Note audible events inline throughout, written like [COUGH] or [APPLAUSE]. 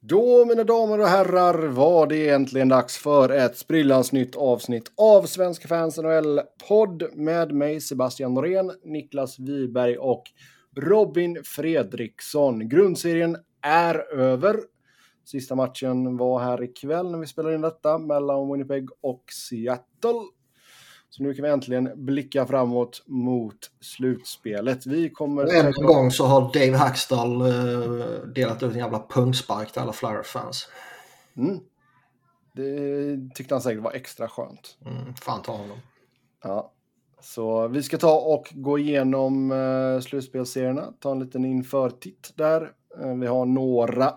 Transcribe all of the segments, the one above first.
Då, mina damer och herrar, var det egentligen dags för ett sprillans nytt avsnitt av Svenska fans NHL-podd med mig, Sebastian Norén, Niklas Wiberg och Robin Fredriksson. Grundserien är över. Sista matchen var här ikväll när vi spelade in detta mellan Winnipeg och Seattle. Så nu kan vi äntligen blicka framåt mot slutspelet. Vi kommer... En gång så har Dave Hackstall uh, delat ut en jävla pungspark till alla Flyer-fans. Mm. Det tyckte han säkert var extra skönt. Mm, fan ta honom. Ja. Så vi ska ta och gå igenom uh, slutspelserierna, ta en liten införtitt där. Uh, vi har några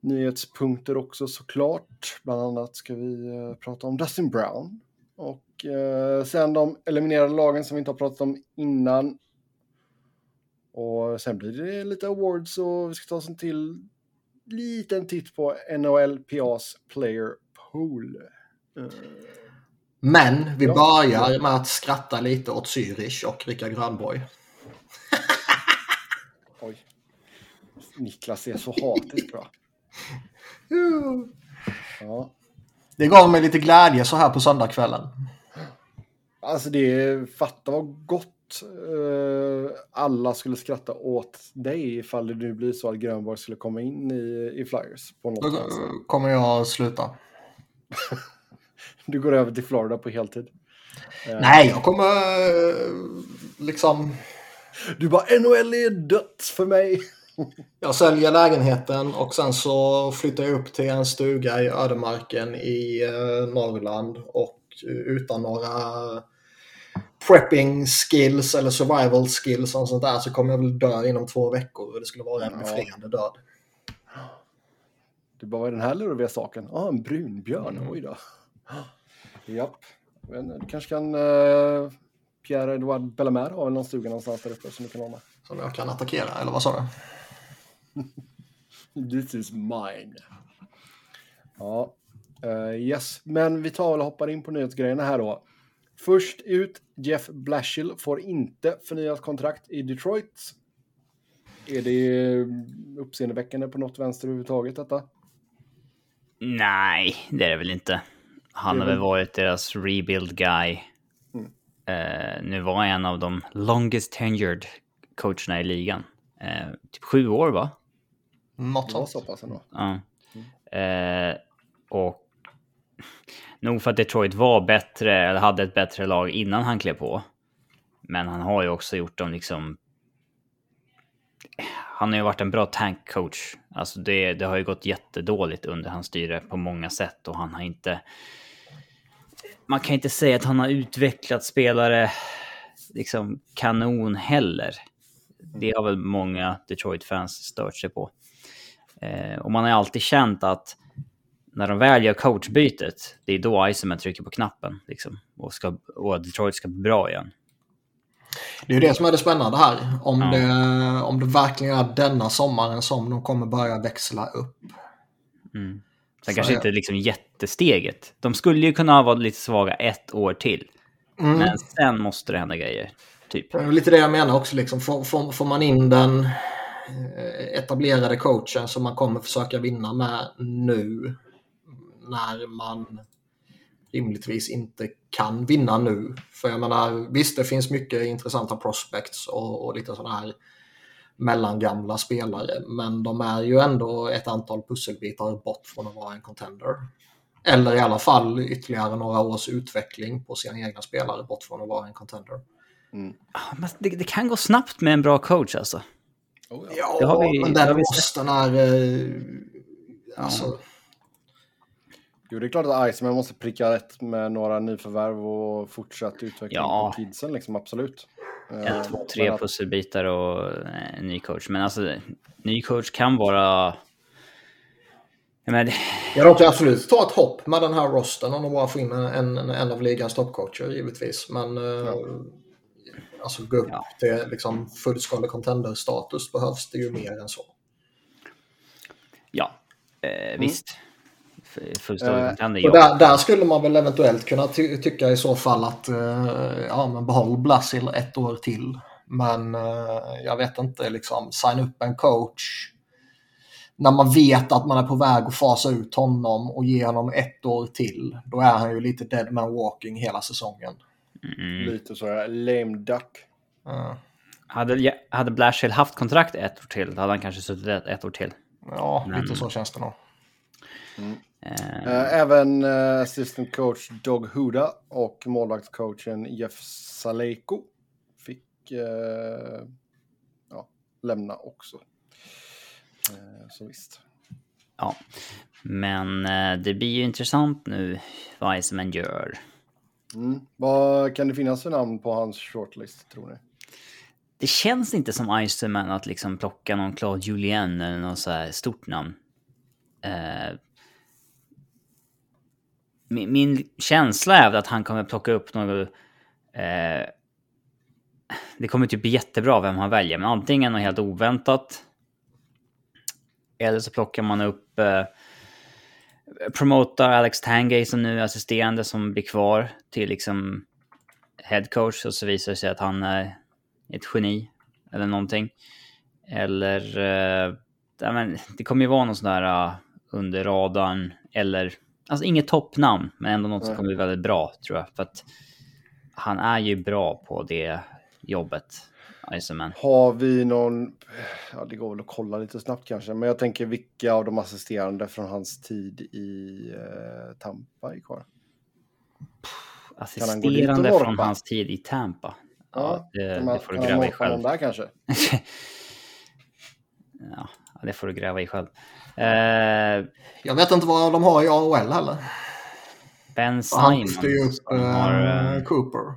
nyhetspunkter också såklart. Bland annat ska vi prata om Dustin Brown och eh, sen de eliminerade lagen som vi inte har pratat om innan. Och sen blir det lite awards och vi ska ta oss en till liten titt på NHLPAs player pool. Eh. Men vi börjar med att skratta lite åt Zürich och Rickard Grönborg. [LAUGHS] Oj. Niklas är så hatisk bra. [LAUGHS] Ja. Det gav mig lite glädje så här på söndagskvällen. Alltså det, fatta vad gott uh, alla skulle skratta åt dig ifall det nu blir så att Grönborg skulle komma in i, i Flyers. På något Då kommer jag sluta. [LAUGHS] du går över till Florida på heltid? Uh, Nej, jag kommer uh, liksom... Du bara NHL är dött för mig. [LAUGHS] Jag säljer lägenheten och sen så flyttar jag upp till en stuga i ödemarken i eh, Norrland och utan några prepping skills eller survival skills och sånt där så kommer jag väl dö inom två veckor och det skulle vara en befriande död. Du bara, vad är den här lurviga saken? Ja, ah, en brunbjörn, mm. oj då. [GASPS] Japp, men du kanske kan uh, Pierre-Edouard Bellemare ha någon stuga någonstans där uppe som du kan med. Som jag kan attackera, eller vad sa du? [LAUGHS] This is mine. Ja, uh, yes, men vi tar och hoppar in på nyhetsgrejerna här då. Först ut, Jeff Blashill får inte förnyat kontrakt i Detroit. Är det uppseendeväckande på något vänster överhuvudtaget detta? Nej, det är det väl inte. Han har väl varit deras rebuild guy. Mm. Uh, nu var en av de longest tenured coacherna i ligan. Uh, typ sju år va? Något sånt. så pass ändå. Ja. Mm. Eh, och nog för att Detroit var bättre, eller hade ett bättre lag innan han klev på. Men han har ju också gjort dem liksom... Han har ju varit en bra tankcoach. Alltså det, det har ju gått jättedåligt under hans styre på många sätt och han har inte... Man kan inte säga att han har utvecklat spelare liksom kanon heller. Det har väl många Detroit-fans stört sig på. Eh, och man har alltid känt att när de väl gör coachbytet, det är då Iceman trycker på knappen. Liksom, och, ska, och Detroit ska bli bra igen. Det är ju det som är det spännande här. Om, ja. det, om det verkligen är denna sommaren som de kommer börja växla upp. Mm. Sen kanske jag... inte liksom jättesteget. De skulle ju kunna vara lite svaga ett år till. Mm. Men sen måste det hända grejer. Typ. Lite det jag menar också. Liksom. Får, får, får man in den Eh, etablerade coachen som man kommer försöka vinna med nu när man rimligtvis inte kan vinna nu. För jag menar, visst det finns mycket intressanta prospects och, och lite sådana här mellangamla spelare, men de är ju ändå ett antal pusselbitar bort från att vara en contender. Eller i alla fall ytterligare några års utveckling på sina egna spelare bort från att vara en contender. Mm. Det, det, kan gå snabbt med en bra coach alltså. Oh, ja, ja vi, men den rosten är... Eh, alltså... Jo, det är klart att Iceman måste pricka rätt med några nyförvärv och fortsatt utveckling ja. på kidsen, liksom, absolut. En, eh, två, tre att... pusselbitar och en ny coach. Men alltså, ny coach kan vara... Men... Ja, de kan absolut ta ett hopp med den här rosten om de bara får in en, en, en av ligans toppcoacher, givetvis. Men... Eh, ja. Alltså gå upp ja. till liksom, fullskalig contender-status behövs det ju mer än så. Ja, eh, mm. visst. Fullskalig eh, ja. Där, där, skulle man väl eventuellt kunna ty tycka i så fall att eh, ja, men behåll Blasil ett år till. Men eh, jag vet inte, liksom signa upp en coach när man vet att man är på väg att fasa ut honom och ge honom ett år till, då är han ju lite dead man walking hela säsongen. Mm. Lite så, ja, lame duck. Uh, Hade, hade Blashill haft kontrakt ett år till, då hade han kanske suttit ett, ett år till. ja, Men- lite så känns det nog. Eh, Eh, Även eh, assistant coach Dog Huda och målvaktscoachen Jeff Saleko fick eh, ja, lämna också. Eh, så visst. ja. Men eh, det blir ju intressant nu vad Iceman gör. Mm. Vad kan det finnas för namn på hans shortlist tror ni? Det känns inte som Iceman att liksom plocka någon Claude Julien eller något så här stort namn. Eh, min, min känsla är att han kommer plocka upp något... Eh, det kommer typ bli jättebra vem han väljer, men antingen något helt oväntat. Eller så plockar man upp... Eh, promotar Alex Tangay som nu är assisterande som blir kvar till liksom head coach och så visar det sig att han är ett geni eller någonting. Eller... Eh, det kommer ju vara någon sån där uh, under radarn eller... Alltså inget toppnamn, men ändå något som kommer bli väldigt bra tror jag. För att han är ju bra på det jobbet, Iceman. Har vi någon, ja det går väl att kolla lite snabbt kanske, men jag tänker vilka av de assisterande från hans tid i eh, Tampa är kvar? han Assisterande norpa? från hans tid i Tampa. Ja, det, kan det man- får du gräva i själv. där kanske? [LAUGHS] ja, det får du gräva i själv. Eh, Jag vet inte vad de har i AHL heller. ben Han Simon. lyfter ju upp har, eh, eh, Cooper.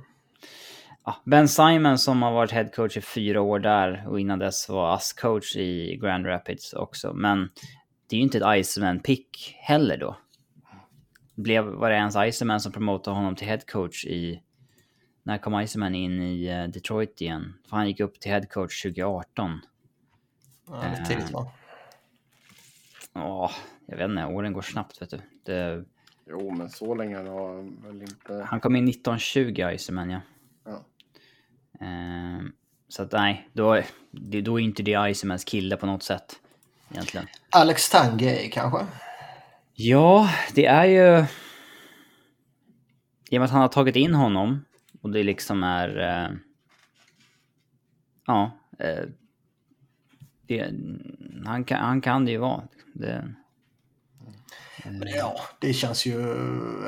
Ben Simon som har varit headcoach i fyra år där och innan dess var ASS-coach i Grand Rapids också. Men det är ju inte ett Iceman-pick heller då. Blev, var det ens Iceman som promotade honom till headcoach i... När kom Iceman in i eh, Detroit igen? För han gick upp till headcoach 2018. Ja, lite tidigt va? Ja, jag vet inte, åren går snabbt vet du. Det, Jo, men så länge har han väl inte... han kom in 1920 Iceman ja. Ja. Ehm, så att nej, då, det, då är inte det Icemans kille på något sätt. Egentligen. Alex Tangay kanske? Ja, det är ju... I och med att han har tagit in honom och det liksom är... Eh, ja. Eh, det, han, kan, han kan det ju vara. Det, Men Ja, det känns ju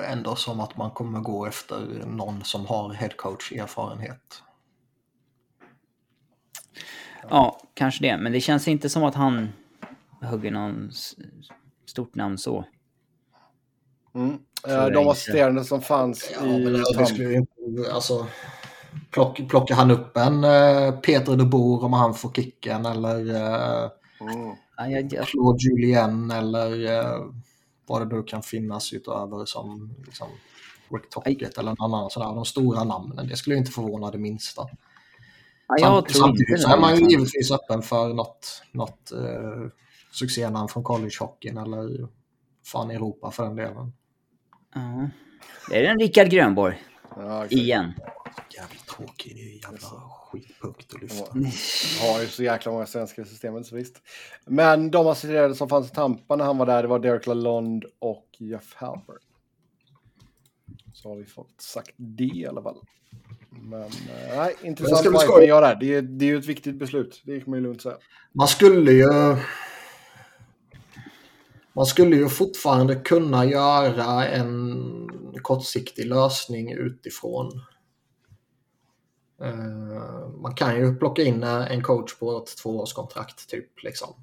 ändå som att man kommer gå efter någon som har headcoach erfarenhet. ja, kanske det. Men det känns inte som att han hugger någon stort namn så. Mm. Så de assisterande som fanns Ja, i men det Tampa. skulle ju inte, alltså, plock, plockar han upp en eh, Peter de Boer om han får kicken eller eh, Mm. Ja, jag, Claude Julien eller eh, vad det nu kan finnas utöver som liksom, Rick Tocchet eller någon annan sådär. De stora namnen, det skulle ju inte förvåna det minsta. ja, jag Samt- tror inte Samtidigt så är man ju liksom. givetvis öppen för något, något eh, succénamn från collegehockeyn eller fan Europa för den delen. Ja. Det är en Rickard Grönborg. Ja, exakt. Igen. Jävligt tråkig, det är jävla skitpunkt att lyfta. har ju så jäkla många svenskar i systemet så visst. Men de assisterande som fanns i Tampa när han var där, det var Derek Lalonde och Jeff Halpern. Så har vi fått sagt det i alla fall. Men eh, nej, intressant ska bli vad skoj. man gör där. Det är, det är ju ett viktigt beslut, det kan man ju lugnt säga. Man skulle ju... Man skulle ju fortfarande kunna göra en kortsiktig lösning utifrån. Eh, Man kan ju plocka in en coach på ett tvåårskontrakt typ liksom.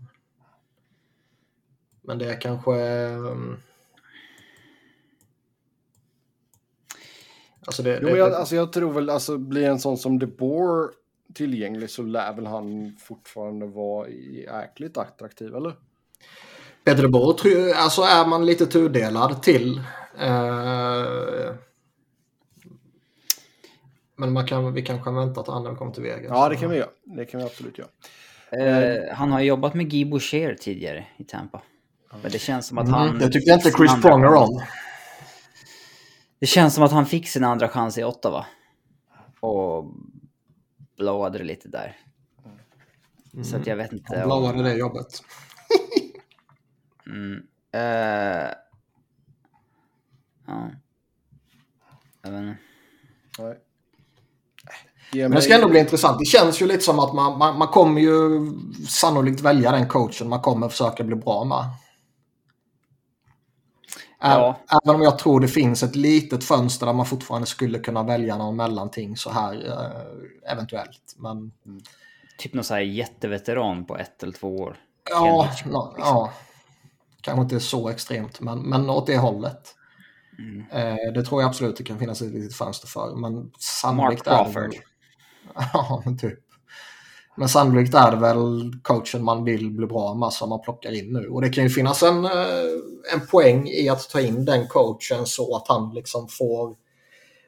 Men det är kanske... mm, Alltså det, Jo, det, jag, alltså, jag tror väl, alltså blir en sån som De Boer tillgänglig så lär väl han fortfarande vara jäkligt attraktiv, eller? Peter Boer, tro- alltså är man lite tudelad till. Eh, men man kan, vi kanske väntar till andra kommer till Vegas. Ja, det kan vi göra. Det kan vi absolut göra. Eh, han har jobbat med Guy Boucher tidigare i Tampa. Men det känns som att han... Mm, det tyckte inte Chris chans. om. Det känns som att han fick sin andra chans i Ottawa. Och blowade det lite där. Så att jag vet inte. Han blåade det jobbet. Uh, ja. Jag vet inte. Nej. Men det ska ändå bli intressant. Det känns ju lite som att man, man, man kommer ju sannolikt välja den coachen man kommer försöka bli bra med. Ja. Även om jag tror det finns ett litet fönster där man fortfarande skulle kunna välja någon mellanting så här eh, eventuellt. Men Typ någon så här jätteveteran på ett eller två år. ja, nå- liksom. ja, kanske inte så extremt, men, men åt det hållet. Mm. Eh, det tror jag absolut det kan finnas ett litet fönster för. Men Mark sannolikt är det Crawford. [LAUGHS] Ja, men typ. Men sannolikt är det väl coachen man vill bli bra med som man plockar in nu. Och det kan ju finnas en, eh, en poäng i att ta in den coachen så att han liksom får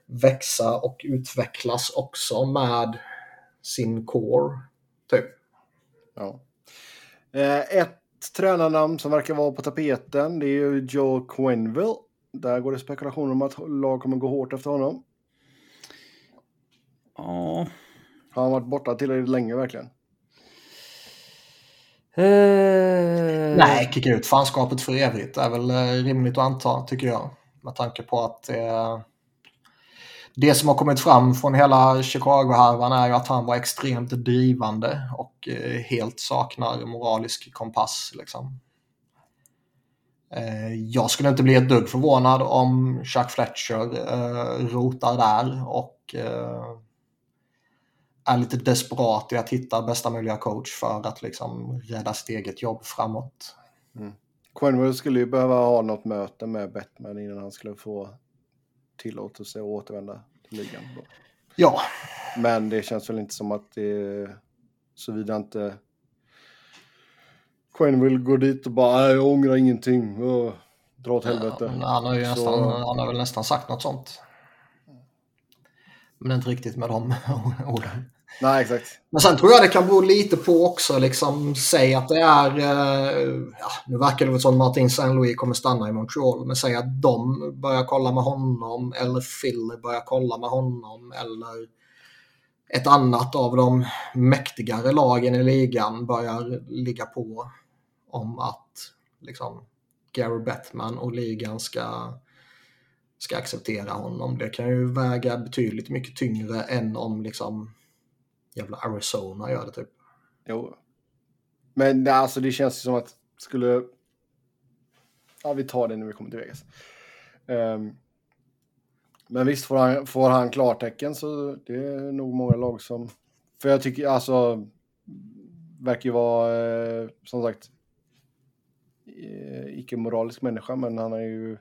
växa och utvecklas också med sin core. Typ. Ja. Eh, ett tränarnamn som verkar vara på tapeten det är ju Joe Quenville. Där går det spekulationer om att lag kommer gå hårt efter honom. Ja. Har han varit borta tillräckligt länge verkligen? Eh, Nej, kicka ut fanskapet för evigt är väl eh, rimligt att anta, tycker jag. Med tanke på att eh, det som har kommit fram från hela Chicago-härvan är ju att han var extremt drivande och eh, helt saknar moralisk kompass. Liksom. Eh, jag skulle inte bli ett dugg förvånad om Chuck Fletcher eh, rotar där och eh, är lite desperat i att hitta bästa möjliga coach för att liksom rädda sitt eget jobb framåt. Quenville skulle ju behöva ha något möte med Batman innan han skulle få tillåtelse att återvända till ligan. Då. Ja, Men det känns väl inte som att det såvida inte Quenville går dit och bara "Nej, jag ångrar ingenting. Åh, dra åt helvete. men han har ju Så- nästan, han har väl nästan sagt något sånt. Men inte riktigt med de [LAUGHS] orden. Nej, exakt. Men sen tror jag det kan bero lite på också, liksom, säg att det är, eh, ja, nu verkar det väl som Martin Saint-Louis kommer stanna i Montreal, men säg att de börjar kolla med honom eller Phil börjar kolla med honom eller ett annat av de mäktigare lagen i ligan börjar ligga på om att liksom, Gary Bettman och ligan ska, ska acceptera honom. Det kan ju väga betydligt mycket tyngre än om liksom jävla Arizona gör det typ. Jo. Men det- alltså det känns ju som att skulle... Ja, vi tar det när vi kommer till Vegas. Um, men visst, får han, får han klartecken så det är nog många lag som... För jag tycker alltså... Verkar ju vara, eh, som sagt, eh, icke-moralisk människa, men han är ju...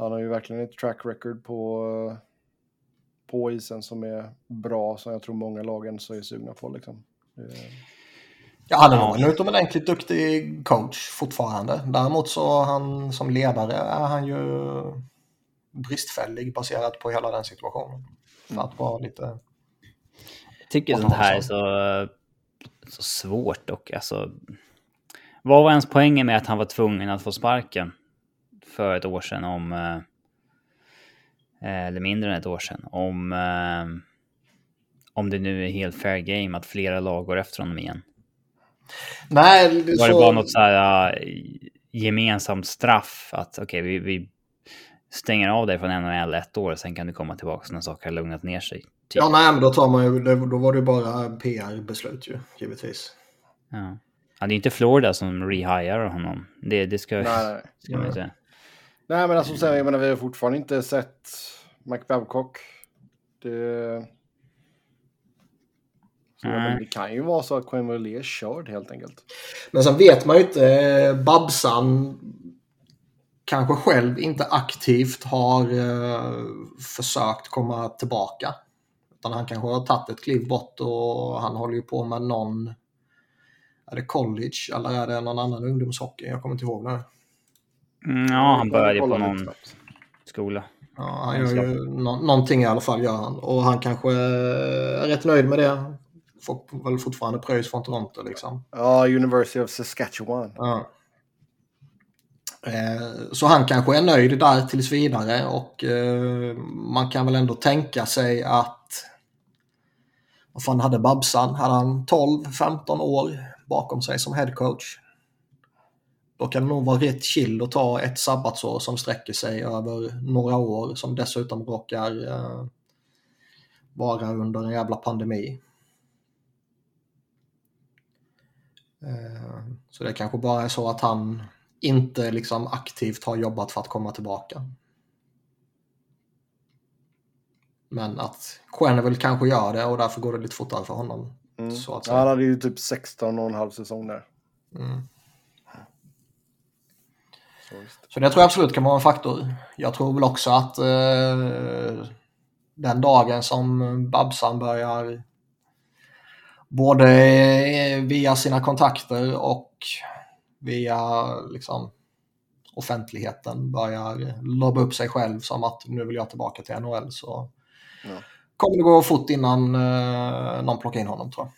Han har ju verkligen ett track record på, på isen som är bra, som jag tror många lagen så är sugna på liksom. Ja, han är en utomordentligt duktig coach fortfarande. Däremot så han som ledare är han ju bristfällig baserat på hela den situationen. För att vara lite... Jag tycker sånt här är så, så svårt och alltså... Vad var ens poängen med att han var tvungen att få sparken för ett år sedan om... eh, Eller mindre än ett år sedan. Om... eh, Om det nu är helt fair game att flera lag går efter honom igen. Nej, det, Var det så... bara något så här äh, gemensamt straff att okej, vi, vi stänger av dig från NHL ett år, sen kan du komma tillbaka när saker har lugnat ner sig. Typ. Ja, nej, men då tar man ju... det- Då var det ju bara PR-beslut ju, givetvis. Ja. Ja, det är inte Florida som rehirar honom. Det, det ska, nej, ska man ju säga. Nej, men alltså sen, jag menar, vi har fortfarande inte sett Mike Babcock. Det... Så menar, det kan ju vara så att Quenville är körd helt enkelt. Men sen vet man ju inte. eh, Babsan kanske själv inte aktivt har eh, försökt komma tillbaka. Utan han kanske har tagit ett kliv bort och han håller ju på med någon... Är det college eller är det någon annan ungdomshockey? Jag kommer inte ihåg nu. Mm, ja, han började på någon skola. Ja, han gör ju nå- någonting i alla fall gör han. Och han kanske är rätt nöjd med det. Får väl fortfarande pröjs från Toronto liksom. Ja, University of Saskatchewan. Ja. Eh, Så han kanske är nöjd där tills vidare och eh, man kan väl ändå tänka sig att vad fan hade Babsan? Hade han 12-15 år bakom sig som headcoach? Då kan det nog vara rätt chill att ta ett sabbatsår som sträcker sig över några år som dessutom råkar eh, vara under en jävla pandemi. Eh, så det kanske bara är så att han inte liksom aktivt har jobbat för att komma tillbaka. Men att Quenneville kanske gör det och därför går det lite fortare för honom. Mm. Så att Ja, han hade ju typ 16 och en halv säsong där. Mm. Så det tror jag absolut kan vara en faktor. Jag tror väl också att eh, den dagen som Babsan börjar både via sina kontakter och via liksom, offentligheten börjar lobba upp sig själv som att nu vill jag tillbaka till NHL så Ja. kommer det gå fort innan eh, någon plockar in honom tror jag.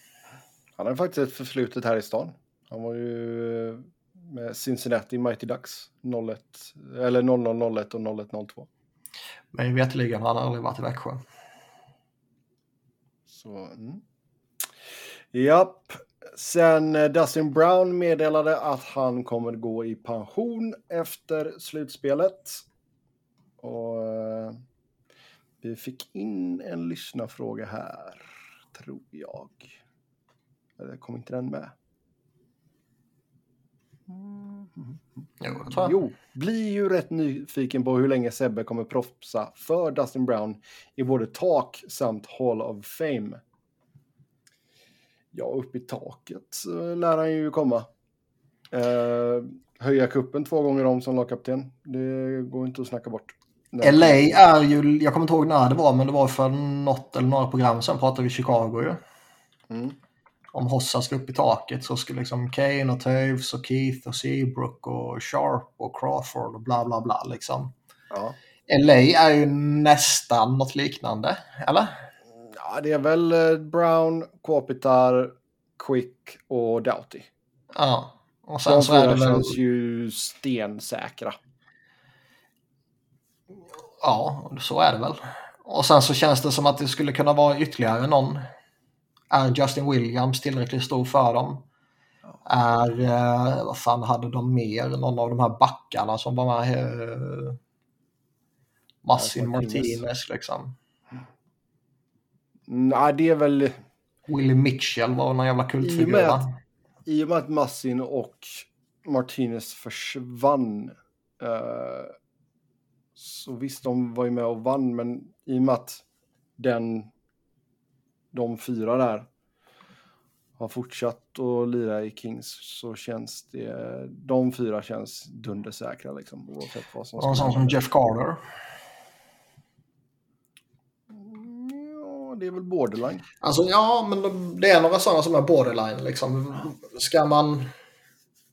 Han har faktiskt ett förflutet här i stan. Han var ju eh, med Cincinnati Mighty Ducks 01, eller 0001 och 0102. Men veterligen har han aldrig varit i Växjö. Så, mm. Japp. Sen eh, Dustin Brown meddelade att han kommer gå i pension efter slutspelet. Och eh, vi fick in en lyssnarfråga här, tror jag. Eller kom inte den med? Jo, det tror jag. Jo, blir ju rätt nyfiken på hur länge Sebbe kommer proffsa för Dustin Brown i både tak samt Hall of Fame. Ja, upp i taket så lär han ju komma. Eh, höja kuppen två gånger om som lagkapten. Det går inte att snacka bort. Nej. LA är ju, jag kommer inte ihåg när det var, men det var för något eller några program sen pratade vi Chicago ju. Mm. Om Hossa ska upp i taket så skulle liksom Kane och Toews och Keith och Seabrook och Sharp och Crawford och bla bla bla liksom. Ja. LA är ju nästan något liknande, eller? ja, det är väl eh, Brown, Kopitar, Quick och Doughty. Ja. Och De sen så är det väl... känns ju stensäkra. Ja, så är det väl. Och sen så känns det som att det skulle kunna vara ytterligare någon. Är Justin Williams tillräckligt stor för dem? Är, eh, vad fan hade de mer? Någon av de här backarna som var med? Eh, Massin Martinez. Liksom. Nej, det är väl... Willie Mitchell var någon jävla I och kultfigur med att, I och med att Massin och Martinez försvann eh, så visst, de var ju med och vann, men i och med att den, de fyra där har fortsatt att lira i Kings så känns det, de fyra känns dundersäkra liksom, oavsett vad som skulle sån som. Jeff Carter. Ja, det är väl borderline. Alltså ja, men de- det är några sådana som är borderline liksom. Ska man...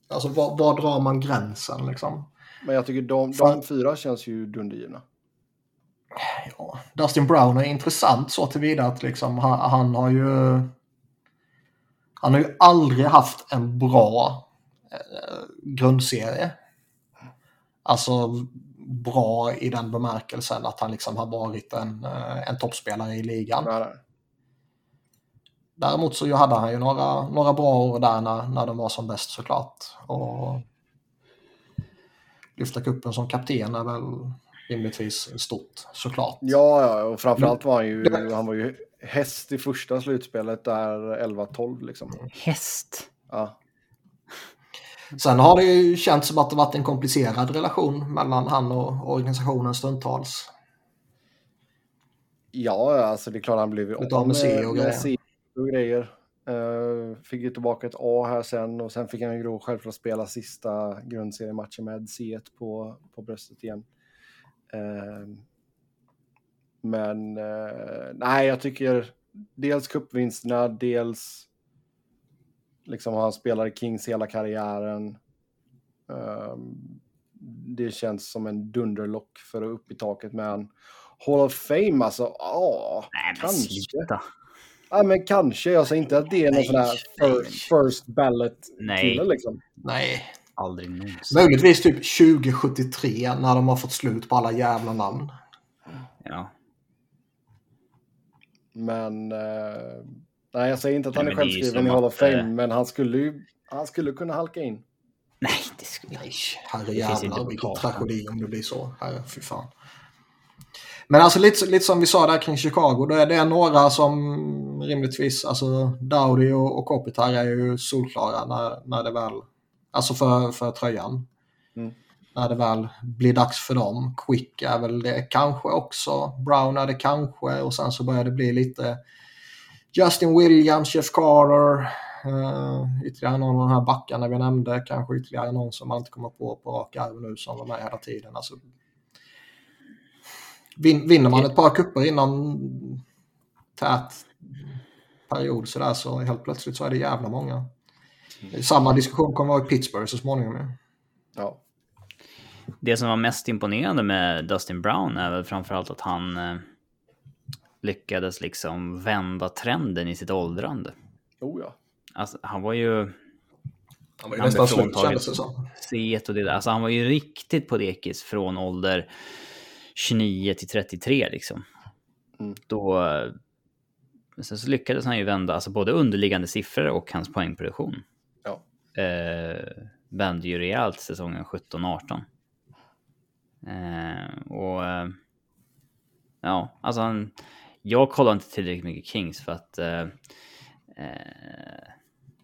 Alltså var, var drar man gränsen liksom? Men jag tycker de, de fyra känns ju dundergivna. Ja, Dustin Brown är intressant så tillvida att liksom, han, han har ju... Han har ju aldrig haft en bra eh, grundserie. Alltså bra i den bemärkelsen att han liksom har varit en, eh, en toppspelare i ligan. Däremot så hade han ju några, några bra år där när, när de var som bäst såklart. Och lyfta kuppen som kapten är väl rimligtvis stort såklart. Ja, ja, och framförallt var han ju, han var ju häst i första slutspelet där 11-12 liksom. Häst. Ja. Sen har det ju känts som att det varit en komplicerad relation mellan han och organisationen stundtals. ja, alltså det är klart han blev ju av med C och grejer. C och grejer. Eh, fick ju tillbaka ett A här sen och sen fick han ju då självklart spela sista grundseriematchen med C1 på, på bröstet igen. Eh, men eh, nej, jag tycker dels cupvinsterna, dels liksom har han spelat i Kings hela karriären. Ehm, det känns som en dunderlock för att upp i taket med en Hall of Fame alltså. Ja, kanske. sluta. Ja, men kanske. Jag säger inte att det är någon Nej, sån här first, first ballot Nej. kille liksom. Nej, Aldrig någonsin. möjligtvis typ 2073 när de har fått slut på alla jävla namn. Ja. Men eh, nej, jag säger inte att han Nej, är självskriven i Hall of Fame, men han skulle ju han skulle kunna halka in. Nej, det skulle... Nej, finns inte herrejävlar vilken tragedi om det blir så. Herre, fy fan. Men alltså lite, lite som vi sa där kring Chicago, då är det några som rimligtvis, alltså Dowdy och, och Kopitar är ju solklara när, när det väl, alltså för, för tröjan. Mm. När det väl blir dags för dem. Quick är väl det kanske också, Brown är det kanske och sen så börjar det bli lite Justin Williams, Jeff Carter, uh, ytterligare någon av de här backarna vi nämnde, kanske ytterligare någon som man inte kommer på på rak arm nu som var med hela tiden. Alltså, vin, vinner man ett par kupper inom tät period så, där, så helt plötsligt så är det jävla många. Samma diskussion kommer vara i Pittsburgh så småningom. ju. Ja. Det som var mest imponerande med Dustin Brown är väl framförallt att han eh, lyckades liksom vända trenden i sitt åldrande. Oh ja. Alltså, han var ju... Han var ju nästan slut kändes det som. Set och det där. Alltså han var ju riktigt på dekis från ålder 29 till 33 liksom. Mm. Då... eh, Sen så lyckades han ju vända alltså både underliggande siffror och hans poängproduktion. Eh, vände ju rejält säsongen 17-18. Eh, och... Eh, ja, alltså han... Jag kollar inte tillräckligt mycket Kings för att... Eh, eh,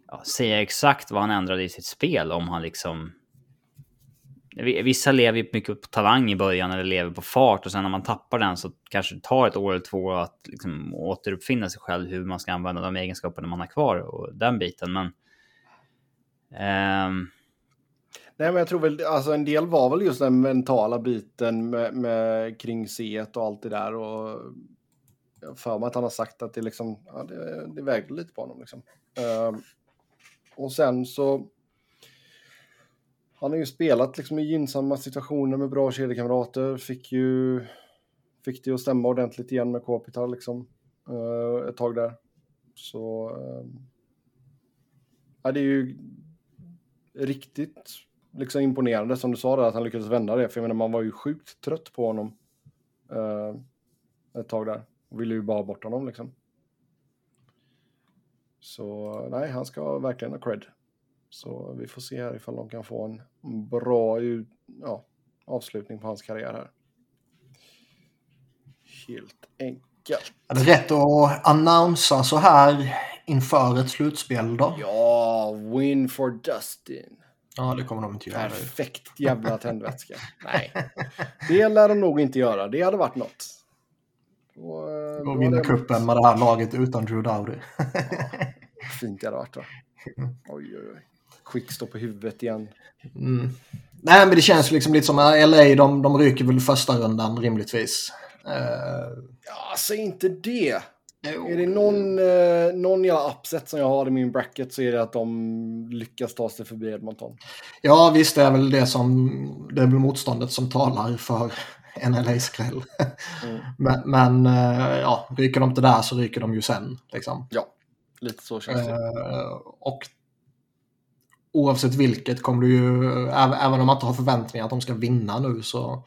ja, säga exakt vad han ändrade i sitt spel om han liksom... Vissa lever ju mycket på talang i början eller lever på fart och sen när man tappar den så kanske det tar ett år eller två att liksom återuppfinna sig själv hur man ska använda de egenskaperna man har kvar och den biten. Men Um... Nej, men jag tror väl, alltså en del var väl just den mentala biten med, med kring C och allt det där och jag för mig att han har sagt att det liksom, ja, det, det vägde lite på honom liksom. Um, och sen så han har ju spelat liksom i gynnsamma situationer med bra kedjekamrater, fick ju fick det att stämma ordentligt igen med Kopitar liksom uh, ett tag där. Så Um, ja, det är ju riktigt liksom imponerande som du sa där, att han lyckades vända det. För jag menar, man var ju sjukt trött på honom eh, ett tag där. Och ville ju bara ha bort honom liksom. Så nej, han ska verkligen ha cred. Så vi får se här ifall de kan få en bra ja, avslutning på hans karriär här. Helt enkelt. Är det rätt att annonsa så här inför ett slutspel då? Ja, win for Dustin. Ja, det kommer de inte göra. Perfekt jävla tändvätska. Nej, det lär de nog inte göra. Det hade varit något. Och, eh, då Och vinna kuppen med det här laget utan Drew Dowdy. Fint det hade varit va? Oj, oj, oj. Quick står på huvudet igen. Mm. Nej, men det känns liksom lite som att LA, de, de ryker väl första rundan rimligtvis. Uh, Ja, säg inte det. Är det någon, eh, någon jävla upset som jag har i min bracket så är det att de lyckas ta sig förbi Edmonton. Ja, visst det är väl det som det är väl motståndet som talar för [LAUGHS] en LA-skräll. Mm. [LAUGHS] men men eh, ja, ryker de inte där så ryker de ju sen. Liksom. Ja, lite så känns det. Eh, och oavsett vilket kommer du ju, även, även om man inte har förväntningar att de ska vinna nu så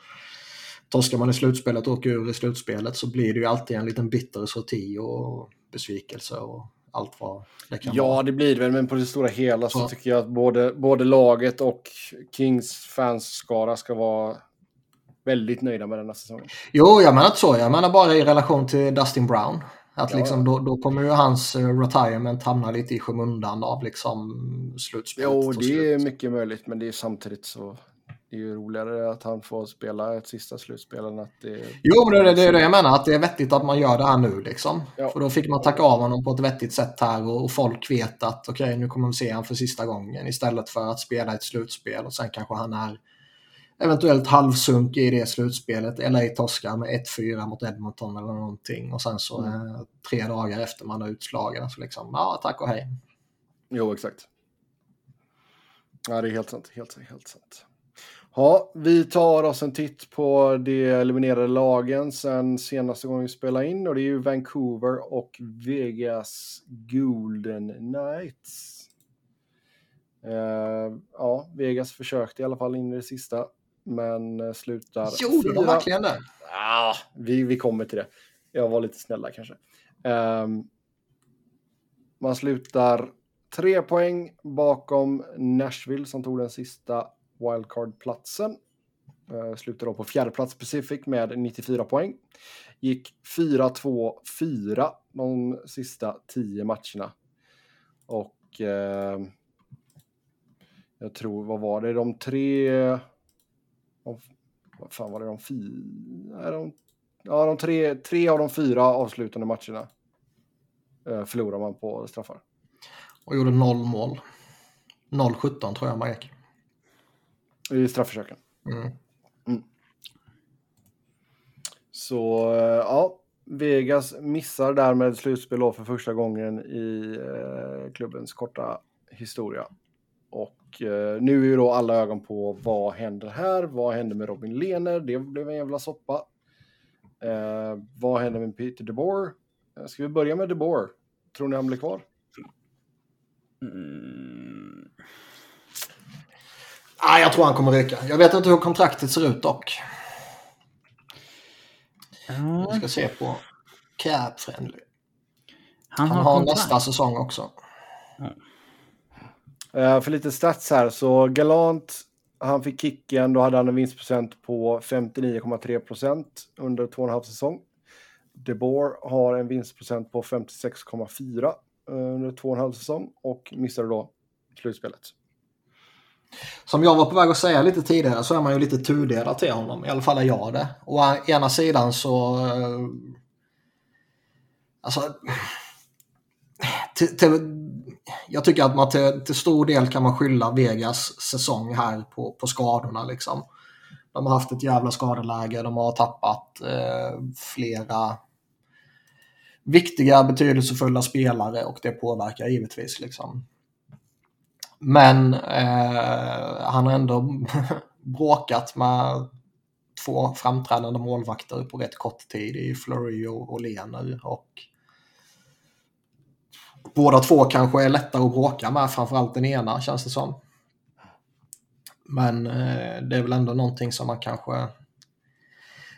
torskar man i slutspelet och åker ur i slutspelet så blir det ju alltid en liten bitter sorti och besvikelse och allt vad det kan Ja, vara. det blir det väl, men på det stora hela så Ja. tycker jag att både, både laget och Kings fansskara ska vara väldigt nöjda med denna säsongen. Jo, jag menar inte så. Jag menar bara i relation till Dustin Brown. Att Ja, liksom, då, då kommer ju hans eh, retirement hamna lite i skymundan av liksom slutspelet. Jo, det är mycket möjligt, men det är samtidigt så det är ju roligare att han får spela ett sista slutspel än att det... Jo, men det är det, är det jag menar. Att det är vettigt att man gör det här nu. Liksom. Ja. För då fick man tacka av honom på ett vettigt sätt här och, och folk vet att okej, nu kommer vi se honom för sista gången istället för att spela ett slutspel och sen kanske han är eventuellt halvsunk i det slutspelet. LA torskar med 1-4 mot Edmonton eller någonting och sen så Mm. eh, tre dagar efter man är utslagen så liksom, ja, tack och hej. Jo, exakt. Ja, det är helt sant. Helt, helt sant. Ja, vi tar oss en titt på de eliminerade lagen sen senaste gången vi spelade in och det är ju Vancouver och Vegas Golden Knights. Eh, ja, Vegas försökte i alla fall in i det sista, men eh, slutar Gjorde de verkligen det? Ah, vi, vi kommer till det. Jag var lite snälla kanske. Ehm, man slutar tre poäng bakom Nashville som tog den sista wildcard-platsen. Eh, uh, slutade då på fjärde plats Pacific med 94 poäng. Gick 4-2-4 de sista tio matcherna. Och uh, jag tror, vad var det, de tre... De, vad fan var det, de fyra? De, ja, de tre, tre av de fyra avslutande matcherna uh, förlorar man på straffar. Och gjorde noll mål. 0-17 tror jag man gick. I strafförsöken. Mm. Mm. Så eh, ja, Vegas missar därmed slutspel för första gången i eh, klubbens korta historia. Och eh, nu är ju då alla ögon på vad händer här? Vad händer med Robin Lehner? Det blev en jävla soppa. Eh, vad händer med Peter DeBoer? Eh, ska vi börja med DeBoer? Tror ni han blir kvar? Mm. Ah, jag tror han kommer ryka. Jag vet inte hur kontraktet ser ut dock. Vi ska se på Cap Friendly. han, Han har, har kontrakt. nästa säsong också. Eh, för lite stats här, så Galant, han fick kicken, då hade han en vinstprocent på 59,3 procent under två och en halv säsong. De Boer har en vinstprocent på 56,4 eh, under två och en halv säsong och missade då slutspelet. Som jag var på väg att säga lite tidigare så är man ju lite tudelad till honom. I alla fall är jag det. Å ena sidan så... Eh, alltså... Till, till, jag tycker att man till, till stor del kan man skylla Vegas säsong här på, på skadorna. Liksom. De har haft ett jävla skadeläge. De har tappat eh, flera viktiga, betydelsefulla spelare och det påverkar givetvis. Liksom. Men eh, han har ändå [LAUGHS] bråkat med två framträdande målvakter på rätt kort tid i Flurry och, Åhlén nu. Och båda två kanske är lättare att bråka med, framförallt den ena känns det som. Men eh, det är väl ändå någonting som man kanske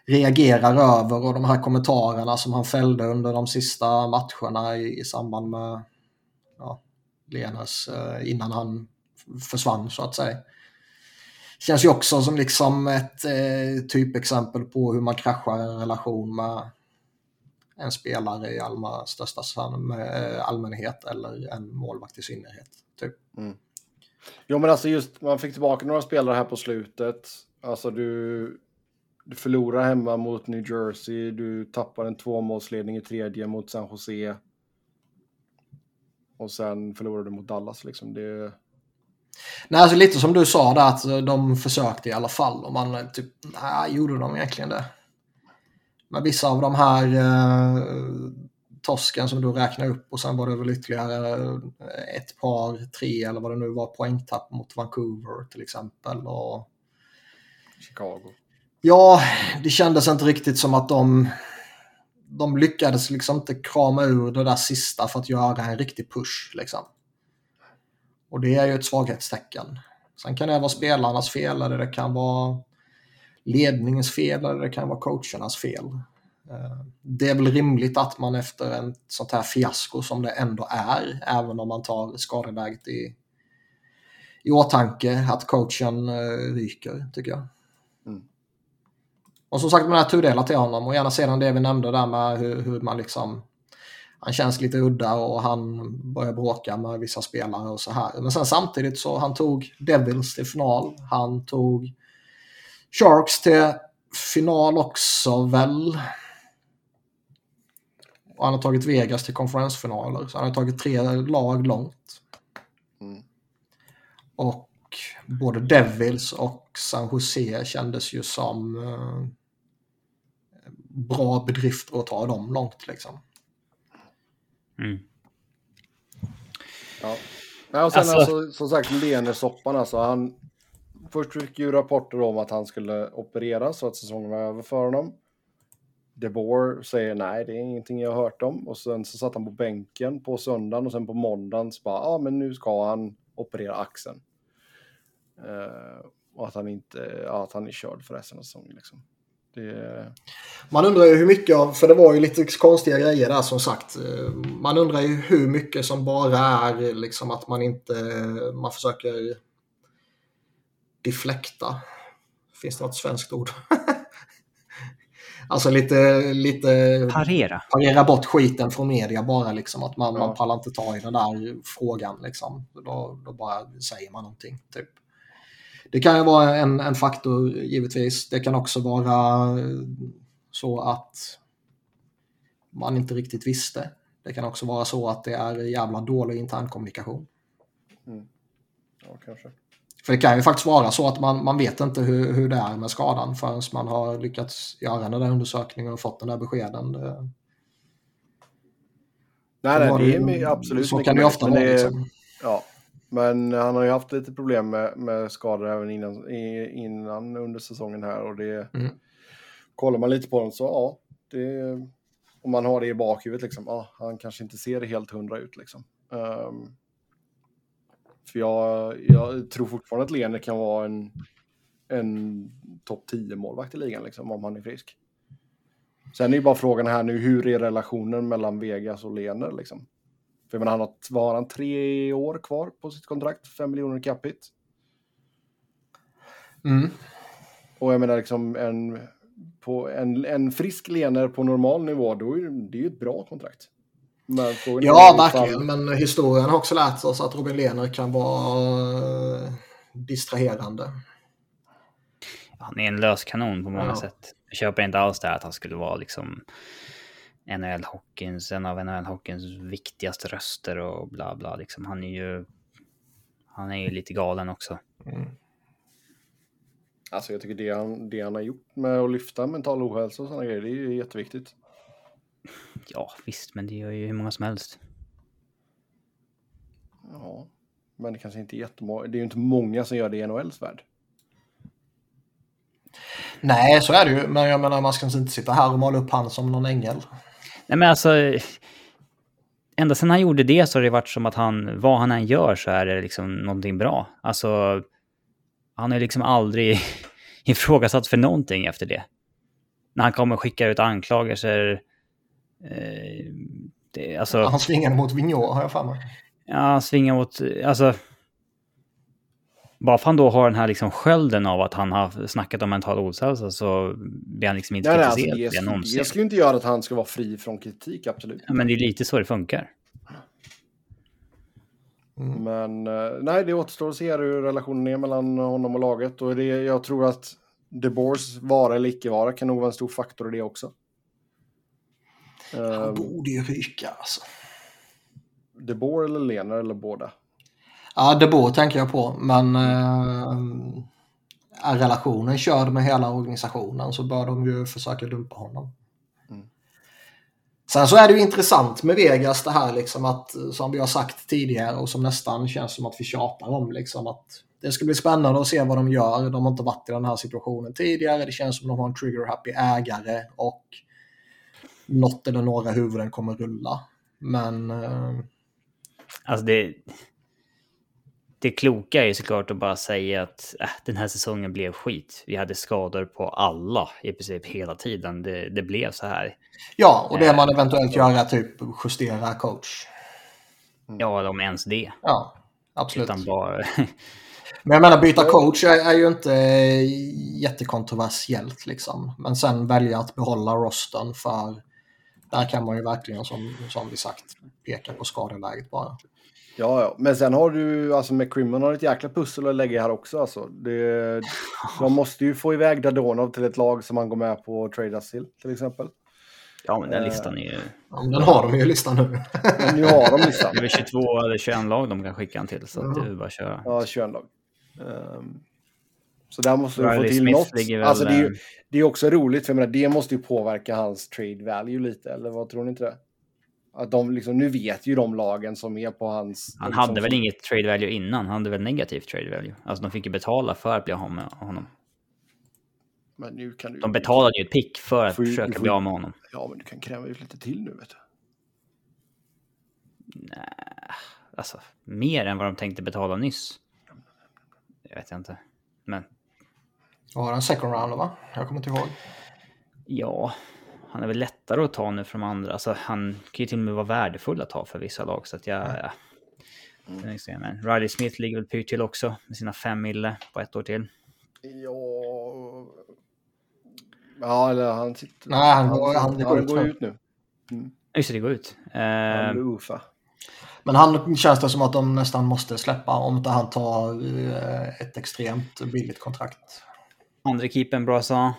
reagerar över och de här kommentarerna som han fällde under de sista matcherna i, i samband med ja, Lenas, eh, innan han försvann så att säga. Känns ju också som liksom ett eh, typexempel på hur man kraschar en relation med en spelare i allma största eh, allmänhet eller en målvakt i synnerhet. Typ. Mm. Jo men alltså just, man fick tillbaka några spelare här på slutet. Alltså du, du förlorar hemma mot New Jersey, du tappar en tvåmålsledning i tredje mot San Jose. Och sen förlorar du mot Dallas liksom. Det, Nej, alltså lite som du sa där att de försökte i alla fall och man eh, typ, nej, gjorde de egentligen det? Men vissa av de här eh, tosken som du räknar upp och sen var det väl ytterligare eh, ett par, tre eller vad det nu var, poängtapp mot Vancouver till exempel. Och, Chicago. ja, det kändes inte riktigt som att de, de lyckades liksom inte krama ur det där sista för att göra en riktig push. Liksom. Och det är ju ett svaghetstecken. Sen kan det vara spelarnas fel eller det kan vara ledningens fel eller det kan vara coachernas fel. Eh, det är väl rimligt att man efter en sånt här fiasko som det ändå är, även om man tar skadeläget i, i åtanke, att coachen eh, ryker, tycker jag. Och som sagt, man är tudelat till honom. Och gärna sedan det vi nämnde där med hur, hur man liksom... Han känns lite udda och han börjar bråka med vissa spelare och så här. Men sen samtidigt så han tog Devils till final. Han tog Sharks till final också väl. Och han har tagit Vegas till konferensfinaler. Så han har tagit tre lag långt. Mm. Och både Devils och San Jose kändes ju som eh, bra bedrifter att ta dem långt liksom. Mm. Ja. Ja, och sen Alltså- alltså, som sagt, Lener-soppan alltså. Han, först fick ju rapporter om att han skulle opereras så att säsongen var över för honom. De Boer säger nej, det är ingenting jag har hört om. Och sen så satt han på bänken på söndagen och sen på måndagen så bara, ja ah, men nu ska han operera axeln. Eh, och att han inte, ja, att han är körd för resten av säsongen liksom. Det... Man undrar ju hur mycket av, för det var ju lite konstiga grejer där som sagt. Man undrar ju hur mycket som bara är liksom att man inte, man försöker deflekta. Finns det något svenskt ord? [LAUGHS] alltså lite, lite... Parera. Parera bort skiten från media bara liksom. Att man, Ja. man pallar inte ta i den där frågan liksom. Då, då bara säger man någonting typ. Det kan ju vara en, en faktor givetvis. Det kan också vara så att man inte riktigt visste. Det kan också vara så att det är jävla dålig internkommunikation. Ja, kanske. För det kan ju faktiskt vara så att man, man vet inte hur, hur det är med skadan förrän man har lyckats göra den där undersökningen och fått den där beskeden. Det, Nej, nej, det är absolut Så kan det ofta vara. Liksom. Ja, men han har ju haft lite problem med, med skador även innan, innan under säsongen här och det Mm. kollar man lite på dem så ja, det, om man har det i bakhuvudet liksom, ja, han kanske inte ser helt hundra ut liksom. Ehm, för jag, jag tror fortfarande att Lener kan vara en, en topp 10 målvakt i ligan liksom, om han är frisk. Sen är ju bara frågan här nu, hur är relationen mellan Vegas och Lener liksom? För menar, han har, vad har han, tre år kvar på sitt kontrakt, fem miljoner i capita. Mm. Och jag menar liksom en, på en, en frisk Lener på normal nivå, då är det, ju ett bra kontrakt. Ja, verkligen. Men historien har också lärt oss att Robin Lehner kan vara eh, distraherande. Han är en löskanon på många Ja. sätt. Jag köper inte alls det här att han skulle vara liksom NHL-hockeyns, en av NHL-hockeyns viktigaste röster och bla bla. Liksom. Han är ju... Han är ju lite galen också. Alltså jag tycker det han, det han har gjort med att lyfta mental ohälsa och sådana grejer, det är ju jätteviktigt. Ja, visst, men det gör ju hur många som helst. Ja, men det kanske inte är jättemånga, det är ju inte många som gör det i NHLs värld. Nej, så är det ju. Men jag menar, man ska inte sitta här och måla upp han som någon ängel. Nej men alltså... Ända sedan han gjorde det så har det varit som att han, vad han än gör så är det liksom någonting bra. Alltså, han har ju liksom aldrig [LAUGHS] ifrågasatt för någonting efter det. När han kommer och skickar ut anklagelser. Eh, det, alltså, Han svingade mot Vigneault har jag för mig. ja, han svingar mot, alltså... Bara för han då har den här liksom skölden av att han har snackat om mental ohälsa så blir han liksom inte Nej, nej, alltså, kritiserad det, för det skulle- inte göra att han ska vara fri från kritik, absolut. Ja, men det är lite så det funkar. Men eh, nej, det återstår att se hur relationen är mellan honom och laget. Och det, jag tror att De Boers vara eller icke vara kan nog vara en stor faktor i det också. Han Uh, borde ju ryka alltså. De Boer eller Lener eller båda? Ja, det borde tänker jag på. Men eh, är relationen körd med hela organisationen så bör de ju försöka dumpa honom. Mm. Sen så är det ju intressant med Vegas det här liksom att, som vi har sagt tidigare och som nästan känns som att vi tjatar om liksom att det ska bli spännande att se vad de gör. De har inte varit i den här situationen tidigare. Det känns som att de har en trigger-happy ägare och något eller några huvuden kommer rulla. Men eh, Alltså det... Det kloka är ju såklart att bara säga att äh, den här säsongen blev skit. Vi hade skador på alla i princip hela tiden. Det, det blev så här. ja, och det man eventuellt gör är typ justera coach. Ja, eller om ens det. Ja, absolut. Utan bara... [LAUGHS] Men jag menar byta coach är, är ju inte eh, jättekontroversiellt liksom. Men sen välja att behålla rosten för där kan man ju verkligen som, som vi sagt peka på skadeläget bara. Ja, ja, men sen har du, alltså McCrimmon har ett jäkla pussel att lägga här också. Alltså. Det, [LAUGHS] de måste ju få iväg Dadonov till ett lag som han går med på att tradas till, till exempel. ja, men den listan är ju... Ja, men den har de ju listan nu. Men nu har de listan. [LAUGHS] Det är väl 22 eller 21 lag de kan skicka han till. Så att det är väl bara att köra. Ja, 21 lag. Ehm, så där måste de få Riley till Smith något. väl, Alltså det är, eh, ju, det är också roligt, för jag menar, det måste ju påverka hans trade value lite, eller vad tror ni inte det? Att de liksom, nu vet ju de lagen som är på hans... Han liksom, hade väl inget trade value innan. Han hade väl negativt trade value. Alltså de fick ju betala för att bli av med honom. Men nu kan du... De betalade ju ett pick för att ju- försöka bli av med honom. Ja, men du kan kräva ut lite till nu, vet du. Alltså, mer än vad de tänkte betala nyss. Jag vet inte. Men Var det en second round va? Jag kommer inte ihåg. Ja, han är väl lättare att ta nu de andra. Alltså, han kan ju till och med vara värdefull att ta för vissa lag. Så att jag... Ja. Mm. Men Riley Smith ligger väl pyrt till också med sina fem mille på ett år till. Ja... Ja, eller han sitter... Nej, han, går, han, han, han går ut nu. Mm. Just det, det går ut. Han blir Ufa. Men han känns det som att de nästan måste släppa om inte han tar eh, ett extremt billigt kontrakt. Andra keepern bra sa.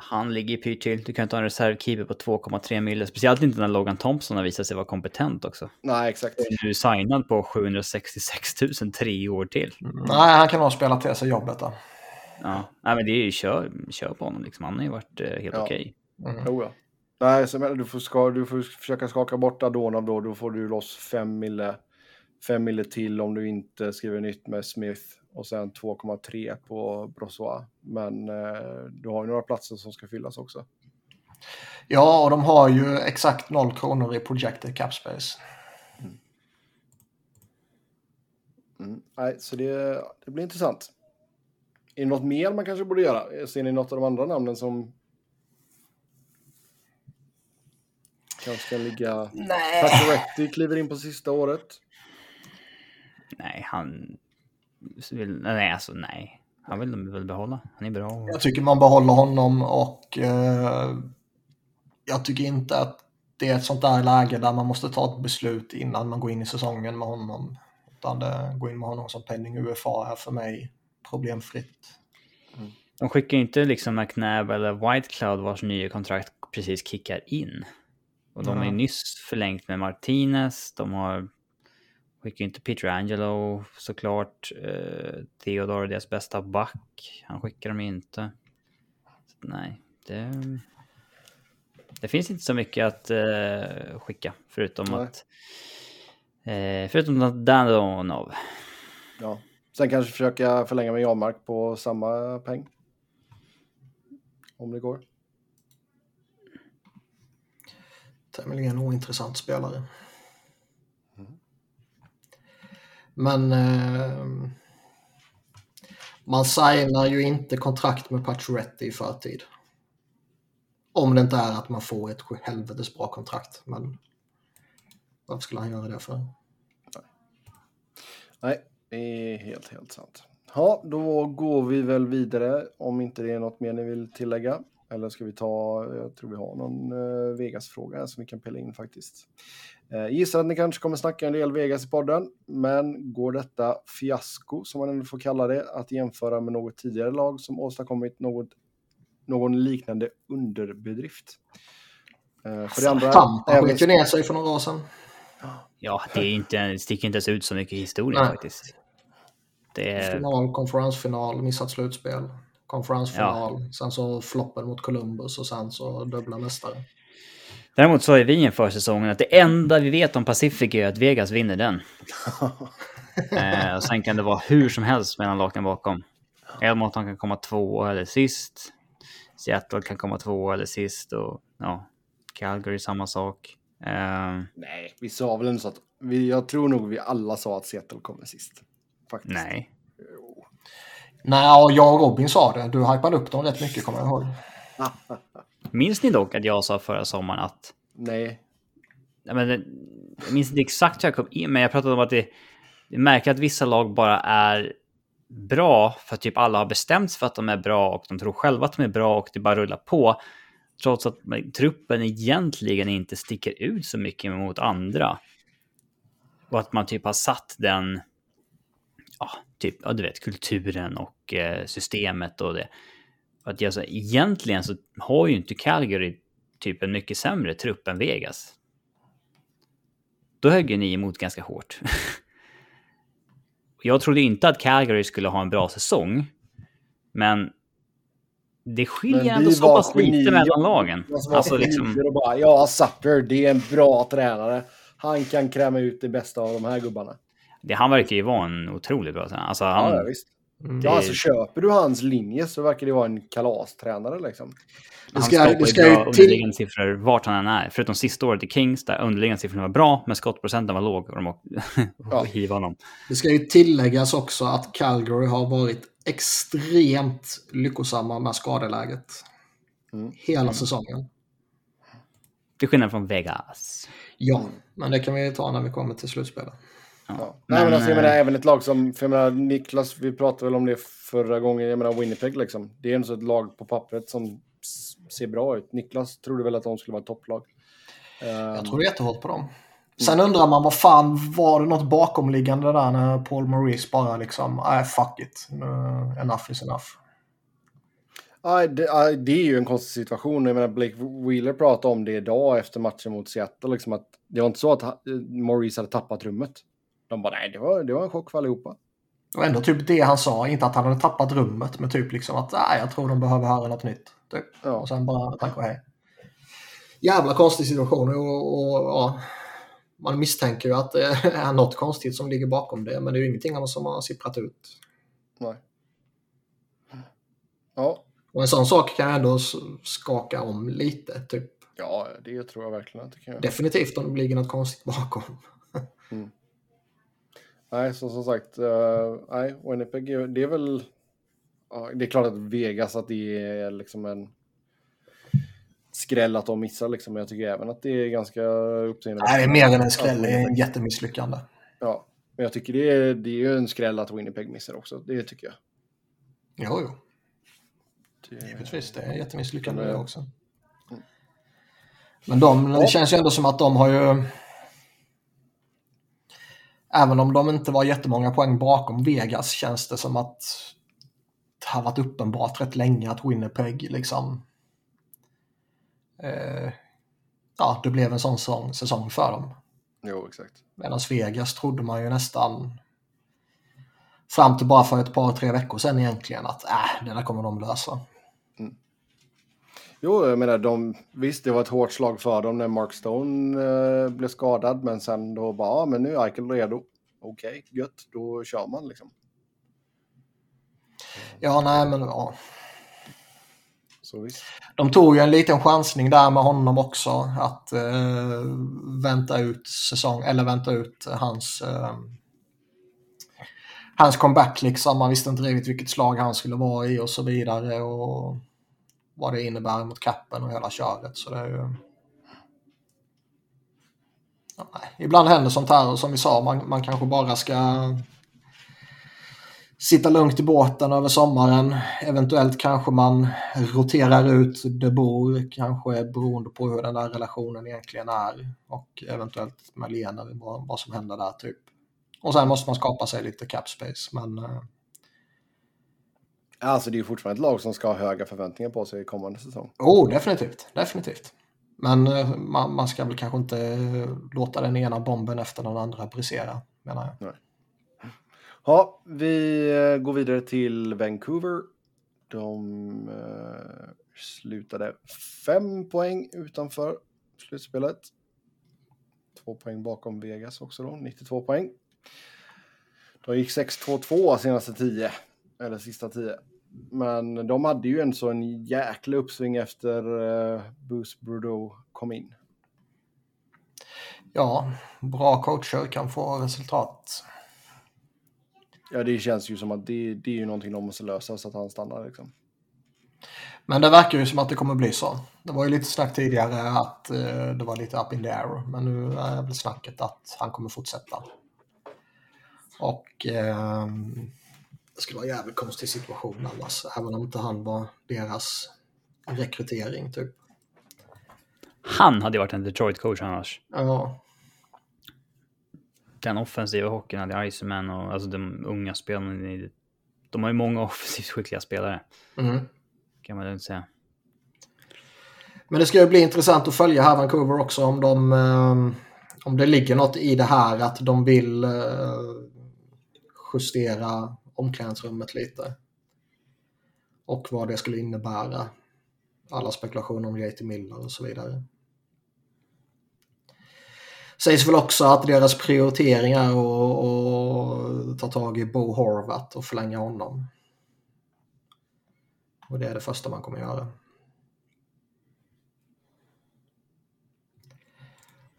Han ligger pyrt till. Du kan inte ha en reservkeeper på 2,3 mille. Speciellt inte när Logan Thompson har visat sig vara kompetent också. Nej, exakt. Du är signad på 766 000 tre år till. Mm. Nej, han kan nog spela till sig jobbet då. Ja, Nej, men det är ju kör, kör på honom liksom. Han har ju varit eh, helt ja. okej. Okay. Mm. Oh, ja. Nej, så du får, ska, du får försöka skaka bort Adonov då. Då får du loss 5 mille, 5 mille till om du inte skriver nytt med Smith. Och sen 2,3 på Brossois. Men eh, du har ju några platser som ska fyllas också. Ja, och de har ju exakt 0 kronor i projected cap space. Mm. Mm. Nej, så det, det blir intressant. Är det något mer man kanske borde göra? Ser ni något av de andra namnen som kanske ska ligga... Nej. Pacioretty kliver in på sista året. Nej, han... Vill... Nej, alltså nej. Han vill de väl behålla. Han är bra. Jag tycker man behåller honom och eh, jag tycker inte att det är ett sånt där läge där man måste ta ett beslut innan man går in i säsongen med honom. Utan det, gå in med honom som penning UFA är för mig problemfritt. Mm. De skickar inte liksom McNabb eller White Cloud vars nya kontrakt precis kickar in. Och de har ju nyss förlängt med Martinez. De har skickat inte Peter Angelo såklart. Uh, Theodore, deras bästa back. Han skickar dem inte. Så, nej, det... Det finns inte så mycket att uh, skicka förutom nej. att... Uh, förutom att Danonov. Ja. Sen kanske försöka förlänga med Janmark på samma peng. Om det går. Tämligen ointressant spelare. Mm. Men eh, man signar ju inte kontrakt med Pacioretty i förtid. Om det inte är att man får ett helvetes bra kontrakt. Men varför skulle han göra det för? Nej, det är helt, helt sant. Ja, då går vi väl vidare om inte det är något mer ni vill tillägga. Eller ska vi ta, jag tror vi har någon eh, Vegas-fråga som vi kan pilla in faktiskt. Uh, gissar att ni kanske kommer snacka en del Vegas i podden, men går detta fiasko, som man ändå får kalla det, att jämföra med något tidigare lag som åstadkommit något, någon liknande underbedrift? Uh, för det andra... Tampa ju ner sig för några år sedan. Ja, det, är inte, det sticker inte ens ut så mycket i historien Nej. faktiskt. Det är... Final, konferensfinal, missat slutspel konferensfinal. Ja. Sen så floppen mot Columbus och sen så dubbla mästare. Däremot så är vi inför säsongen att det enda vi vet om Pacific är att Vegas vinner den. [LAUGHS] eh, och sen kan det vara hur som helst mellan lagen bakom. Edmonton kan komma två eller sist. Seattle kan komma två eller sist och ja, Calgary samma sak. Eh, Nej, vi sa väl inte så att vi, jag tror nog vi alla sa att Seattle kommer sist. Faktiskt. Nej. Nej, jag och Robin sa det. Du hypade upp dem rätt mycket, kommer jag ihåg. [LAUGHS] Minns ni dock att jag sa förra sommaren att... Nej. Jag, men, jag minns inte exakt hur jag kom in, men jag pratade om att det, det märker att vissa lag bara är bra för att typ alla har bestämt sig för att de är bra och de tror själva att de är bra och det bara rullar på. Trots att truppen egentligen inte sticker ut så mycket mot andra. Och att man typ har satt den ja, typ, ja, du vet, kulturen och eh, systemet och det. Att jag, så, egentligen så har ju inte Calgary typ en mycket sämre trupp än Vegas. Då högg ni emot ganska hårt. [LAUGHS] jag trodde inte att Calgary skulle ha en bra säsong. Men det skiljer men ändå så pass lite mellan lagen. Alltså, liksom... bara, ja, Sutter, det är en bra tränare. Han kan kräma ut det bästa av de här gubbarna. Det, han verkar ju vara en otroligt bra tränare. Alltså, han, ja, visst. Mm. Ja, alltså köper du hans linje så verkar det vara en kalastränare liksom. Det ska, han skapar det ska ju bra till... underliggande siffror vart han än är. Förutom sista året i Kings där underliggande siffrorna var bra, men skottprocenten var låg och de [LAUGHS] ja. hiva honom. Det ska ju tilläggas också att Calgary har varit extremt lyckosamma med skadeläget. Mm. Hela säsongen. Till skillnad från Vegas. Ja, men det kan vi ta när vi kommer till slutspelet. Ja. Ja. Nej, men alltså, jag menar, även ett lag som, för jag menar, Niklas, vi pratade väl om det förra gången, jag menar Winnipeg liksom. Det är ändå ett lag på pappret som ser bra ut. Niklas trodde väl att de skulle vara ett topplag. Jag tror jättehårt på dem. Sen undrar man vad fan, var det något bakomliggande där när Paul Maurice bara liksom, nej fuck it, uh, enough is enough. Ja, det, det, är ju en konstig situation. Jag menar, Blake Wheeler pratade om det idag efter matchen mot Seattle. Liksom att det var inte så att Maurice hade tappat rummet. De bara, nej, det var, det var en chock för allihopa. Och ändå typ det han sa, inte att han hade tappat rummet, men typ liksom att nej, jag tror de behöver höra något nytt. Typ. Ja. Och sen bara tack och hej. Jävla konstig situation och, och ja, man misstänker ju att det [LAUGHS] är något konstigt som ligger bakom det, men det är ju ingenting som har sipprat ut. Nej. Ja. Och en sån sak kan ändå skaka om lite, typ. Ja, det tror jag verkligen att det kan göra. Definitivt om det ligger något konstigt bakom. [LAUGHS] mm. Nej, så som sagt, uh, nej, Winnipeg, det är väl... Uh, det är klart att Vegas, att det är liksom en skräll att de missar liksom. Men jag tycker även att det är ganska uppseendeväckande. Nej, det är mer än en skräll. Det är en jättemisslyckande. Ja, men jag tycker det är, det är en skräll att Winnipeg missar också. Det tycker jag. Jo, jo. Det... Givetvis, det är jättemisslyckande det också. Men de, det känns ju ändå som att de har ju... Även om de inte var jättemånga poäng bakom Vegas känns det som att det har varit uppenbart rätt länge att Winnipeg liksom eh, ja, det blev en sån säsong, säsong för dem. Jo, exakt. Medan Vegas trodde man ju nästan fram till bara för ett par, tre veckor sedan egentligen att äh, det där kommer de lösa. Jo, jag menar, de, visst det var ett hårt slag för dem när Mark Stone eh, blev skadad, men sen då bara, ja, men nu är Eichel redo. Okej, okay, gött, då kör man liksom. Ja, nej, men ja. Så visst. De tog ju en liten chansning där med honom också att eh, vänta ut säsong eller vänta ut hans eh, hans comeback liksom. Man visste inte riktigt vilket slag han skulle vara i och så vidare och vad det innebär mot kappen och hela köret. Så det är ju... Ja, Ibland händer sånt här och som vi sa, man, man kanske bara ska sitta lugnt i båten över sommaren. Eventuellt kanske man roterar ut De bor, kanske beroende på hur den där relationen egentligen är. Och eventuellt med Lena, vad, vad som händer där typ. Och sen måste man skapa sig lite cap space, men... Eh, Alltså det är ju fortfarande ett lag som ska ha höga förväntningar på sig i kommande säsong. Oh, definitivt. Definitivt. Men uh, man, man, ska väl kanske inte låta den ena bomben efter den andra brisera, menar jag. Nej. Ja, vi eh, går vidare till Vancouver. De eh, slutade fem poäng utanför slutspelet. Två poäng bakom Vegas också då, 92 poäng. De gick 6-2-2 senaste 10, eller sista 10. Men de hade ju en sån jäkla uppsving efter uh, Bruce Bordeaux kom in. Ja, bra coacher kan få resultat. Ja, det känns ju som att det, det är ju någonting de måste lösa så att han stannar liksom. Men det verkar ju som att det kommer bli så. Det var ju lite snack tidigare att uh, det var lite up in the air. Men nu är väl snacket att han kommer fortsätta. Och uh, det skulle vara en jävligt konstig situation annars. Även om inte han var deras rekrytering typ. Han hade varit en Detroit-coach annars. Ja den offensiva hockeyn hade Iceman och alltså de unga spelarna. De har ju många [LAUGHS] offensivt skickliga spelare. Mm. Kan man lugnt säga. Men det ska ju bli intressant att följa här Vancouver också om de ehm, om det ligger något i det här att de vill eh, justera omklädningsrummet lite. Och vad det skulle innebära. Alla spekulationer om JT Miller och så vidare. Sägs väl också att deras prioritering är att ta tag i Bo Horvat och förlänga honom. Och det är det första man kommer göra.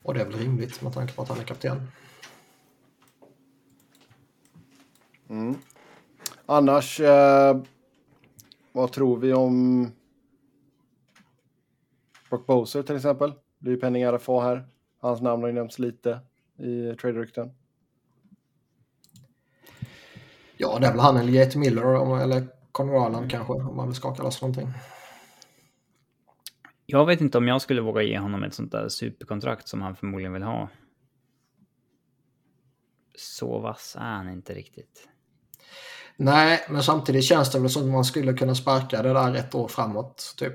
Och det är väl rimligt med tanke på att han är kapten. Mm. Annars, eh, vad tror vi om Brock Boser till exempel. Blir ju penning RFA här. Hans namn har ju nämnts lite i trade-rykten. Ja, det är väl han eller Jake Miller eller Conor Allen kanske, om man vill skaka loss någonting. Jag vet inte om jag skulle våga ge honom ett sånt där superkontrakt som han förmodligen vill ha. Så vass är han inte riktigt. Nej, men samtidigt känns det väl som att man skulle kunna sparka det där ett år framåt, typ.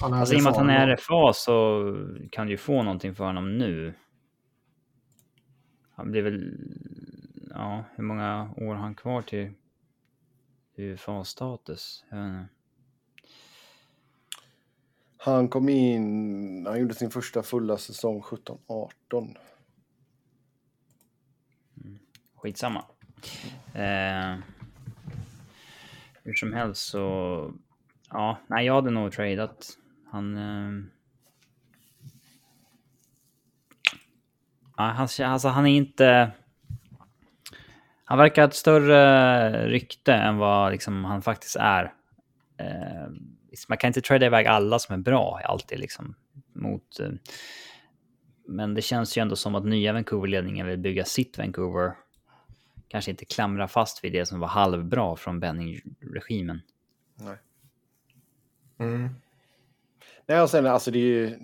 Han alltså, I och med att han är RFA så kan du ju få någonting för honom nu. Han blir väl... Ja, hur många år har han kvar till UFA-status? Han kom in, han gjorde sin första fulla säsong 17-18. Mm. Skitsamma. Eh, hur som helst så... Ja, nej, jag hade nog tradat. Han... Eh, ja, han, alltså, han är inte... Han verkar ha ett större rykte än vad liksom, han faktiskt är. Eh, man kan inte trada iväg alla som är bra alltid liksom mot... Eh, men det känns ju ändå som att nya Vancouver-ledningen vill bygga sitt Vancouver. Kanske inte klamra fast vid det som var halvbra från Benning-regimen. Nej. Mm. Nej, och sen alltså det,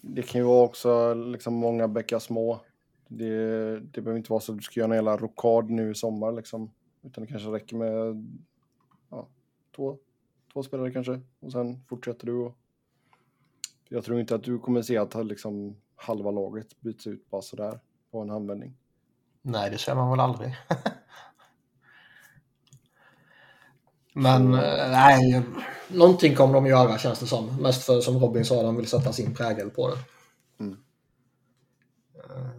det kan ju vara också liksom många bäckar små. Det, det behöver inte vara så att du ska göra en hela rokad nu i sommar liksom. Utan det kanske räcker med ja, två, två spelare kanske. Och sen fortsätter du. Och... Jag tror inte att du kommer se att liksom halva laget byts ut bara sådär på en handvändning. Nej, det ser man väl aldrig. [LAUGHS] Men eh, nej, någonting kommer de göra känns det som. Mest för som Robin sa, de vill sätta sin prägel på det. Mm. Eh,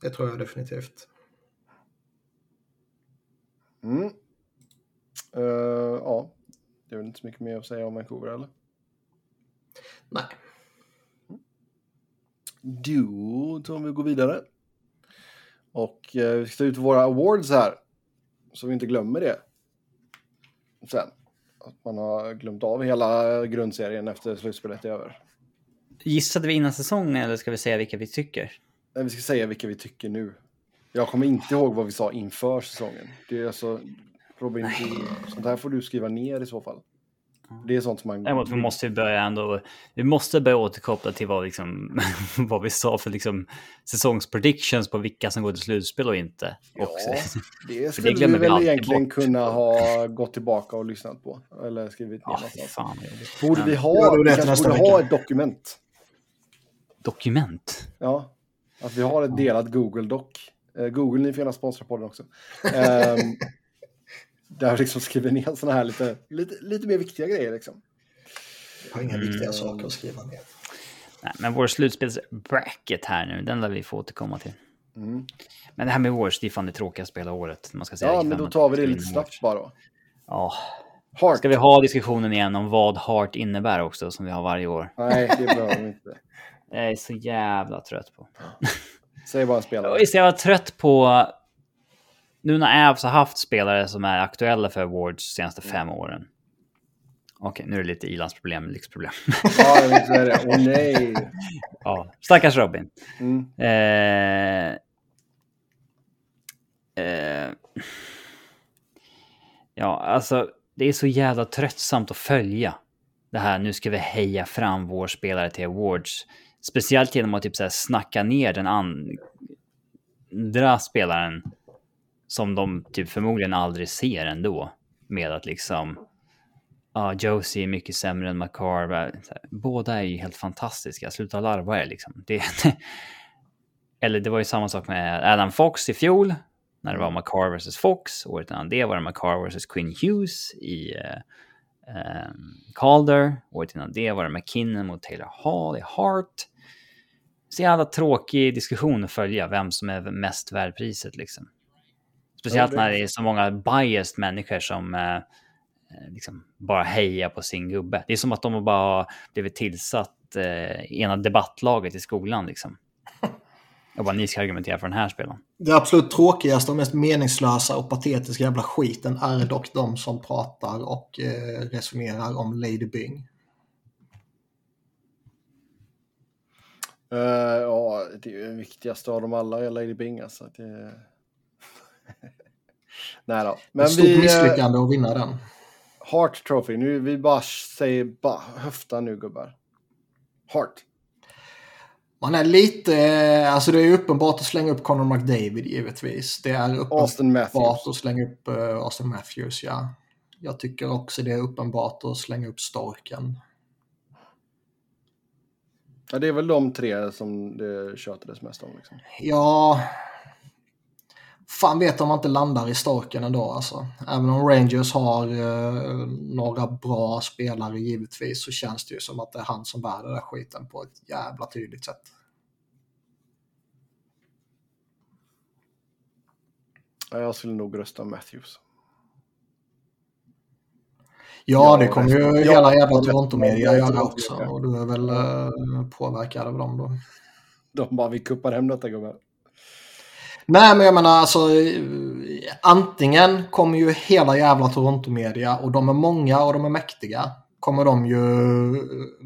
det tror jag definitivt. Mm. Uh, ja, det är väl inte så mycket mer att säga om Vancouver eller? Nej. Då tror vi går vidare. Och uh, vi ska ta ut våra awards här. Så vi inte glömmer det. Sen. Att man har glömt av hela grundserien efter slutspelet är över. Gissade vi innan säsongen eller ska vi säga vilka vi tycker? Nej, vi ska säga vilka vi tycker nu. Jag kommer inte ihåg vad vi sa inför säsongen. Det är alltså, Robin, sånt här får du skriva ner i så fall. Det är sånt som man... Däremot, vi måste börja ändå... Vi måste börja återkoppla till vad, liksom, [LAUGHS] vad vi sa för liksom, säsongspredictions på vilka som går till slutspel och inte. Ja, [LAUGHS] det skulle det vi väl egentligen bort. kunna ha [LAUGHS] gått tillbaka och lyssnat på. Eller skrivit ner. Ja, fan, borde vi ha, vi kanske borde ha ett dokument. Dokument? Ja, att vi har ett delat Google-doc. Uh, Google, ni får gärna sponsra podden också. Där vi liksom skriver ner sådana här lite, lite, lite mer viktiga grejer. Liksom. Jag har inga mm. viktiga saker att skriva ner. Nej, men vår slutspelsbracket här nu, den lär vi få återkomma till. Mm. Men det här med Wars, det är fan det tråkigaste hela året. Man ska säga ja, men då tar vi det lite snabbt bara. Ja. Heart. Ska vi ha diskussionen igen om vad Heart innebär också, som vi har varje år? Nej, det behöver vi inte. [LAUGHS] Jag är så jävla trött på. Säg bara spelare. Jag var trött på... Nu när Avs har haft spelare som är aktuella för awards de senaste fem åren. Okej, nu är det lite ilandsproblem, lyxproblem. ja, jag vet det. Åh oh, nej. [LAUGHS] ja, stackars Robin. Mm. Eh, eh, ja, alltså det är så jävla tröttsamt att följa det här. Nu ska vi heja fram vår spelare till awards. Speciellt genom att typ så här snacka ner den andra spelaren som de typ förmodligen aldrig ser ändå. Med att liksom, ja, Josie är mycket sämre än McCarver. Båda är ju helt fantastiska, sluta larva er liksom. Det, [LAUGHS] eller det var ju samma sak med Adam Fox i fjol, när det var McCarr vs Fox. Året innan det var det McCarr vs Quinn Hughes i uh, um, Calder. Året innan det var det McKinnon mot Taylor Hall i Hart så jävla tråkig diskussion att följa vem som är mest värd priset liksom. Speciellt när det är så många biased människor som eh, eh, liksom bara hejar på sin gubbe. Det är som att de bara har blivit tillsatt eh, ena debattlaget i skolan liksom. [LAUGHS] Och bara ni ska argumentera för den här spelaren. Det absolut tråkigaste och mest meningslösa och patetiska jävla skiten är dock de som pratar och eh, resonerar om Lady Byng. Uh, ja, det är ju den viktigaste av dem alla, Lady Bing. Alltså. Det... [LAUGHS] Nej då. Men stort vi, misslyckande att vinna den. Heart Trophy. Nu, vi bara säger bara höfta nu gubbar. Heart. Man är lite, alltså det är uppenbart att slänga upp Conor McDavid givetvis. Det är uppenbart att slänga upp uh, Austin Matthews, ja. Jag tycker också det är uppenbart att slänga upp Storken. Ja, det är väl de tre som det tjatades mest om. Liksom. Ja, fan vet om man inte landar i Storken ändå alltså. Även om Rangers har eh, några bra spelare givetvis så känns det ju som att det är han som bär den där skiten på ett jävla tydligt sätt. Jag skulle nog rösta Matthews. Ja, det kommer ju hela jävla Toronto-media göra också. Och du är väl uh, påverkad av dem då. De bara, vi kuppar hem detta gubbar. Nej, men jag menar alltså antingen kommer ju hela jävla Toronto-media och de är många och de är mäktiga. Kommer de ju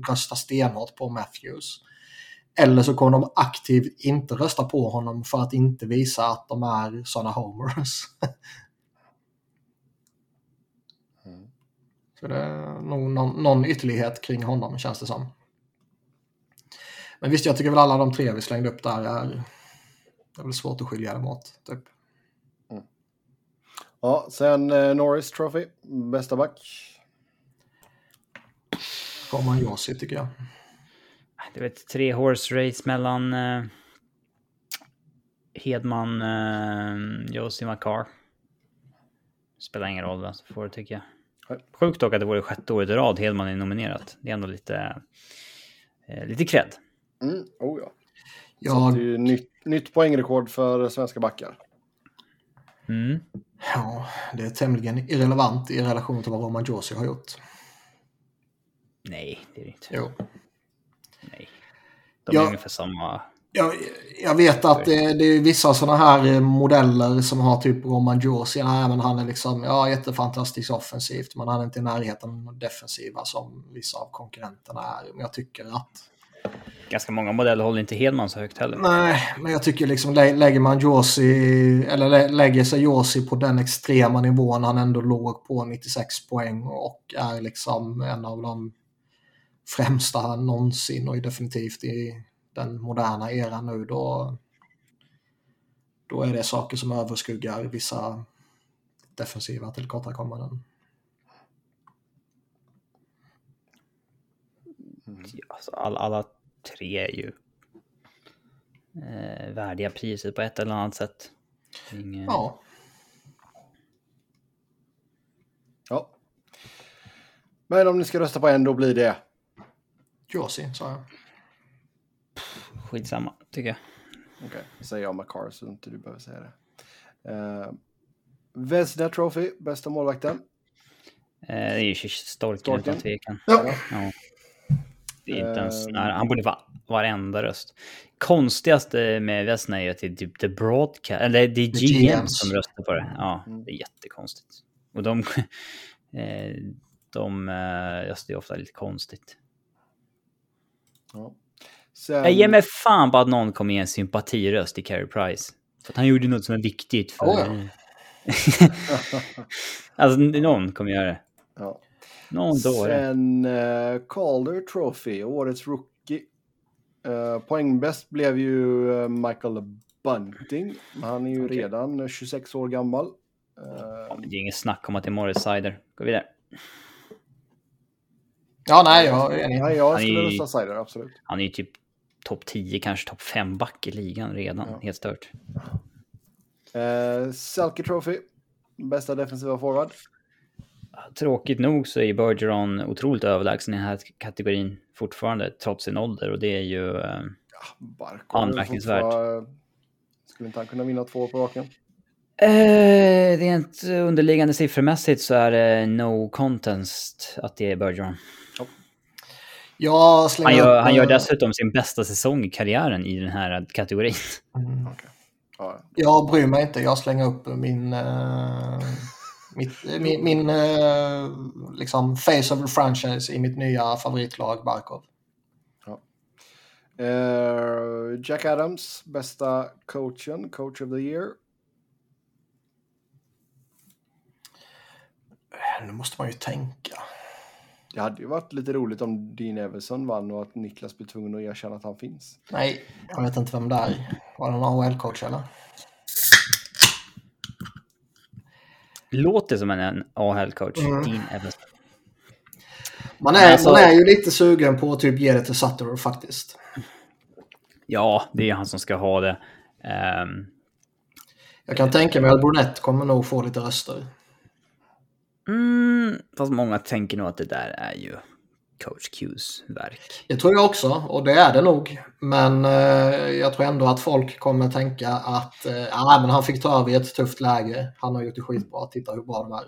rösta stenhårt på Matthews. Eller så kommer de aktivt inte rösta på honom för att inte visa att de är sådana homers. mm. Så det är nog någon, någon ytterlighet kring honom känns det som. Men visst, jag tycker väl alla de tre vi slängde upp där är det är väl svårt att skilja dem åt. Typ. Mm. Ja, sen eh, Norris Trophy, bästa back. Roman Josi tycker jag. Det är ett tre horse race mellan eh, Hedman, eh, Josie McCarr. Spelar ingen roll vem som får det tycker jag. Sjukt dock att det vore sjätte året i rad Hedman är nominerat. Det är ändå lite, eh, lite cred. Mm, oh ja. Jag... Så det är ju nytt, nytt poängrekord för svenska backar. Mm. Ja, det är tämligen irrelevant i relation till vad Roman Josi har gjort. Nej, det är det inte. Jo. Nej. De är ja, ungefär samma. Jag, jag vet att det, det är vissa sådana här modeller som har typ Roman Josi. Nej, men han är liksom ja, jättefantastisk offensivt, men han är inte i närheten defensiva som vissa av konkurrenterna är. Men jag tycker att ganska många modeller håller inte Hedman så högt heller. Nej, men jag tycker liksom lä lägger man Josi, eller lä lägger sig Josi på den extrema nivån han ändå låg på 96 poäng och är liksom en av de främsta någonsin och definitivt i den moderna eran nu då, då är det saker som överskuggar vissa defensiva tillkortakommanden. Mm. Alla, alla tre är ju eh, värdiga priset på ett eller annat sätt. Ingen... Ja. Ja. Men om ni ska rösta på en, då blir det? Josie, sa jag. Skitsamma, tycker jag. Okej, okay. säger jag McCar så inte du behöver säga det. Uh, Vesda Trophy, bästa målvakten? Uh, det är ju Storken, Storken. utan tvekan. Ja. ja. Det är inte ens nära. Han borde vara varenda röst. Konstigaste med Vesna är ju att det är typ The Broadcast, eller det är GM som röstar på det. Ja, mm. det är jättekonstigt. Och de, [LAUGHS] eh, de eh, röstar ju ofta lite konstigt. Ja. Sen... Jag ger mig fan på att någon kommer ge en sympatiröst till Carey Price. För att han gjorde något som är viktigt för... Oh, ja. [LAUGHS] alltså, någon kommer göra det. Ja. Någon Sen uh, Calder Trophy, årets rookie. Uh, poängbäst blev ju uh, Michael Bunting. Han är ju okay. redan 26 år gammal. Uh, ja, det är inget snack om att det är Morris Sider. Gå vidare. Ja, nej, jag enig. Nej, jag skulle rösta Sider, absolut. Han är ju typ topp 10, kanske topp 5 back i ligan redan. Ja. Helt stört. Uh, Selke Trophy, bästa defensiva forward tråkigt nog så är Bergeron otroligt överlägsen i den här kategorin fortfarande, trots sin ålder. Och det är ju eh, ja, anmärkningsvärt. Skulle inte han kunna vinna två på raken? Eh, rent underliggande siffermässigt så är det no contest att det är Bergeron. Ja. Han, gör, han gör dessutom sin bästa säsong i karriären i den här kategorin. Mm. Okay. Ja. Jag bryr mig inte, jag slänger upp min... Uh mitt, min, min eh, liksom face of the franchise i mitt nya favoritlag Barkov. Ja. Eh, Jack Adams, bästa coachen, coach of the year. Nu måste man ju tänka. Det hade ju varit lite roligt om Dean Everson vann och att Niklas blir tvungen att erkänna att han finns. Nej, jag vet inte vem det är. Var det någon AHL-coach eller? Låter som en AHL-coach, Mm. Dean Evans. Man är, alltså- man är ju lite sugen på att typ ge det till Sutter faktiskt. Ja, det är han som ska ha det. Ehm, Jag kan tänka mig att Brunette kommer nog få lite röster. mm, fast många tänker nog att det där är ju coach Qs verk. Det tror jag också, och det är det nog. Men eh, jag tror ändå att folk kommer tänka att eh, ah, men han fick ta över i ett tufft läge. Han har gjort det skitbra. Titta hur bra de är.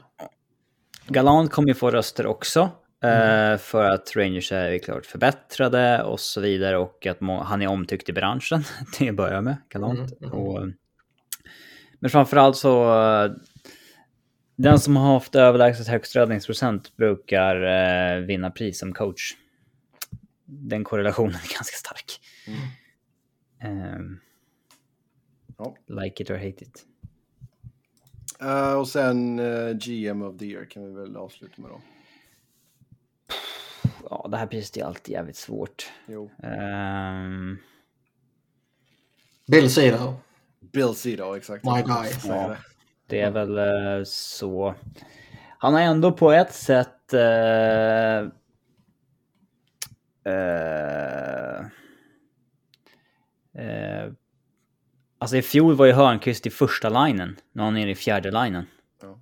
Galant kommer ju få röster också. eh, För att Rangers är klart förbättrade och så vidare och att han är omtyckt i branschen. [LAUGHS] Det börjar jag med, Galant. Mm, mm. Och, men framförallt så... Den som har haft överlägset högst räddningsprocent brukar eh, vinna pris som coach. Den korrelationen är [LAUGHS] ganska stark. Ehm, Ja. like it or hate it. Eh, och sen eh, GM of the year kan vi väl avsluta med då. Ja, det här priset är alltid jävligt svårt. Jo. Ehm, Bill Cedar. Bill Cedar, exakt. My guy. Ja. Det. Är väl eh, så. Han har ändå på ett sätt... Eh, eh, eh, alltså i fjol var ju Hörnqvist i första linen. Nu är han nere i fjärde linen. Ja.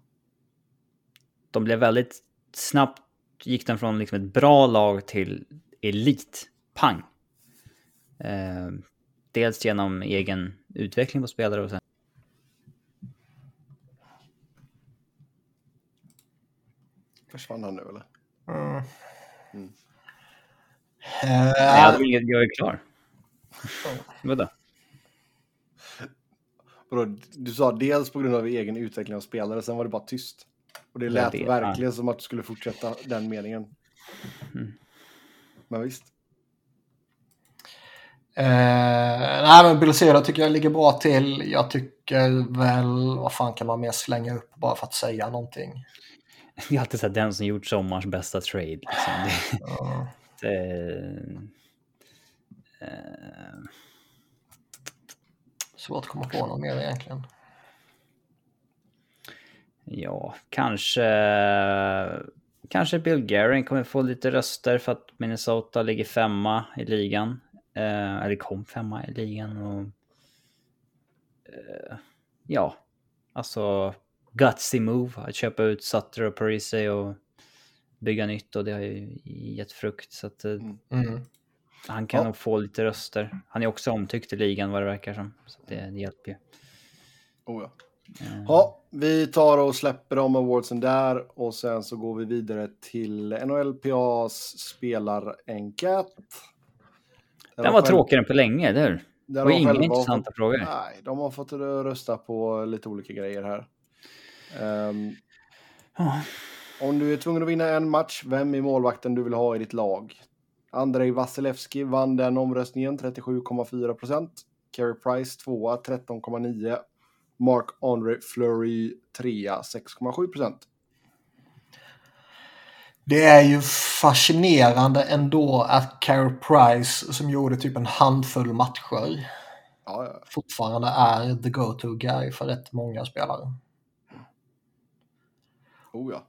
De blev väldigt snabbt gick den från liksom ett bra lag till elit. Pang. Eh, dels genom egen utveckling på spelare och sen Försvann han nu eller? Mm. Mm. Eh, Nej, jag, jag är klar. [LAUGHS] Vadå? Vadå, Du sa dels på grund av egen utveckling av spelare, sen var det bara tyst. Och det Ja, lät det- verkligen som att du skulle fortsätta den meningen. Mm. Men visst. Eh, nej, men Bill Cedar tycker jag ligger bra till. Jag tycker väl, vad fan kan man mer slänga upp bara för att säga någonting? [LAUGHS] Det är alltid så här, den som gjort sommarens bästa trade. Liksom. Det, Ja. det, eh, Svårt att komma på något mer egentligen. ja, kanske... Kanske Bill Guerin kommer få lite röster för att Minnesota ligger femma i ligan. Eh, eller kom femma i ligan. Och, eh, ja, alltså gutsy move att köpa ut Sutter och Parise och bygga nytt och det har ju gett frukt. Så att, eh, Mm. Han kan Ja. nog få lite röster. Han är också omtyckt i ligan vad det verkar som. Så det, det hjälper ju. Oh, ja. Eh, ja, vi tar och släpper de awardsen där och sen så går vi vidare till NHLPAs spelarenkät. Den de var själv- tråkigare än på länge, eller hur? där Det var inga intressanta fått- frågor. Nej, de har fått rösta på lite olika grejer här. Ehm, Ja. om du är tvungen att vinna en match, vem är målvakten du vill ha i ditt lag? Andrei Vasilevski vann den omröstningen, 37,4 procent. Carey Price tvåa, 13,9. Mark-André Fleury trea, 6,7 procent. Det är ju fascinerande ändå att Carey Price som gjorde typ en handfull matcher Ja, ja. fortfarande är the go-to guy för rätt många spelare. Oh, ja.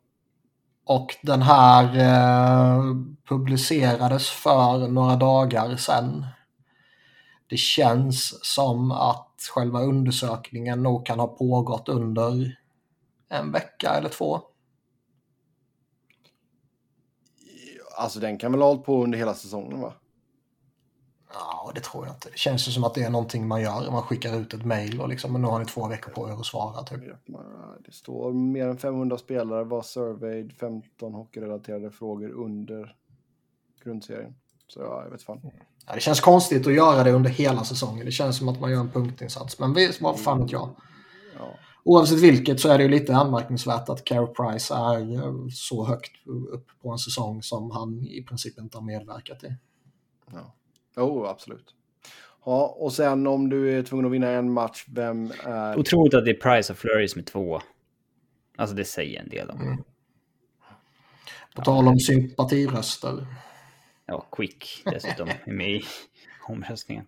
Och den här eh, publicerades för några dagar sedan. Det känns som att själva undersökningen nog kan ha pågått under en vecka eller två. Alltså den kan väl ha hållit på under hela säsongen va? Ja, det tror jag inte. Det känns ju som att det är någonting man gör. Man skickar ut ett mail och liksom, men nu har ni två veckor på er att svara. Typ. Det står mer än 500 spelare var surveyed, 15 hockeyrelaterade frågor under grundserien. Så ja, jag vet fan. Ja, det känns konstigt att göra det under hela säsongen. Det känns som att man gör en punktinsats. Men vad fan vet jag. Ja. Oavsett vilket så är det ju lite anmärkningsvärt att Carey Price är eh, så högt upp på en säsong som han i princip inte har medverkat i. Ja. Jo, oh, absolut. Ja, och sen om du är tvungen att vinna en match, vem är... Otroligt att det är Price of Flurry som är två. Alltså det säger en del om. Mm. På tal om sympatiröster. Ja, Quick dessutom är med i omröstningen.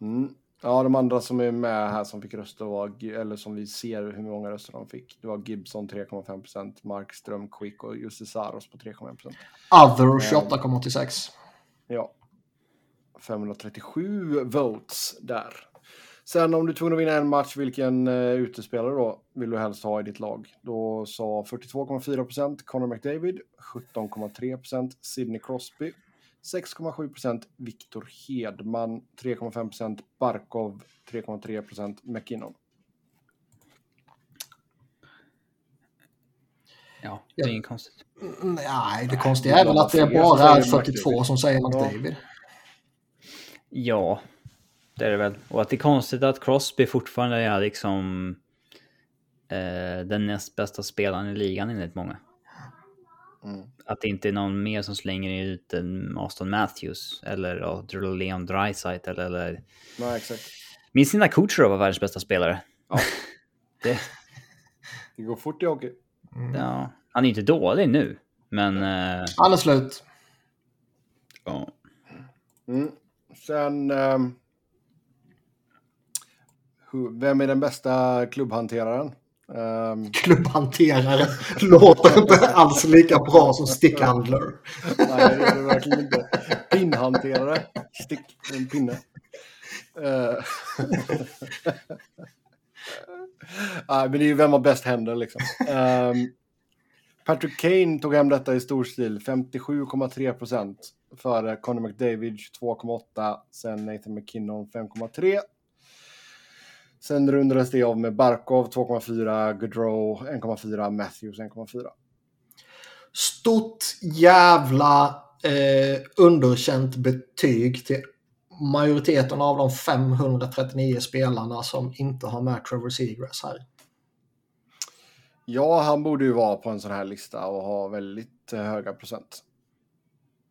Mm. Ja, de andra som är med här som fick röster var, eller som vi ser hur många röster de fick. Det var Gibson 3,5% Markström, Quick och Jussi Saros på 3,1 Other 28,86. Ja. 537 votes där. Sen om du är tvungen att vinna en match, vilken uh, utespelare då vill du helst ha i ditt lag? Då sa 42,4% Connor McDavid, 17,3% Sidney Crosby, 6,7% Viktor Hedman, 3,5% Barkov, 3,3 McKinnon. Ja, det är inget konstigt. Nej, det konstiga är väl att det bara är 42 som säger McDavid. Ja, det är det väl. Och att det är konstigt att Crosby fortfarande är liksom eh, den näst bästa spelaren i ligan enligt många. Mm. Att det inte är någon mer som slänger ut en Aston Matthews eller ja, Leon Draisaitl eller... eller... Nej, exakt. Minns ni när Kucherov var världens bästa spelare? Ja. [LAUGHS] det... det går fort i hockey. Mm. Ja. Han är inte dålig nu, men... Uh... Han är slut. Ja. Mm. Sen... Um... Vem är den bästa klubbhanteraren? Um... [LAUGHS] Klubbhanterare låter inte alls lika bra som stickhandler. Nej, det är verkligen inte. Pinnhanterare. Stick, en pinne. Uh... [LAUGHS] Nej, men det är ju vem har bäst händer liksom. Um... Patrick Kane tog hem detta i stor stil, 57,3 procent. Före Conor McDavid 22,8. Sen Nathan McKinnon 5,3. Sen rundades det av med Barkov 2,4, Gaudreau 1,4, Matthews 1,4. Stort jävla eh, underkänt betyg till majoriteten av de 539 spelarna som inte har med Trevor Seagrass här. Ja, han borde ju vara på en sån här lista och ha väldigt eh, höga procent.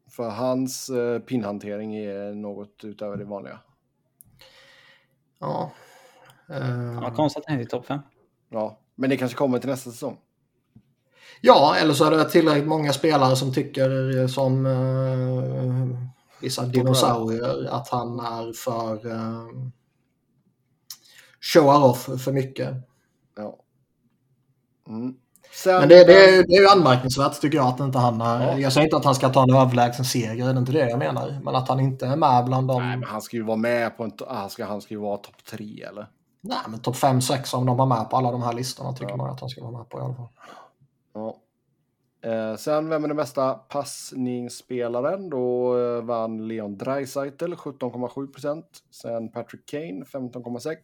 För hans eh, pinnhantering är något utöver det vanliga. Ja, Uh, ja, konstigt att han är i topp 5. Ja, men det kanske kommer till nästa säsong. Ja, eller så är det tillräckligt många spelare som tycker som uh, vissa dinosaurier att han är för uh, showar off för mycket. Ja. Mm. Sen, men det, det, det är ju anmärkningsvärt tycker jag att inte han är. Ja. Jag säger inte att han ska ta en överlägsen seger, det är inte det jag menar. Men att han inte är med bland dem. Nej, men han ska ju vara med på en... Han ska, han ska ju vara topp tre eller? Nej, men topp 5-6 om de har med på alla de här listorna tycker ja. man att han ska vara med på i alla fall. Ja. Eh, sen, vem är den bästa passningsspelaren? Då eh, vann Leon Draisaitl 17,7 procent. Sen Patrick Kane 15,6.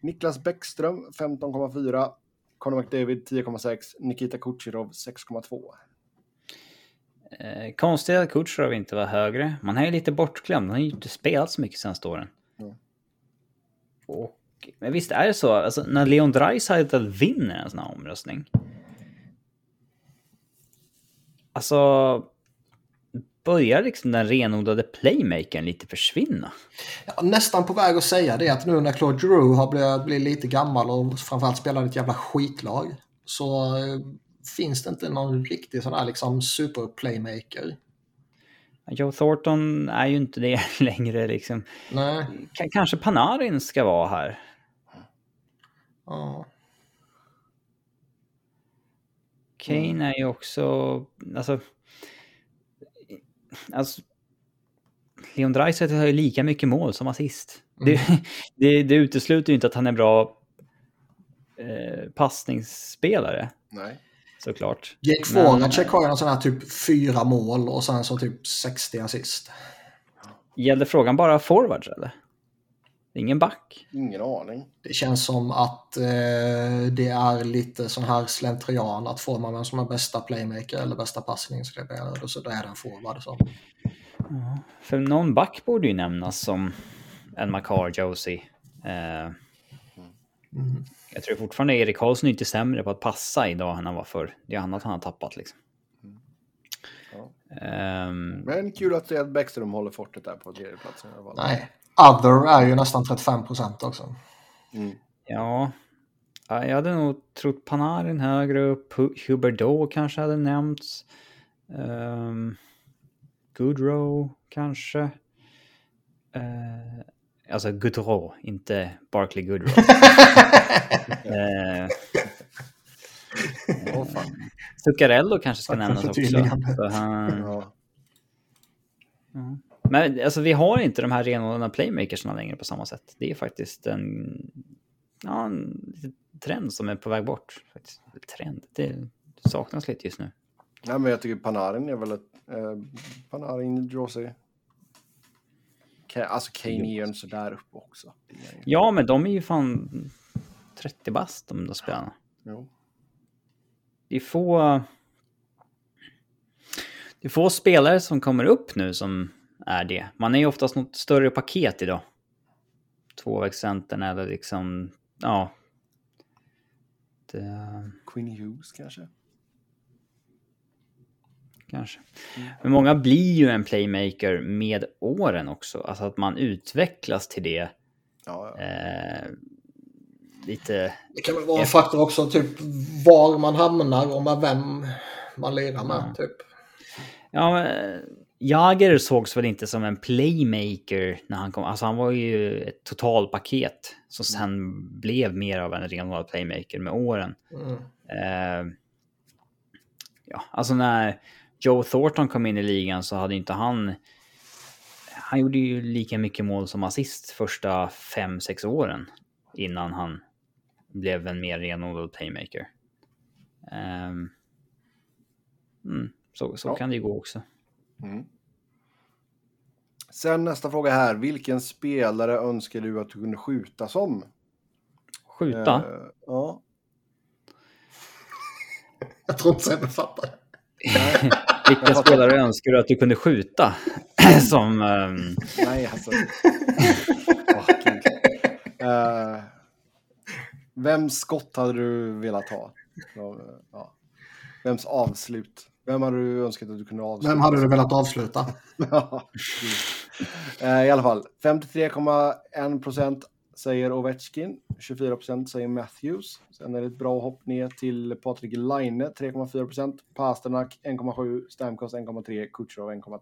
Niklas Bäckström 15,4. Conor McDavid 10,6. Nikita Kucherov 6,2. Eh, konstigt att Kucherov inte var högre. Man är ju lite bortglömd. Han har ju inte spelat så mycket senaste åren. Mm. Och men visst är det så, alltså, när Leon Draisaitl vinner en sån här omröstning. Alltså, börjar liksom den renodlade playmakern lite försvinna? Ja, nästan på väg att säga det att nu när Claude Giroux har blivit, blivit lite gammal och framförallt spelar ett jävla skitlag så eh, finns det inte någon riktig sån här liksom super-playmaker. Joe Thornton är ju inte det [LAUGHS] längre liksom. Nej. K kanske Panarin ska vara här. Ja. Kane är ju också, alltså... Alltså... Leon Draisaitl har ju lika mycket mål som assist. Mm. Det, [LAUGHS] det, det utesluter ju inte att han är bra eh, passningsspelare. Nej. Såklart. Jake Voracek har ju en sån här typ fyra mål och sen så typ 60 assist. Gällde frågan bara forwards eller? Ingen back? Ingen aning. Det känns som att eh, det är lite sån här slentrian att får man vem som är bästa playmaker eller bästa passningsspelare så då är det en forward. Så. Ja, för någon back borde ju nämnas som en Makar Josie. Eh, mm. Jag tror fortfarande Erik Karlsson är inte sämre på att passa idag än han var förr. Det är annat han har tappat liksom. Ehm, Men kul att att Bäckström håller fortet där på tredjeplatsen. Nej. Other är ju nästan 35 procent också. Mm. ja. Ja, jag hade nog trott Panarin högre upp. Hu- Huberdeau kanske hade nämnts. Um, Goodrow kanske. Uh, alltså Goodrow, inte Barkley Goodrow. uh, [LAUGHS] Åh, fan. Zuccarello kanske ska Tack nämnas också. För han, Ja. Men alltså, vi har inte de här renodlade playmakersna längre på samma sätt. Det är faktiskt en, ja, en trend som är på väg bort. Faktiskt. Trend, det saknas lite just nu. Nej, men jag tycker Panarin är väl ett... Eh, Panarin. Ka- Alltså Kane är ju en sådär uppe också. Ja, men de är ju fan 30 bast de där spelarna. Jo. Det är få... Det är få spelare som kommer upp nu som är det. Man är ju oftast något större paket idag. Tvåvägscentern eller liksom, ja. Det, Quinn Hughes kanske? kanske. Men många blir ju en playmaker med åren också. Alltså att man utvecklas till det. Ja, ja. Eh, lite... Det kan väl vara en faktor också, typ var man hamnar och med vem man lirar med. Ja. Typ. Ja, men, Jager sågs väl inte som en playmaker när han kom. Alltså han var ju ett totalpaket som sen blev mer av en renodlad playmaker med åren. Mm. Eh, ja, alltså när Joe Thornton kom in i ligan så hade inte han... Han gjorde ju lika mycket mål som assist första fem sex åren innan han blev en mer renodlad playmaker. Ehm, mm, så så Ja. kan det ju gå också. Mm. Sen nästa fråga här. Vilken spelare önskar du att du kunde skjuta som? Skjuta? Eh, ja. [LAUGHS] Jag tror inte Sebbe fattar. [LAUGHS] Vilka spelare önskar du att du kunde skjuta? [CLEARS THROAT] som... ehm, Nej, alltså. Eh, vems skott hade du velat ha? Ja, Ja. Vems avslut? Vem hade du önskat att du kunde avsluta? Vem hade du velat avsluta? [LAUGHS] Eh, I alla fall, 53,1 procent säger Ovechkin, 24 procent säger Matthews. Sen är det ett bra hopp ner till Patrik Laine, 3,4 procent. Pasternak 1,7, Stamkos 1,3, Kutjerov 1,3.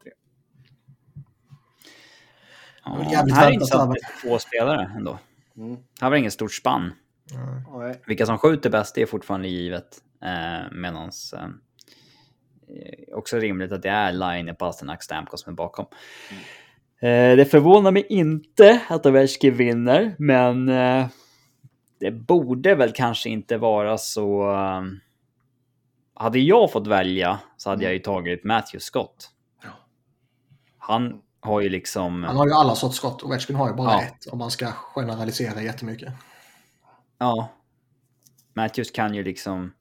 ja, är jävligt här är intressant två spelare ändå. Mm. Här var det inget stort spann. Nej. Vilka som skjuter bäst det är fortfarande givet. Eh, medans eh, också rimligt att det är Line, Pasternak, Stamkos som är bakom. Eh, det förvånar mig inte att Ovechkin vinner, men eh, det borde väl kanske inte vara så... Eh, hade jag fått välja så hade jag ju tagit Matthew Scott. Han har ju liksom... Han har ju alla sorts skott. Ovechkin har ju bara Ja. ett om man ska generalisera jättemycket. Ja. Matthews kan ju liksom...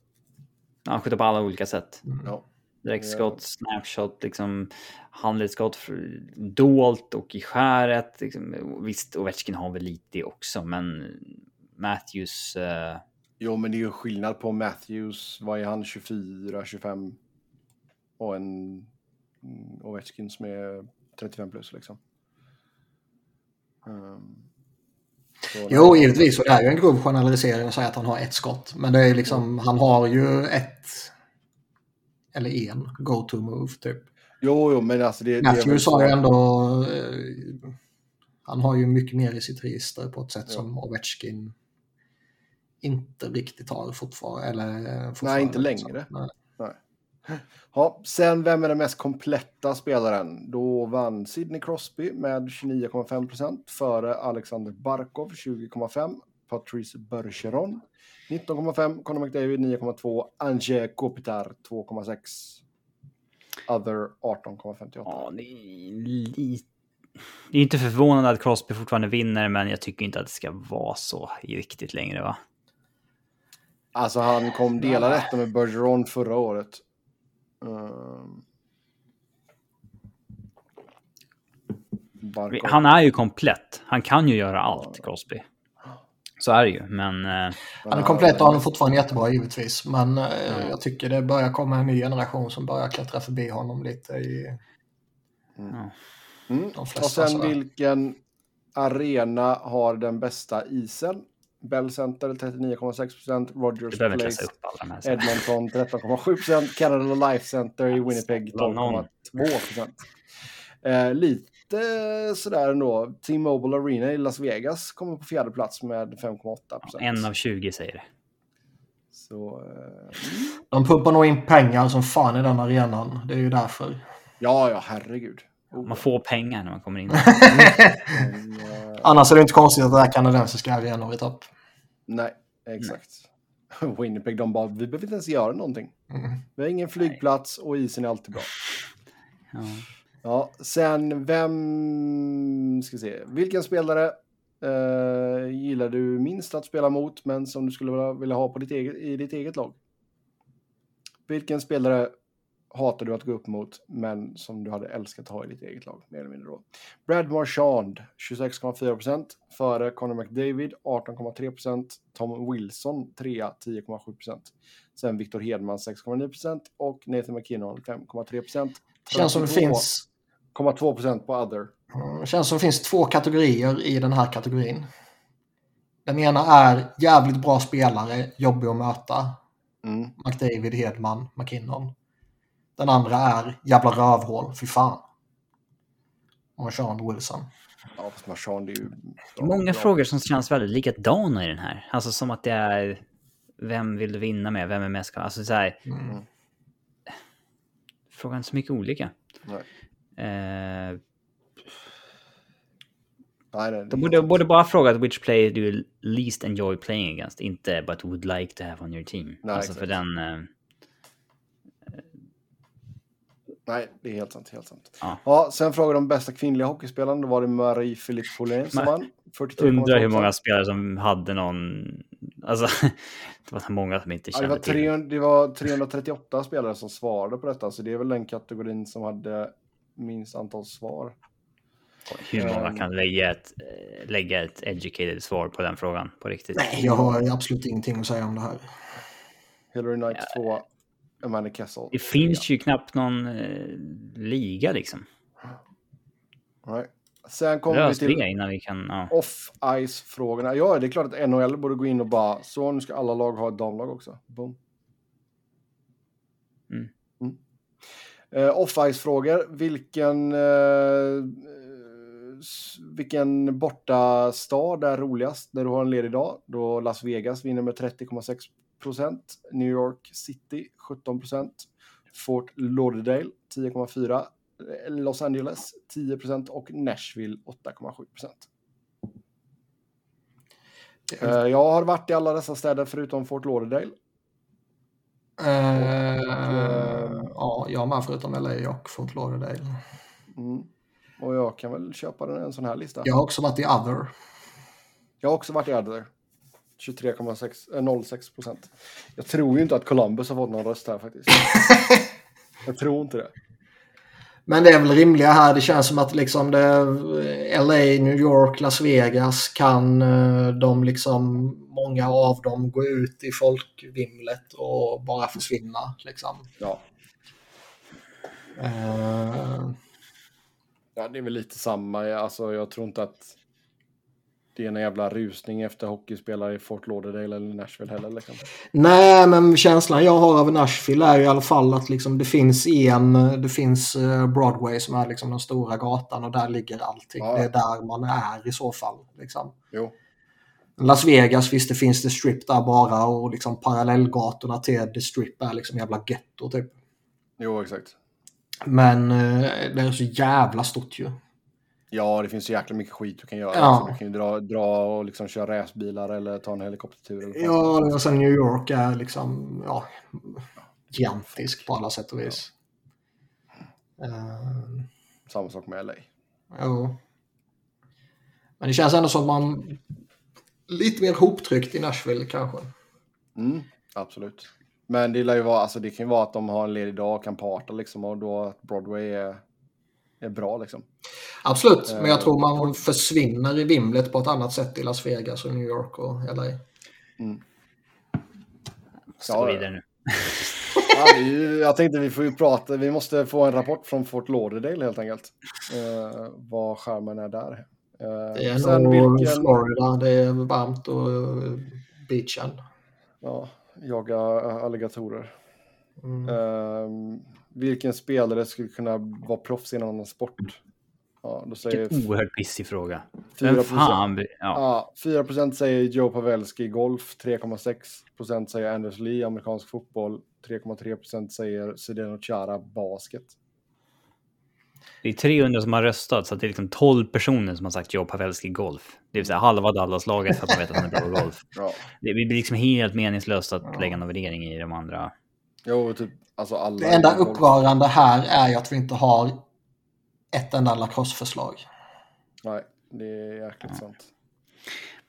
Han skjuter på alla olika sätt. Ja. Direktskott, snapshot, liksom handledsskott, dolt och i skäret. Liksom. Visst, Ovechkin har väl lite också, men Matthews... eh, Jo, men det är ju skillnad på Matthews. Vad är han? 24, 25? Och en mm, Ovechkin som är 35 plus liksom. Um, Jo, givetvis. Och det är ju en grov generalisering att säga att han har ett skott. Men det är liksom, han har ju ett eller en go-to-move typ. Jo, jo, men alltså det, Matthews har ju ändå... Eh, han har ju mycket mer i sitt register på ett sätt som Ovechkin inte riktigt har fortfarande. Eller, eh, fortfarande, inte liksom. längre. Nej. Ja, sen vem är den mest kompletta spelaren? Då vann Sidney Crosby med 29,5 procent före Alexander Barkov 20,5, Patrice Bergeron 19,5, Conor McDavid 9,2, Ange Kopitar 2,6, Other 18,58. Ja, det är lite... Det är inte förvånande att Crosby fortfarande vinner, men jag tycker inte att det ska vara så riktigt längre, va? Alltså han kom delad etta med Bergeron förra året. Um. Han är ju komplett. Han kan ju göra allt, Crosby. Så är det ju, men... Eh, Han är komplett och han är fortfarande jättebra givetvis. Men eh, jag tycker det börjar komma en ny generation som börjar klättra förbi honom lite i ja. Mm. de Och flesta. sen sådär. vilken arena har den bästa isen? Bell Center 39,6%, Rogers Place. Edmonton 13,7%, Canada Life Center i Winnipeg Snälla nån. 12,2%. Eh, lite sådär ändå. T-Mobile Arena i Las Vegas kommer på fjärde plats med 5,8%. En av 20 säger det. Så, eh, De pumpar nog in pengar som fan i den arenan. Det är ju därför. ja, ja, herregud. Oh, Man får pengar när man kommer in. men, eh, Annars är det inte konstigt att det är kanadensiska arenor i topp. nej, exakt. [LAUGHS] Winnipeg, de bara, vi behöver inte ens göra någonting. Mm. Vi har ingen flygplats och isen är alltid bra. Ja. Ja, sen vem... Ska vi se. Vilken spelare eh, gillar du minst att spela mot men som du skulle vilja, ha på ditt eget, i ditt eget lag? Vilken spelare hatar du att gå upp mot men som du hade älskat att ha i ditt eget lag? Mer eller mindre då. Brad Marchand 26,4% före Conor McDavid 18,3%. Tom Wilson 3 10,7%. Sen Victor Hedman 6,9% och Nathan McKinnon 5,3%. Känns som det 32,2% finns, 0,2% på other. mm, känns som det finns två kategorier i den här kategorin. Den ena är jävligt bra spelare, jobbig att möta. Mm. McDavid, Hedman, McKinnon. Den andra är jävla rövhål, fy fan. Sean Wilson. Ja, fast är ju... Det är många frågor som känns väldigt likadana i den här. Alltså som att det är... Vem vill du vinna med? Vem är mest... Alltså så här... Mm. Frågan är så mycket olika. Nej, Eh, nej, nej. de borde, borde bara frågat which player do you least enjoy playing against, inte but would like to have on your team. Nej, alltså för den... Eh, Nej, det är helt sant. Helt sant. Ja. Ja. sen frågade de bästa kvinnliga hockeyspelaren. Då var det Marie-Philippe Poulin som vann. 43,2%. undrar hur många spelare som hade någon... Alltså, [LAUGHS] det var så många som inte Ja, det, kände var till. 300, det var 338 spelare som svarade på detta, så det är väl den kategorin som hade minst antal svar. Hur många Ehm. kan lägga ett, eh, lägga ett educated svar på den frågan på riktigt? Nej, jag har absolut ingenting att säga om det här. Hillary Knight 2, Amanda Kessel. Det finns ju knappt någon eh, liga liksom. Nej. Sen kommer vi till innan vi kan... Ja. off-ice-frågorna. Ja, det är klart att NHL borde gå in och bara, så nu ska alla lag ha ett damlag också. Boom. Mm. Mm. Eh, off-ice-frågor. Vilken, eh, vilken borta stad är roligast när du har en ledig dag? Då Las Vegas vinner med 30,6 procent. New York City 17 procent. Fort Lauderdale 10,4 Los Angeles 10 procent och Nashville 8,7 procent. Eh, Jag har varit i alla dessa städer förutom Fort Lauderdale. Eh, eh, ja, jag med förutom LA och Fort Lauderdale. Mm. Och jag kan väl köpa den, en sån här lista. Jag har också varit i Other. Jag har också varit i Adler. 23,06 procent. Jag tror ju inte att Columbus har fått någon röst här faktiskt. [LAUGHS] jag tror inte det. Men det är väl rimliga här. Det känns som att liksom det, LA, New York, Las Vegas kan eh, de liksom, många av dem gå ut i folkvimlet och bara försvinna. Liksom. Ja. Eh, ja, det är väl lite samma. Alltså, jag tror inte att det är en jävla rusning efter hockeyspelare i Fort Lauderdale eller Nashville heller. Liksom. nej, men känslan jag har av Nashville är i alla fall att liksom det finns en, det finns eh, Broadway som är liksom den stora gatan och där ligger allting. Ja. Det är där man är i så fall. Liksom. Jo. Las Vegas, visst det finns The Strip där bara och liksom parallellgatorna till The Strip är liksom jävla getto typ. jo, exakt. Men eh, det är så jävla stort ju. Ja, det finns så jäkla mycket skit du kan göra. Ja. Alltså, du kan ju dra, dra och liksom köra racebilar eller ta en helikoptertur. Eller. Ja, och sen New York är liksom ja, gigantisk på alla sätt och vis. Uh, Samma sak med LA. jo. Men det känns ändå som att man lite mer hoptryckt i Nashville kanske. Mm, absolut. Men det lär ju vara, alltså det kan ju vara att de har en ledig dag och kan parta liksom och då att Broadway är är bra liksom. Absolut, men jag Eh, tror man försvinner i vimlet på ett annat sätt i Las Vegas och New York och LA. Ska Ja, vidare nu. Ja, ju, jag tänkte vi får ju prata, vi måste få en rapport från Fort Lauderdale helt enkelt. Eh, vad skärmen är där. Eh, Det är sen nog vilken, Florida, det är varmt och eh, beachen. ja, jaga alligatorer. Mm. Eh, vilken spelare skulle kunna vara proffs i en annan sport? Ja, då säger Vilken oerhört pissig fråga. 4 Vem fan... Ja. Ja, 4 säger Joe Pavelski i golf, 3,6% säger Anders Lee amerikansk fotboll, 3,3% säger Zdeno Chara basket. Det är 300 som har röstat, så det är liksom 12 personer som har sagt Joe Pavelski golf. Det vill säga halva Dallas-laget för att man vet att han är bra på golf. Ja, Det blir liksom helt meningslöst att lägga någon värdering i de andra. jo, typ alltså alla. Det enda upprörande här är att vi inte har ett enda lacrosse-förslag. Nej, det är jäkligt sant.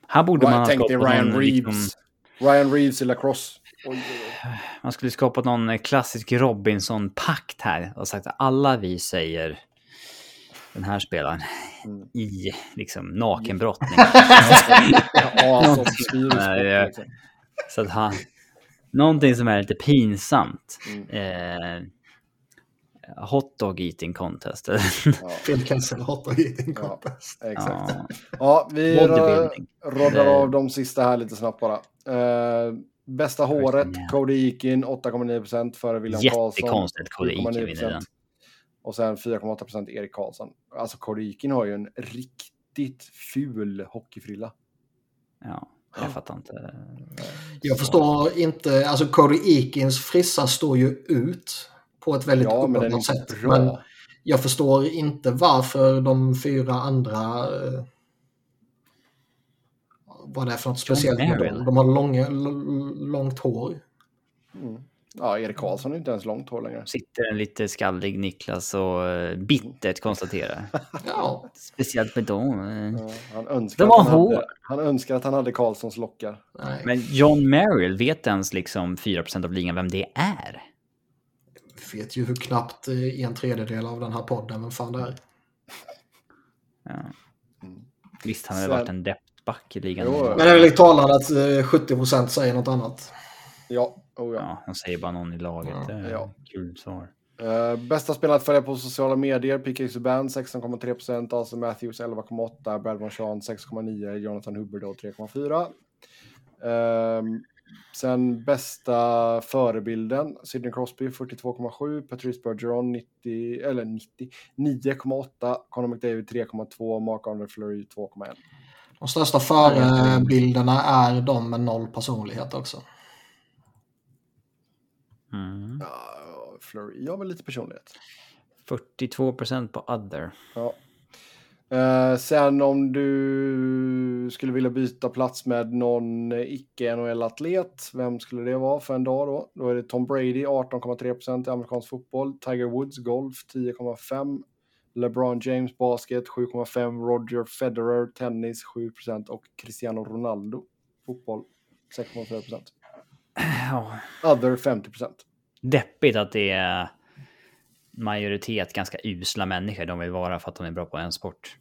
Här borde man ha Tänk dig skapat Ryan någon, Reeves. liksom, Ryan Reeves i lacrosse. Oj, oj, oj. man skulle skapat någon eh, klassisk Robinson-pakt här och sagt att alla vi säger den här spelaren Mm. i liksom nakenbrottning. [LAUGHS] Ja, alltså, [LAUGHS] Nej, sport, det- liksom. Så att han... Någonting som är lite pinsamt. Mm. Eh, hot dog eating contest. Ja, Phil Kessel hot och eating Ja. contest. [LAUGHS] exakt. ja. Ja, vi roddar Det- av de sista här lite snabbt bara. Eh, bästa håret. Cody Eakin 8,9 före William Karlsson. Jättekonstigt Cody Eakin 7,9%. vinner den. Och sen 4,8% Erik Karlsson. Alltså Cody Eakin har ju en riktigt ful hockeyfrilla. Ja, jag fattar inte. Jag förstår inte, alltså Cody Eakins frissa står ju ut på ett väldigt Ja, uppenbart sätt. bra. Men jag förstår inte varför de fyra andra eh, vad det är för något speciellt med dem. De har långa, långt hår. Mm. Ja, Erik Karlsson är inte ens långt hår längre. Sitter en lite skallig Niklas och eh, bittert konstaterar. [LAUGHS] Ja, Speciellt med dem. eh. Ja, han, önskar De att har han, hår. hade, han önskar att han hade Karlssons lockar. nej. Men John Merrill vet ens liksom 4% av ligan vem det är. vet ju hur knappt eh, en tredjedel av den här podden, vem fan det är. Ja. Mm. Visst, han har Sen- varit en depthback i ligan. Jo, Men det är väl talande att eh, 70% säger något annat. Ja, oh ja. Ja, han säger bara någon i laget. Ja. Det är Ja. Kul svar. Eh, bästa spelare att följa på sociala medier, PK Subban 16,3%, Austin Matthews 11,8%, Brad Marchand 6,9%, Jonathan Huberdeau 3,4%. Ehm, sen bästa förebilden, Sidney Crosby 42,7%, Patrice Bergeron 90, eller 90, 9,8%, Conor McDavid 3,2%, Mark-André Fleury 2,1%. De största förebilderna är de med noll personlighet också. Mm. Ja, Fleury har väl lite personlighet. 42% på other. Ja. Eh, sen om du skulle vilja byta plats med någon icke-NHL-atlet, vem skulle det vara för en dag då? Då är det Tom Brady 18,3% i amerikansk fotboll, Tiger Woods golf 10,5%, LeBron James basket 7,5%, Roger Federer tennis 7% och Cristiano Ronaldo fotboll 6,4%. Ja, Other 50%. Deppigt att det är majoritet ganska usla människor de vill vara för att de är bra på en sport.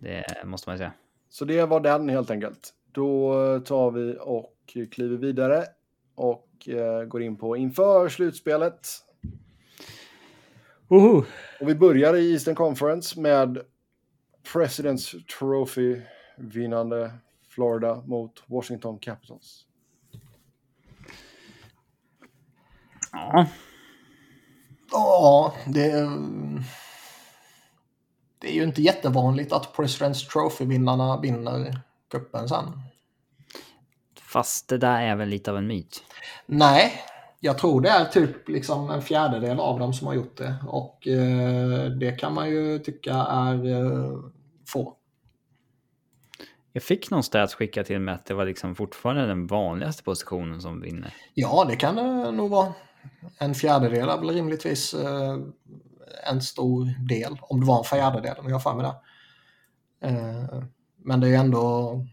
Det måste man säga. Så det var den helt enkelt. Då tar vi och kliver vidare och eh, går in på inför slutspelet. Woho! Och vi börjar i Eastern Conference med President's Trophy vinnande Florida mot Washington Capitals. Ja, Ja, det är, det är ju inte jättevanligt att President's Trophy-vinnarna vinner cupen sen. fast det där är väl lite av en myt. Nej, jag tror det är typ liksom en fjärdedel av dem som har gjort det. Och eh, det kan man ju tycka är eh, få. Jag fick någon stats skickat till mig att det var liksom fortfarande den vanligaste positionen som vinner. Ja, det kan det nog vara. En fjärdedel är väl rimligtvis eh, en stor del. Om det var en fjärdedel, om jag har för mig det. Eh, men det är ju ändå...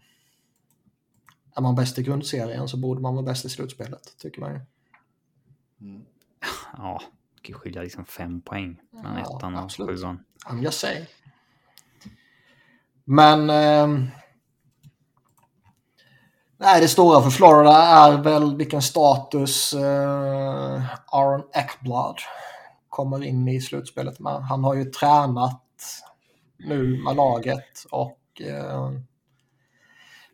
Är man bäst i grundserien så borde man vara bäst i slutspelet, tycker man ju. [LAUGHS] Ja, kan skilja liksom fem poäng mellan Ja, ettan och absolut. sjuan. I'm just saying. Men... ehm, nej, det stora för Florida är väl vilken status eh, Aaron Eckblad kommer in i slutspelet med. Han har ju tränat nu med laget och eh,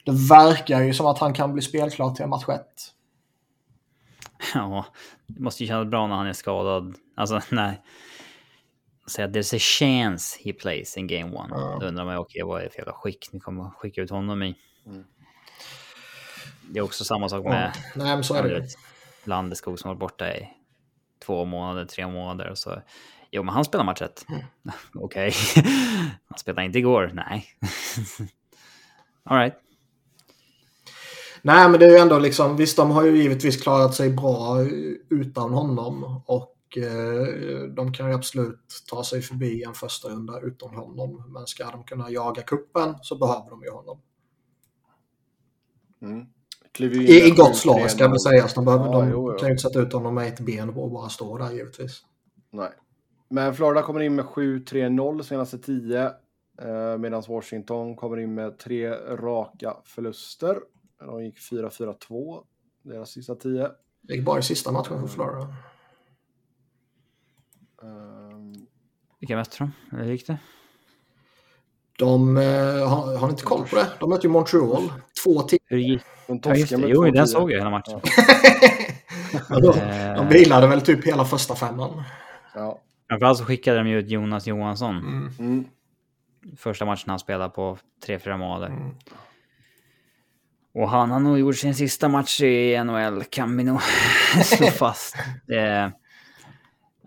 det verkar ju som att han kan bli spelklar till match 1. Ja, det måste ju kännas bra när han är skadad. Alltså, [LAUGHS] nej. Säga there's a chance he plays in game one. Ja. Då undrar man ju, okej, vad är det för jävla skick ni kommer att skicka ut honom i? Mm. Det är också samma sak med Nej, men så är det Ja, Landeskog som varit borta i två månader, tre månader och så. Jo, men han spelar match ett. Mm. [LAUGHS] Okej. [LAUGHS] han spelade inte igår. Nej. [LAUGHS] All right. Nej, men det är ju ändå liksom, visst de har ju givetvis klarat sig bra utan honom och eh, de kan ju absolut ta sig förbi en första runda utan honom. Men ska de kunna jaga kuppen så behöver de ju honom. Mm. I, i gott 7-3-0. slag ska väl sägas. De, behöver, Ja, de jo, jo. kan ju inte sätta ut honom med ett ben och bara stå där givetvis. Nej. Men Florida kommer in med 7-3-0 senaste 10. Eh, Medan Washington kommer in med tre raka förluster. De gick 4-4-2 deras sista 10. Det gick bara i sista matchen för Florida. Ehm, Vilka mötte de? Hur gick det? De, eh, har, har ni inte koll på det? De mötte ju Montreal. Två till. Hur gick de ja, just det. Jo, 2-10. den såg jag hela matchen. Ja, [LAUGHS] Eh, de vilade väl typ hela första femman. Ja. Framförallt så skickade de ju ut Jonas Johansson. Mm. Mm. Första matchen han spelade på 3-4 månader. Mm. Och han har nog gjort sin sista match i NHL, kan vi nog [LAUGHS] slå fast. Det,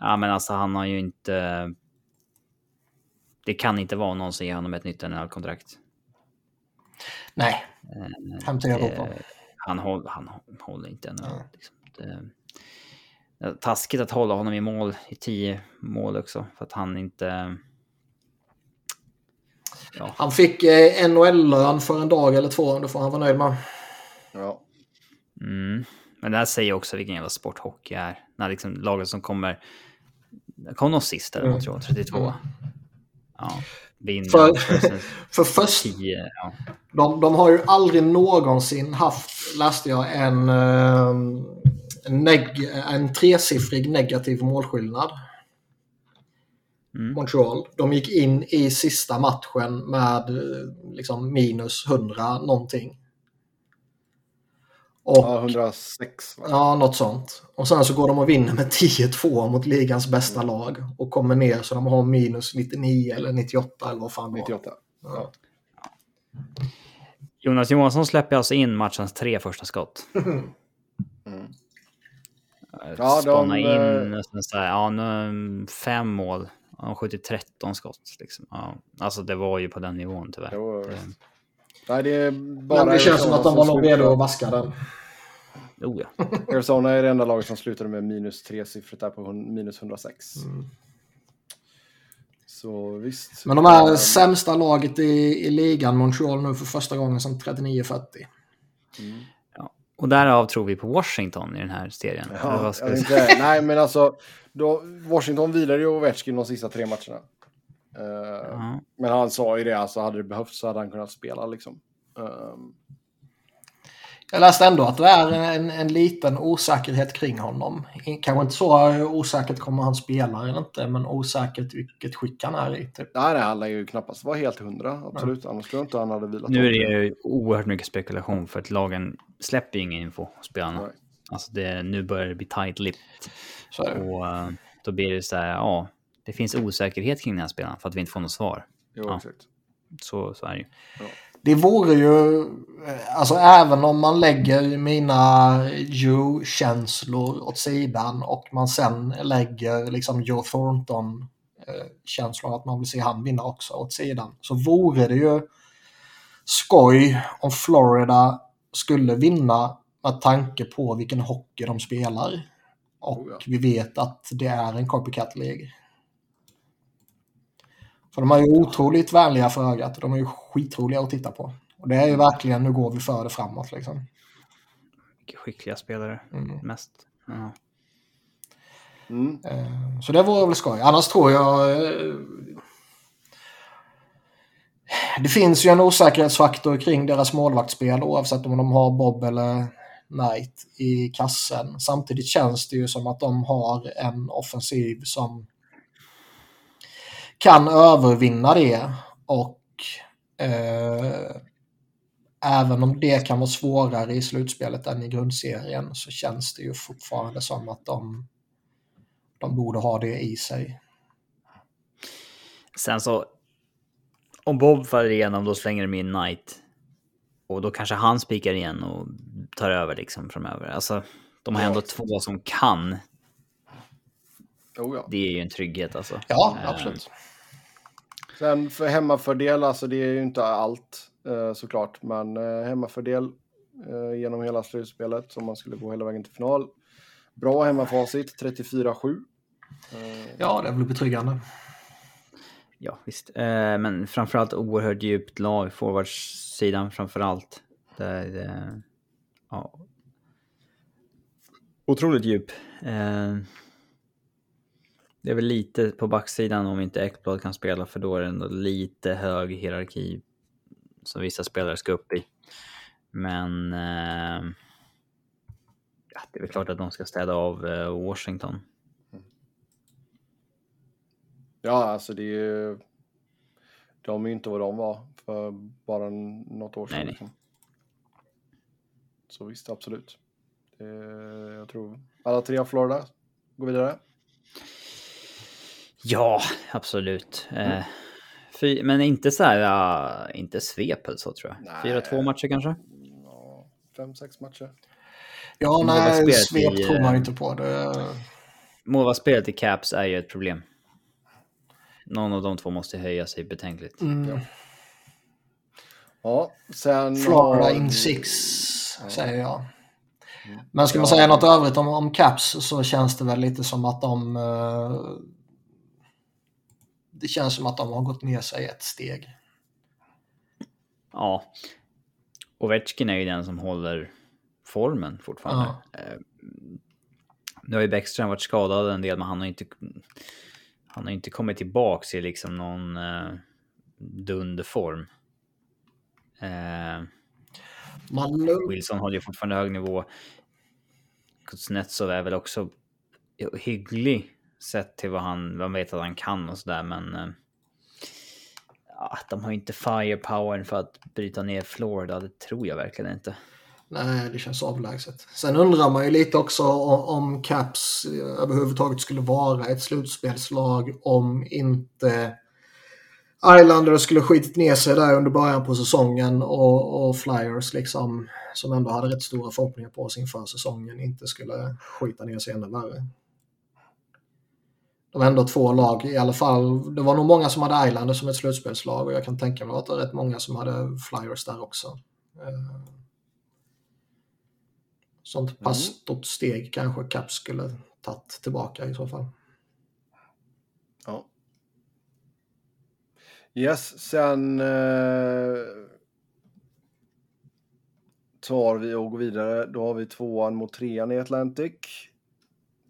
ja, men alltså han har ju inte... Det kan inte vara någon som ger honom ett nytt NHL-kontrakt. Nej, hem till Europa. Det- Han, håll, han håller inte. Nej. Liksom. Det, taskigt att hålla honom i mål, i tio mål också, för att han inte... Ja, Han fick eh, NHL-lön för en dag eller två. Det får han vara nöjd med. Ja. Mm. Men det här säger också vilken jävla sport hockey är. När liksom laget som kommer... Kom någon sist eller Mm. tror jag, 32. Mm. Ja, vinner. För- [LAUGHS] För först, 10. Ja. de, de har ju aldrig någonsin haft, läste jag, en, eh, en, neg, en tresiffrig negativ målskillnad. Mm. Montreal. De gick in i sista matchen med eh, liksom minus 100 någonting. Och, ja, 106 va? Ja, något sånt. Och sen så går de och vinner med 10-2 mot ligans bästa lag. Och kommer ner så de har minus 99 eller 98 eller vad fan det var. 98. Ja. Jonas Johansson släpper alltså in matchens tre första skott. [LAUGHS] Mm. Ja, Ja, de, Spana in eh, nästan så här, ja, nu, fem mål. Han har skjutit 13 skott. Liksom. Ja, alltså det var ju på den nivån tyvärr. Jo, Det, Nej, det är bara Men det känns som att de var nog redo att vaska den. oh, ja. [LAUGHS] Arizona är det enda laget som slutade med minus tresiffrigt där på minus 106. Mm. Så visst. Men de är Ehm, sämsta laget i, i ligan, Montreal, nu för första gången sedan 39-40. mm. Och därav tror vi på Washington i den här serien. Ja, vad ska jag säga? inte, nej, men alltså då, Washington vilade ju Ovechkin de sista tre matcherna. Eh, Ja. Men han sa ju det, alltså hade det behövts så hade han kunnat spela liksom. Ehm, Jag läste ändå att det är en, en liten osäkerhet kring honom. Kanske inte så osäkert kommer han spela eller inte, men osäkert vilket skick han är i. Typ. nej, nej, han lär ju knappast vara helt hundra, absolut. Annars tror jag inte han hade vilat. Nu är det ju oerhört mycket spekulation för att lagen släpper ju ingen info spelarna. Nej. Alltså det, nu börjar det bli tight-lipped. Och eh, då blir det så här, ja, det finns osäkerhet kring den här spelaren för att vi inte får något svar. Jo, Ja. exakt. Så, så är det ju. Det vore ju, eh, alltså även om man lägger mina Joe-känslor åt sidan och man sen lägger liksom Joe Thornton-känslor att man vill se han vinna också åt sidan. Så vore det ju skoj om Florida skulle vinna med tanke på vilken hockey de spelar. Och Oh ja. vi vet att det är en copycat League. För de är ju otroligt vänliga för ögat. De är ju skitroliga att titta på. Och det är ju verkligen, nu går vi för det framåt liksom. Mycket skickliga spelare Mm. mest. Mm. Eh, Så det vore väl skoj. Annars tror jag... eh, Det finns ju en osäkerhetsfaktor kring deras målvaktsspel oavsett om de har Bob eller Knight i kassen. Samtidigt känns det ju som att de har en offensiv som kan övervinna det och eh, även om det kan vara svårare i slutspelet än i grundserien så känns det ju fortfarande som att de, de borde ha det i sig. Sen så, om Bob faller igenom då slänger de in Knight. Och då kanske han spikar igen och tar över liksom framöver. Alltså, de har ändå två som kan. Oh, ja. Det är ju en trygghet alltså. Ja, absolut. Sen för hemmafördel, alltså det är ju inte allt eh, såklart, men eh, hemmafördel eh, genom hela slutspelet som man skulle gå hela vägen till final. Bra hemmafacit, 34-7. Eh, Ja, det är väl betryggande. Ja, visst. Men framförallt oerhört djupt lag, forwardsidan framförallt. Där, ja. Otroligt djup. Det är väl lite på backsidan om inte Ekblad kan spela, för då är det ändå lite hög hierarki som vissa spelare ska upp i. Men eh, ja, det är väl klart att de ska städa av eh, Washington. Ja, alltså det är ju... De är ju inte vad de var för bara något år sedan. Nej, nej. Liksom. Så visst, absolut. Det, jag tror alla tre av Florida går vidare. Ja, absolut. Eh, fy, men inte så här, ja, inte svep eller så tror jag. Nej. 4-2 matcher kanske? Ja, fem, sex matcher. Ja, nej, svep i, tror man eh, inte på. Det, Målvaktsspelet i Caps är ju ett problem. Någon av de två måste höja sig betänkligt. mm, Ja, sen Florida in six, säger jag. Men ska man säga något övrigt om, om Caps så känns det väl lite som att de... eh, det känns som att de har gått ner sig ett steg. Ja. Ovechkin är ju den som håller formen fortfarande. Eh, Nu har ju Bäckström varit skadad en del, men han har inte... Han har inte kommit tillbaks i liksom någon eh, dunderform. Eh, Man, Wilson håller ju fortfarande hög nivå. Kuznetsov är väl också hygglig sett till vad han, vad man vet att han kan och sådär, men... eh, Ja, de har ju inte firepower för att bryta ner Florida, det tror jag verkligen inte. nej, det känns avlägset. Sen undrar man ju lite också om, Caps eh, överhuvudtaget skulle vara ett slutspelslag om inte Islanders skulle skitit ner sig där under början på säsongen och, och Flyers liksom som ändå hade rätt stora förhoppningar på sig inför säsongen inte skulle skita ner sig ännu värre. De var ändå två lag i alla fall. Det var nog många som hade Islanders som ett slutspelslag och jag kan tänka mig att det var rätt många som hade Flyers där också. Eh, Sånt pass Mm. stort steg kanske Caps skulle tagit tillbaka i så fall. Ja. Yes, sen eh, tar vi och går vidare. Då har vi tvåan mot trean i Atlantic.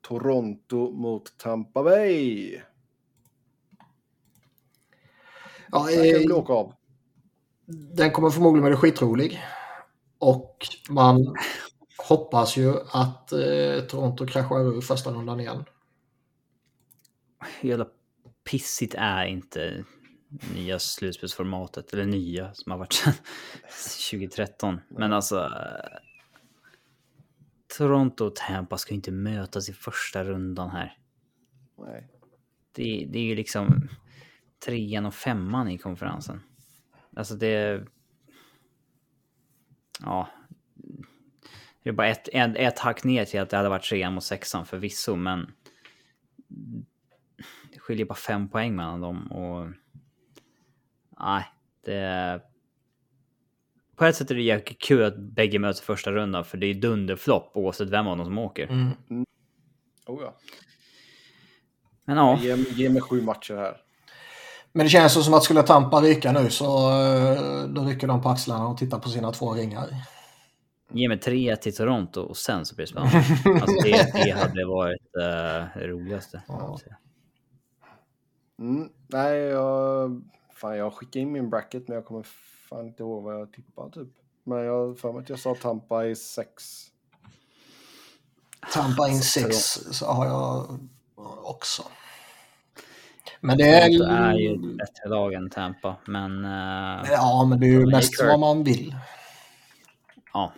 Toronto mot Tampa Bay. Ja, Där kan eh, åka av. Den kommer förmodligen bli skitrolig. Och man hoppas ju att eh, Toronto kraschar ur första rundan igen. Jävla pissigt är inte nya slutspelsformatet, eller nya som har varit sedan [LAUGHS] 2013. Men alltså... Toronto och Tampa ska ju inte mötas i första rundan här. Nej. Det, det är ju liksom trean och femman i konferensen. Alltså det... Ja. Det är bara ett, ett, ett hack ner till att det hade varit trean mot sexan förvisso, men... Det skiljer bara fem poäng mellan dem och... Nej, det... På ett sätt är det jäkligt kul att bägge möts i första rundan, för det är dunderflopp oavsett vem av dem som åker. Mm. Oh, ja. Men ja, Ge, ge mig sju matcher här. Men det känns ju som att skulle Tampa ryka nu så eh, då rycker de på axlarna och tittar på sina två ringar. Ge mig tre till Toronto och sen så blir det spännande. Alltså det, det hade varit uh, det roligaste. Ja. Mm, nej, jag, fan, jag skickade in min bracket men jag kommer fan inte ihåg vad jag tippade typ. Men jag har för mig att jag sa Tampa i sex. Tampa in 6 så har jag också. Men det är... Toronto är ju ett bättre lag än Tampa, men uh, Ja, men det är ju det mest Kirk. vad man vill. ja.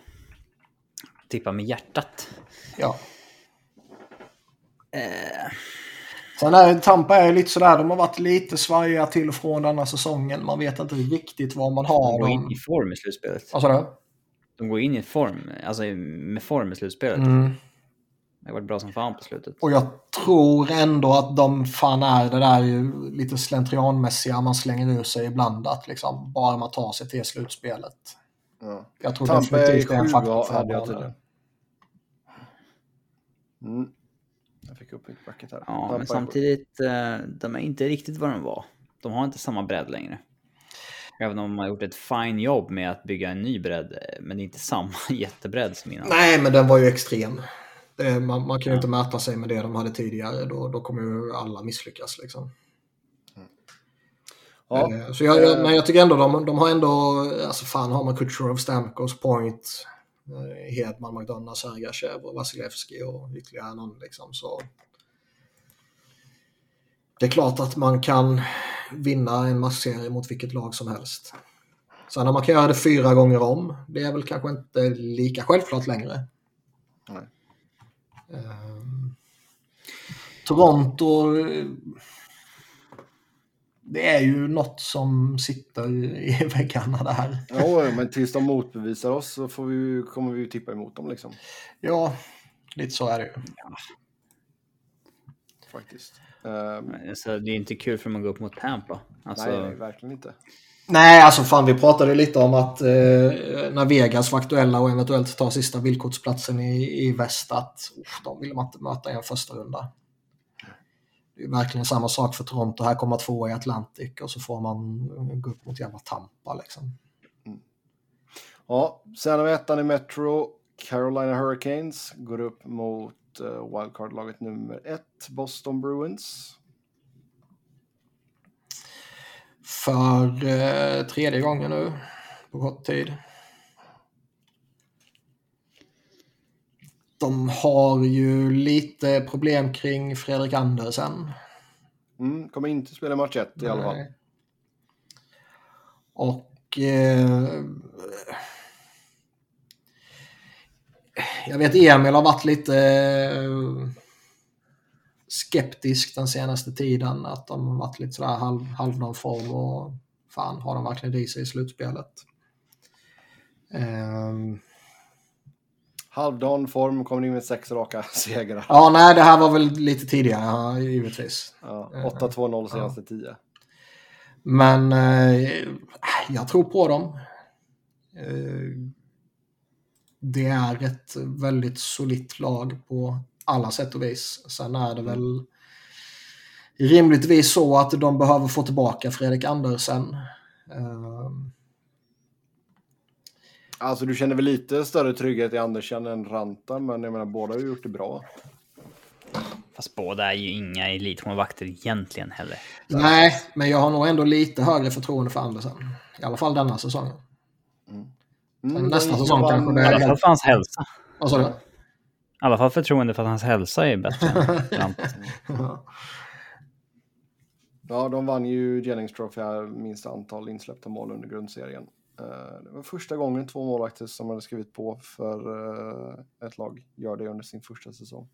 Tippa med hjärtat. Ja. Eh, Sen är Tampa är ju lite sådär, de har varit lite svajiga till och från denna säsongen. Man vet inte riktigt vad man de har. går in i form i slutspelet. Vad sa du? De går in i form, alltså med form i slutspelet. Mm. Det har varit bra som fan på slutet. Och jag tror ändå att de fan är det där ju lite slentrianmässiga man slänger ur sig ibland. Att liksom bara man tar sig till slutspelet. Ja. Jag tror Tampa är definitivt det är en faktor för dem. Mm. Fick upp mitt bracket här. Ja, men samtidigt, eh, de är inte riktigt vad de var. De har inte samma bredd längre. Även om de har gjort ett fine jobb med att bygga en ny bredd, eh, men det är inte samma [LAUGHS] jättebredd som innan. Nej, men den var ju extrem. Det, man, man kan ju inte mäta sig med det de hade tidigare. Då, då kommer ju alla misslyckas. Liksom. Ja, Eh, Så jag, jag, men jag tycker ändå de, de har ändå, alltså fan har man Kutjerov, Stamkos, Point, eh, Hedman, McDonough, Sergachev och Vasilevski och ytterligare någon liksom så. Det är klart att man kan vinna en matchserie mot vilket lag som helst. Sen om man kan göra det fyra gånger om, det är väl kanske inte lika självklart längre. Nej. Ehm, Toronto, eh, det är ju något som sitter i väggarna där. Jo, men tills de motbevisar oss så får vi, kommer vi ju tippa emot dem liksom. Ja, lite så är det ju. Faktiskt. Ehm, Så det är inte kul för dem att gå upp mot Tampa. Alltså, nej, nej, verkligen inte. Nej, alltså fan vi pratade lite om att eh, när Vegas var aktuella och eventuellt ta sista villkortsplatsen i, i väst att uff, de vill man inte möta i en första runda. Det är verkligen samma sak för Toronto. Här kommer två i Atlantic och så får man gå upp mot jävla Tampa liksom. Ja, sen har vi ettan i Metro. Carolina Hurricanes går upp mot uh, wildcard-laget nummer ett, Boston Bruins. För eh, tredje gången nu på kort tid. De har ju lite problem kring Fredrik Andersen. Mm, kommer inte spela match ett i alla fall. Och eh, jag vet Emil har varit lite eh, skeptisk den senaste tiden. Att de har varit lite sådär halv, halvdan form och fan har de verkligen det i sig i slutspelet. Ehm, Halvdan form, kommer in med sex raka [LAUGHS] segrar. ja, nej, det här var väl lite tidigare, ja, givetvis. Ja, 8-2-0 senaste 10. Men eh, jag tror på dem. Eh, det är ett väldigt solitt lag på alla sätt och vis. Sen är det väl rimligtvis så att de behöver få tillbaka Fredrik Andersen. Eh, Alltså du känner väl lite större trygghet i Andersen än Ranta, men jag menar båda har ju gjort det bra. Fast båda är ju inga elitmålvakter egentligen heller. nej, men jag har nog ändå lite högre förtroende för Andersen. I alla fall denna säsongen. Mm, nästa de säsong vann- kanske det I är- alla fall för hans hälsa. Vad sa du? I alla fall förtroende för att hans hälsa är bättre än. [LAUGHS] Ja, de vann ju Jennings Trophy minsta antal insläppta mål under grundserien. Eh, Det var första gången två målvakter som hade skrivit på för eh, ett lag gör det under sin första säsong.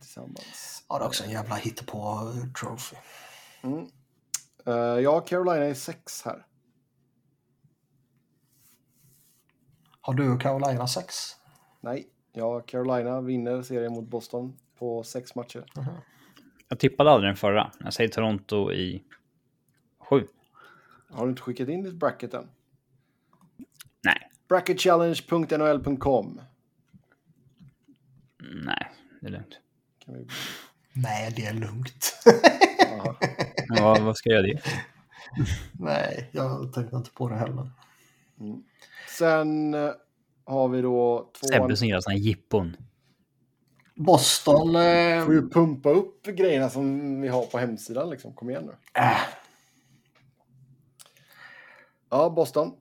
Tillsammans. Ja, det är också en jävla hittepå trophy. Mm. Eh, Ja, Carolina är sex här. Har du Carolina 6? Nej, ja, Carolina vinner serien mot Boston på sex matcher. Jag tippade aldrig den förra. Jag säger Toronto i sju. Har du inte skickat in ditt bracket än? Nej, Bracketchallenge.nhl.com Mm, nej, det är lugnt. kan vi... Nej, det är lugnt. Men vad, ska jag göra det? Nej, jag tänkte inte på det heller. Sen eh, har vi då tvåan. Sebbe som gör här jippon. Boston... Eh, får ju pumpa upp grejerna som vi har på hemsidan. Liksom. Kom igen nu. äh, Ja, Boston.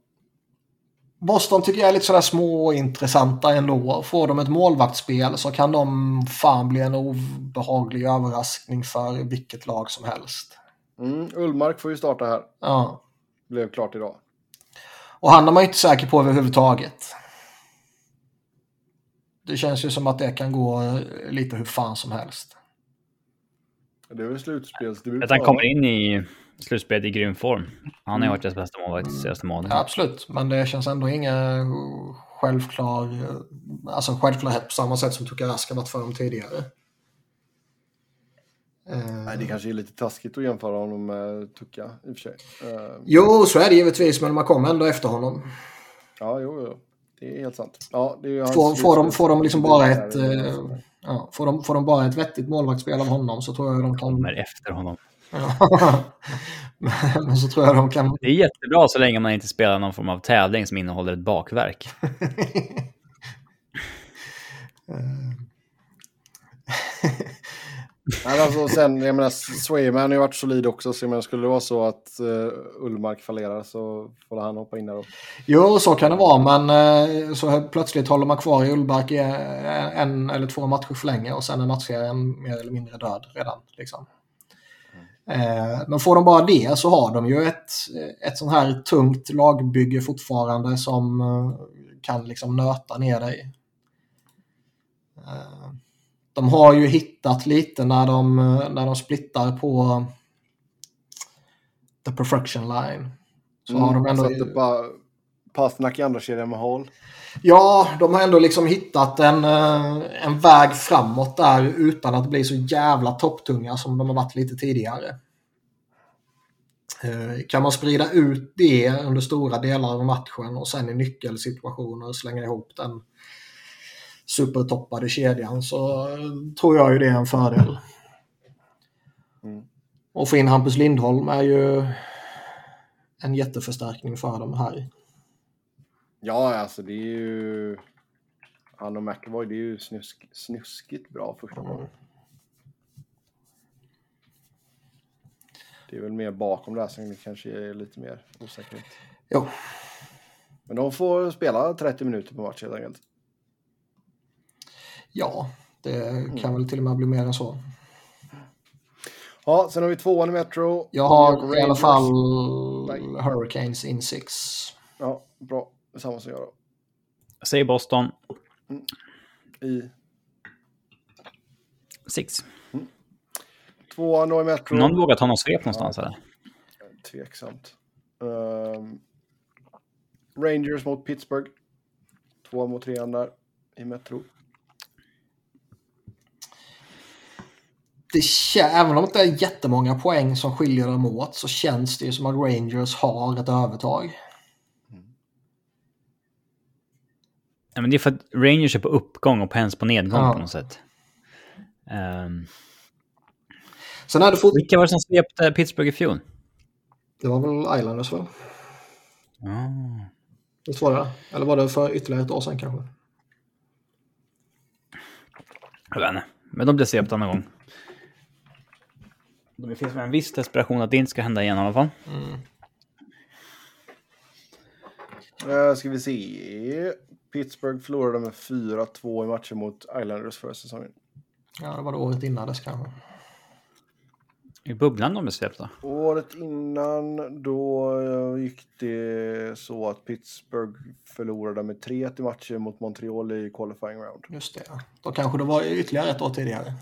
Boston tycker jag är lite sådär småintressanta ändå. Får de ett målvaktsspel så kan de fan bli en obehaglig överraskning för vilket lag som helst. Mm, Ullmark får ju starta här. Ja. Blev klart idag. Och han är man ju inte säker på överhuvudtaget. Det känns ju som att det kan gå lite hur fan som helst. Det är väl slutspelsdebut. Att han kommer in i slutspelet i grym form. Han har ju varit deras bästa målvakt senaste månaderna. Ja, absolut, men det känns ändå ingen självklar, alltså självklarhet på samma sätt som Tukarask har varit för dem tidigare. Nej, det kanske är lite taskigt att jämföra honom med Tucka i och för sig. Eh, Jo, så är det givetvis, men man kommer ändå efter honom. ja, jo, jo. Det är helt sant. Ja, det är Får, får, de, får de liksom bara ett, eh, ja, får, de, får de bara ett vettigt målvaktsspel av honom så tror jag de kan... Kommer efter honom. [LAUGHS] Men så tror jag de kan... Det är jättebra så länge man inte spelar någon form av tävling som innehåller ett bakverk. [LAUGHS] Nej, alltså, sen, jag menar, Swayman har ju varit solid också, så jag menar, skulle det vara så att uh, Ullmark fallerar så får han hoppa in där. Och, Jo, så kan det vara, men eh, så plötsligt håller man kvar i Ullbark i eh, en eller två matcher för länge och sen är matchserien mer eller mindre död redan. Liksom. Eh, Men får de bara det så har de ju ett, ett sånt här tungt lagbygge fortfarande som eh, kan liksom nöta ner dig. Eh, De har ju hittat lite när de, eh, när de splittar på the perfection line. Så har de ändå... Sätter bara Pasternak i andra kedjan med Hall. Ja, de har ändå liksom hittat en, eh, en väg framåt där utan att bli så jävla topptunga som de har varit lite tidigare. Eh, Kan man sprida ut det under stora delar av matchen och sen i nyckelsituationer slänga ihop den supertoppade kedjan så eh, tror jag ju det är en fördel. Mm. Och få in Hampus Lindholm är ju en jätteförstärkning för dem här. Ja, alltså det är ju... Han och McAvoy, det är ju snusk, snuskigt bra första gången. Det är väl mer bakom där som det kanske är lite mer osäkerhet. Jo, Men de får spela 30 minuter på match helt enkelt. Ja, det kan väl till och med bli mer än så. Ja, sen har vi tvåan i Metro. Jag har i alla fall. Hurricanes in six. Ja, bra. Samma som jag då. Jag säger Boston. I Six. tvåan då i Metro. Någon vågar ta någon svep någonstans eller? Tveksamt. Ehm, Rangers mot Pittsburgh. Två mot trean där i Metro. Det även om det inte är jättemånga poäng som skiljer dem åt så känns det ju som att Rangers har ett övertag. Ja, men det är för att Rangers är på uppgång och Pens på nedgång Ja. på något sätt. Um, Sen det fort... vilka var det som svepte Pittsburgh i fjol? Det var väl Islanders väl? Ah. Visst var det Eller var det för ytterligare ett år sedan kanske? Jag vet inte. Men de blev svepta någon gång. Det finns väl en viss desperation att det inte ska hända igen i alla fall. Uh, ska vi se. Pittsburgh förlorade med 4-2 i matcher mot Islanders förra säsongen. Ja, det var det året innan dess kanske. I bubblan de blev svepta. Året innan då eh, gick det så att Pittsburgh förlorade med 3-1 i matcher mot Montreal i qualifying round. Just det. Då kanske det var ytterligare ett år tidigare.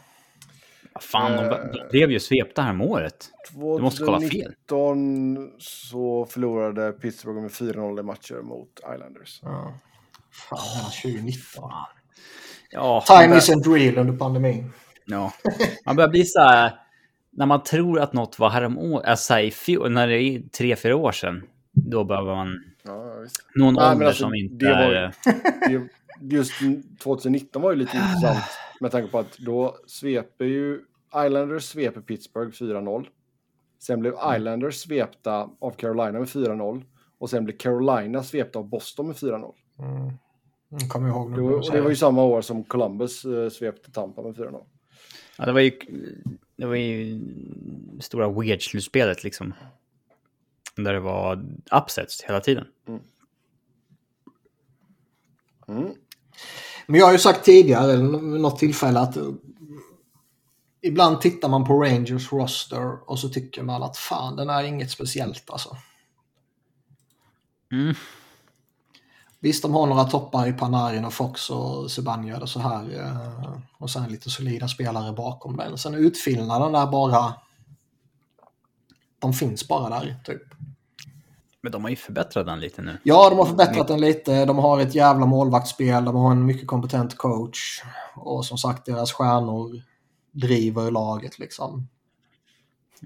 Vad fan, de, Eh. de blev ju svepta här med året. Du måste kolla fel. 2019 så förlorade Pittsburgh med 4-0 i matcher mot Islanders. Ja. Fan, hela 2019. Ja, Time isn't real under pandemin. Ja. [LAUGHS] Man börjar bli så här... När man tror att något var härom alltså i fjol, när det är tre, fyra år sedan, då behöver man Ja, visst. någon Nej, ålder alltså, som inte det var är... Det, just 2019 var ju lite intressant med tanke på att då sveper ju Islanders sveper Pittsburgh 4-0. Sen blev Mm. Islanders svepta av Carolina med 4-0 och sen blev Carolina svepta av Boston med 4-0. Jag kommer ihåg. Det var, det var ju samma år som Columbus eh, svepte Tampa med 4-0. Ja, det var ju, det var ju stora weird-slutspelet liksom. Där det var upsets hela tiden. Mm. Men jag har ju sagt tidigare, eller vid något tillfälle, att eh, ibland tittar man på Rangers roster och så tycker man att fan, den är inget speciellt alltså. Mm. Visst, de har några toppar i Panarin och Fox och Zibanejad och så här. eh, Och sen lite solida spelare bakom den. Sen utfyllnaden där bara... De finns bara där, typ. Men de har ju förbättrat den lite nu. Ja, de har förbättrat den lite. De har ett jävla målvaktsspel. De har en mycket kompetent coach. Och som sagt, deras stjärnor driver laget liksom.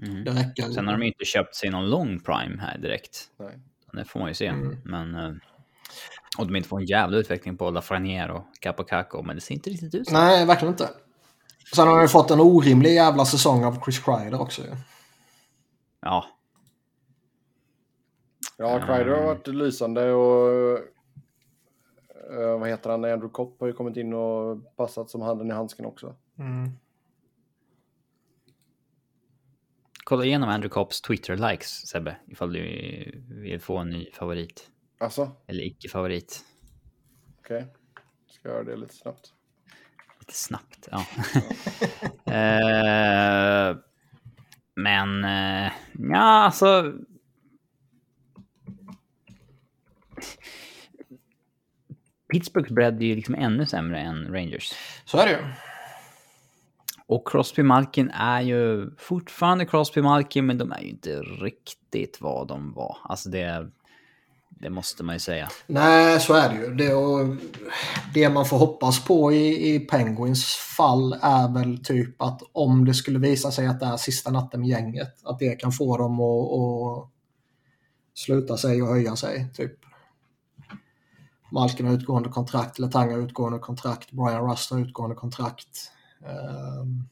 Mm. Det räcker. Sen har de inte köpt sig någon lång prime här direkt. Nej. Det får man ju se. Mm. Men... Och de inte får en jävla utveckling på Lafreniere och Capocacco, men det ser inte riktigt ut så. Nej, verkligen inte. Sen har de fått en orimlig jävla säsong av Chris Kreider också ju. Ja, Ja, Kreider har varit lysande och eh, vad heter han, Andrew Kopp har ju kommit in och passat som handen i handsken också. kolla igenom Andrew Copps Twitter-likes, Sebbe, ifall du vill få en ny favorit. Alltså, Eller icke-favorit. okej. Ska göra det lite snabbt. Lite snabbt, ja. [LAUGHS] Eh, men, uh, ja, alltså... Pittsburghs bredd är ju liksom ännu sämre än Rangers. Så är det ju. Och Crosby Malkin är ju fortfarande Crosby Malkin, men de är ju inte riktigt vad de var. Alltså det, det måste man ju säga. Nej, så är det ju. Det, och det man får hoppas på i, i Penguins fall är väl typ att om det skulle visa sig att det är sista natten med gänget, att det kan få dem att, att sluta sig och höja sig. Typ. Malkin har utgående kontrakt, Letang har utgående kontrakt, Brian Rust har utgående kontrakt. Um...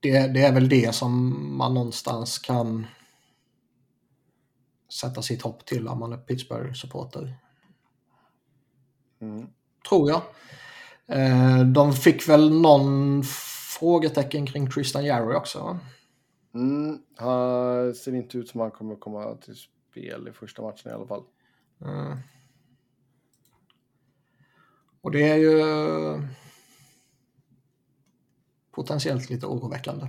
det, det är väl det som man någonstans kan sätta sitt hopp till om man är Pittsburgh-supporter. Mm. Tror jag. Eh, de fick väl någon frågetecken kring Tristan Jarry också. va? Mm, han ser inte ut som han kommer komma till spel i första matchen i alla fall. Mm. Och det är ju potentiellt lite oroväckande.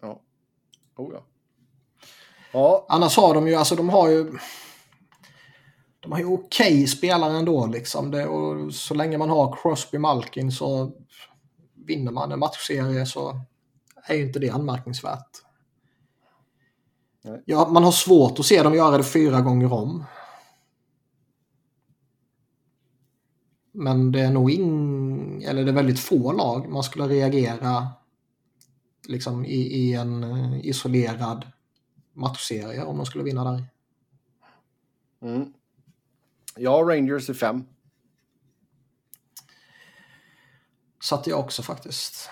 Ja. Oh ja. Ja, Annars har de ju, alltså de har ju de har ju okej spelare ändå liksom. Det, och så länge man har Crosby Malkin så vinner man en matchserie så är ju inte det anmärkningsvärt. Nej. Ja, man har svårt att se dem göra det fyra gånger om. Men det är nog ing, eller det är väldigt få lag man skulle reagera liksom i, i en eh, isolerad matchserie om de skulle vinna där. mm. ja Rangers är fem. Satte jag också faktiskt.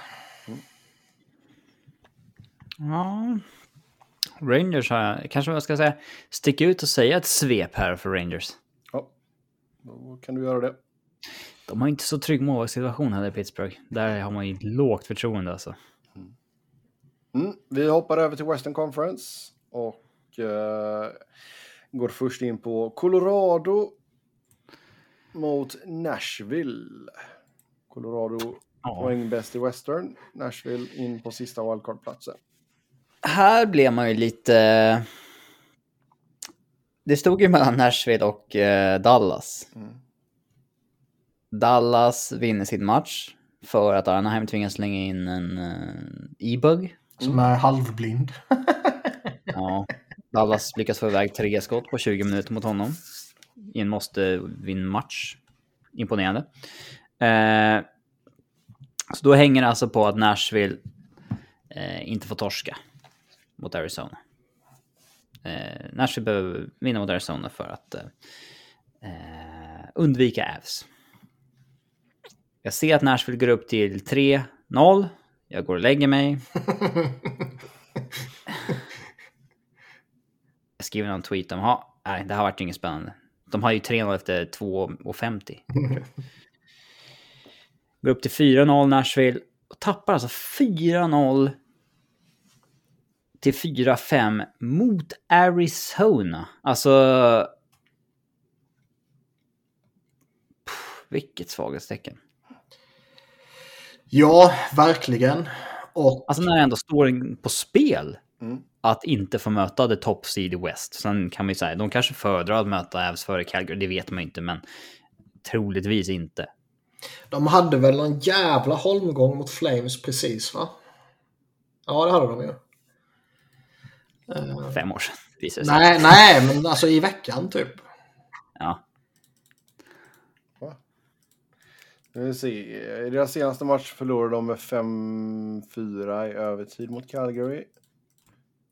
Ja. Rangers har jag, kanske jag ska säga, sticka ut och säga ett svep här för Rangers. Ja, då kan du göra det. De har inte så trygg målvaktssituation här i Pittsburgh. Där har man ju lågt förtroende alltså. Mm. Vi hoppar över till Western Conference och eh, går först in på Colorado mot Nashville. Colorado Ja. poäng bäst i Western. Nashville in på sista wildcard-platsen. Här blev man ju lite... Det stod ju mellan Nashville och eh, Dallas. Mm. Dallas vinner sin match för att Anaheim tvingas slänga in en eh, e-bug. Som är halvblind. [LAUGHS] Ja. Dallas lyckas få iväg tre skott på 20 minuter mot honom. I en måste vinna match. Imponerande. Eh, så då hänger det alltså på att Nashville eh, inte får torska mot Arizona. Eh, Nashville behöver vinna mot Arizona för att eh, eh undvika Avs. Jag ser att Nashville går upp till 3-0. Jag går och lägger mig. [LAUGHS] Skriver någon tweet om, ha, nej, det har varit inget spännande. De har ju 3-0 efter 2.50. [LAUGHS] Går upp till 4-0 Nashville och tappar alltså 4-0 till 4-5 mot Arizona. Alltså... Puh, vilket svaghetstecken. Ja, verkligen. Och Alltså när det ändå står på spel Mm. Att inte få möta the top seed i West. Sen kan man ju säga, de kanske föredrar att möta Avs före Calgary, det vet man ju inte, men troligtvis inte. de hade väl en jävla holmgång mot Flames precis va? Ja, det hade de ju. Eh, Fem år sedan, visar sig. nej, nej, men alltså i veckan typ. Ja. Nu vill se. I deras senaste match förlorade de med 5-4 i övertid mot Calgary.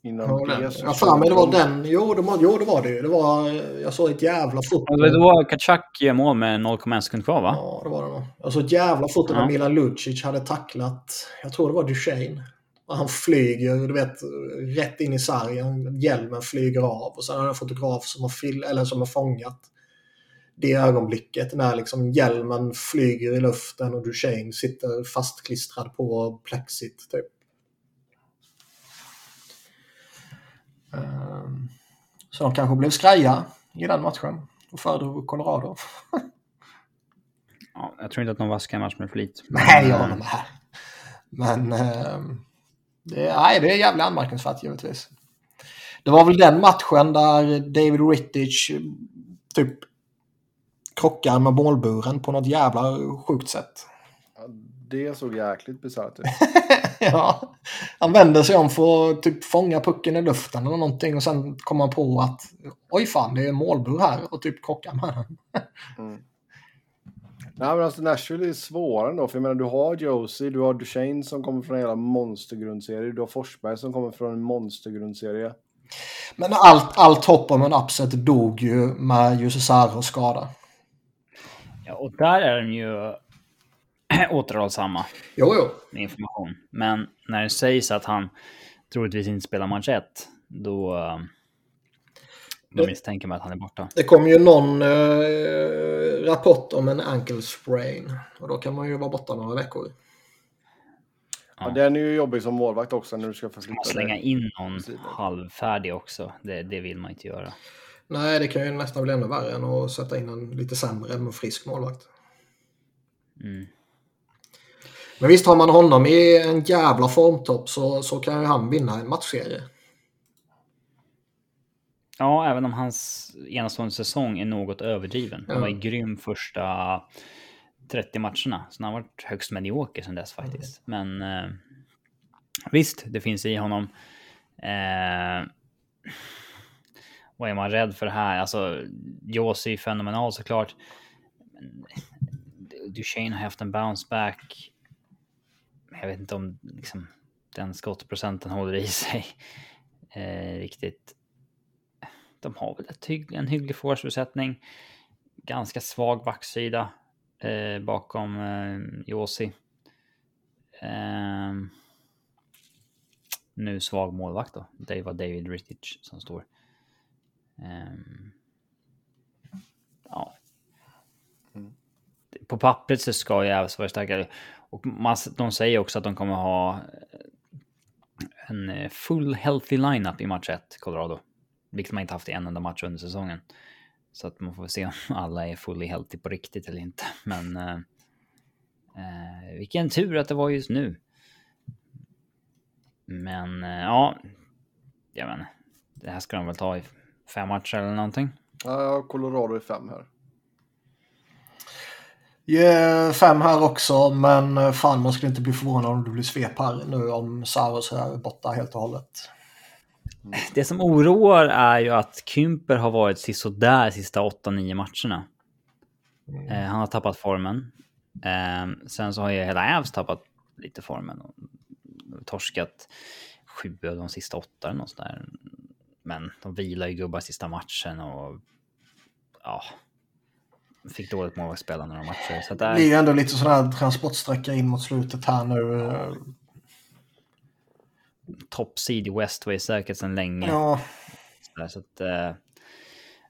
Innan Ja, det så Jag för mig det var den. Jo, de, jo, det var det ju. Det var, jag såg ett jävla foto. Och det var Kachak gör mål med 0,1 sekund kvar va? Ja, det var det nog. Jag såg ett jävla foto Ja. när Milan Lucic hade tacklat, jag tror det var Duchene. Och han flyger, du vet, rätt in i sargen. Hjälmen flyger av. Och sen har en fotograf som har, fil- eller som har fångat det ögonblicket när liksom hjälmen flyger i luften och Duchene sitter fastklistrad på plexit. Typ. Så de kanske blev skraja i den matchen och föredrog Colorado. Ja, jag tror inte att de vaskar en match med flit. Nej, jag håller med. Men ehm, det, är, nej, det är jävligt anmärkningsvärt givetvis. Det var väl den matchen där David Rittich eh, typ krockar med målburen på något jävla sjukt sätt. Det såg jäkligt bisarrt ut. [LAUGHS] ja, han vänder sig om för att typ fånga pucken i luften eller någonting och sen kommer han på att oj fan, det är målbur här och typ krockar med den. [LAUGHS] Mm. Nej, men alltså Nashville är svårare ändå. För jag menar, du har Josie, du har Duchene som kommer från en hela monstergrundserie. Du har Forsberg som kommer från en monstergrundserie. Men allt, allt hopp om en upset dog ju med Jussi Saros skada. Ja, och där är de ju [CLEARS THROAT] återhållsamma Jo, jo. med information. Men när det sägs att han troligtvis inte spelar match 1, då, då Det- misstänker man att han är borta. Det kom ju någon eh, rapport om en ankle sprain. Och då kan man ju vara borta några veckor. Ja. den är ju jobbig som målvakt också när du ska förflytta man slänga dig. in någon halvfärdig också? Det, det vill man inte göra. Nej, det kan ju nästan bli ännu värre än att sätta in en lite sämre men frisk målvakt. Mm. Men visst, har man honom i en jävla formtopp så, så kan ju han vinna en matchserie. Ja, även om hans enastående säsong är något överdriven. Han var ju grym första 30 matcherna. Så han har varit högst medioker sedan dess faktiskt. Men eh, visst, det finns i honom. Eh, vad är man rädd för här? Alltså, Josi är fenomenal såklart. Men Duchene har haft en bounce back. Jag vet inte om liksom, den skottprocenten håller i sig [LAUGHS] eh, riktigt de har väl ett hygg, en hygglig forwardsbesättning. Ganska svag backsida eh, bakom eh, Josi. Ehm, nu svag målvakt då. Det var David Rittich som står. Ehm, ja. På pappret så ska ju Avs vara starkare. Och man, de säger också att de kommer ha eh, en eh, full healthy lineup i match 1, Colorado. Vilket man inte haft i en enda match under säsongen. Så att man får se om alla är fully healthy på riktigt eller inte. Men eh, eh, vilken tur att det var just nu. Men eh, ja, jag menar, det här ska de väl ta i fem matcher eller någonting. Ja, Colorado i fem här. Yeah, fem här också, men fan man skulle inte bli förvånad om det blir svep här nu om Saros är borta helt och hållet. Det som oroar är ju att Kymper har varit sisådär sista 8-9 matcherna. Eh, han har tappat formen. Eh, sen så har ju hela Avs tappat lite formen. Och torskat sju av de sista åtta eller något sånt där. Men de vilar ju gubbar sista matchen och ja. Fick dåligt målvaktsspel några matcher. Så att Det där, blir ju ändå lite sån här transportsträcka in mot slutet här nu. eh, top seed i West var ju säkert sedan länge. Ja, Så där, Så att, eh,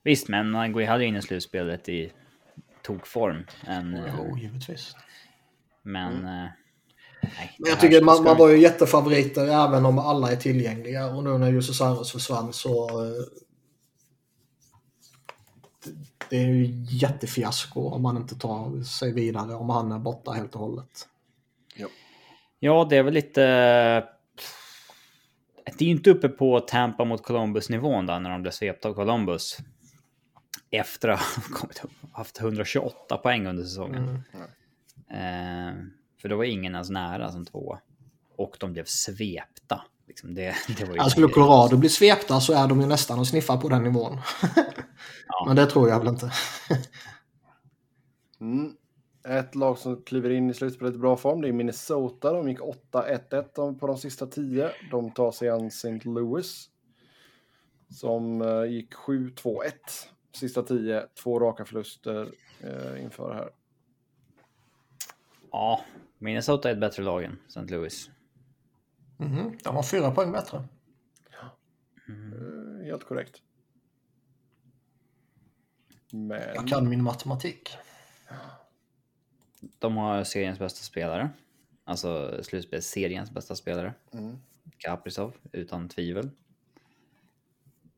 Visst, men man går ju hellre in i slutspelet i tokform. Eh, Jo, givetvis. men... Mm. eh, nej, Men jag tycker man, man var ju jättefavoriter även om alla är tillgängliga. Och nu när Jussi Saros försvann så... det- är ju jättefiasko om man inte tar sig vidare om han är borta helt och hållet. Ja, det är väl lite... Det är ju inte uppe på Tampa mot Columbus-nivån där när de blev svepta av Columbus. Efter att ha kommit upp, haft 128 poäng under säsongen. Mm. Eh, för då var ingen ens nära som tvåa. Och de blev svepta. Liksom det, [LAUGHS] det var ju skulle Colorado bli svepta så är de ju nästan och sniffar på den nivån. [LAUGHS] Ja. Men det tror jag väl inte. [LAUGHS] Mm. Ett lag som kliver in i slutspelet i bra form, det är Minnesota. De gick 8-1-1 på de sista 10. De tar sig an St. Louis. Som eh, gick 7-2-1 sista 10. Två raka förluster eh, inför det här. Ja, Minnesota är ett bättre lag än St. Louis. Mhm, De har fyra poäng bättre. Eh, helt korrekt. Men... Jag kan min matematik. De har seriens bästa spelare. Alltså slutspelsseriens bästa spelare. Mm. Kaprizov, utan tvivel.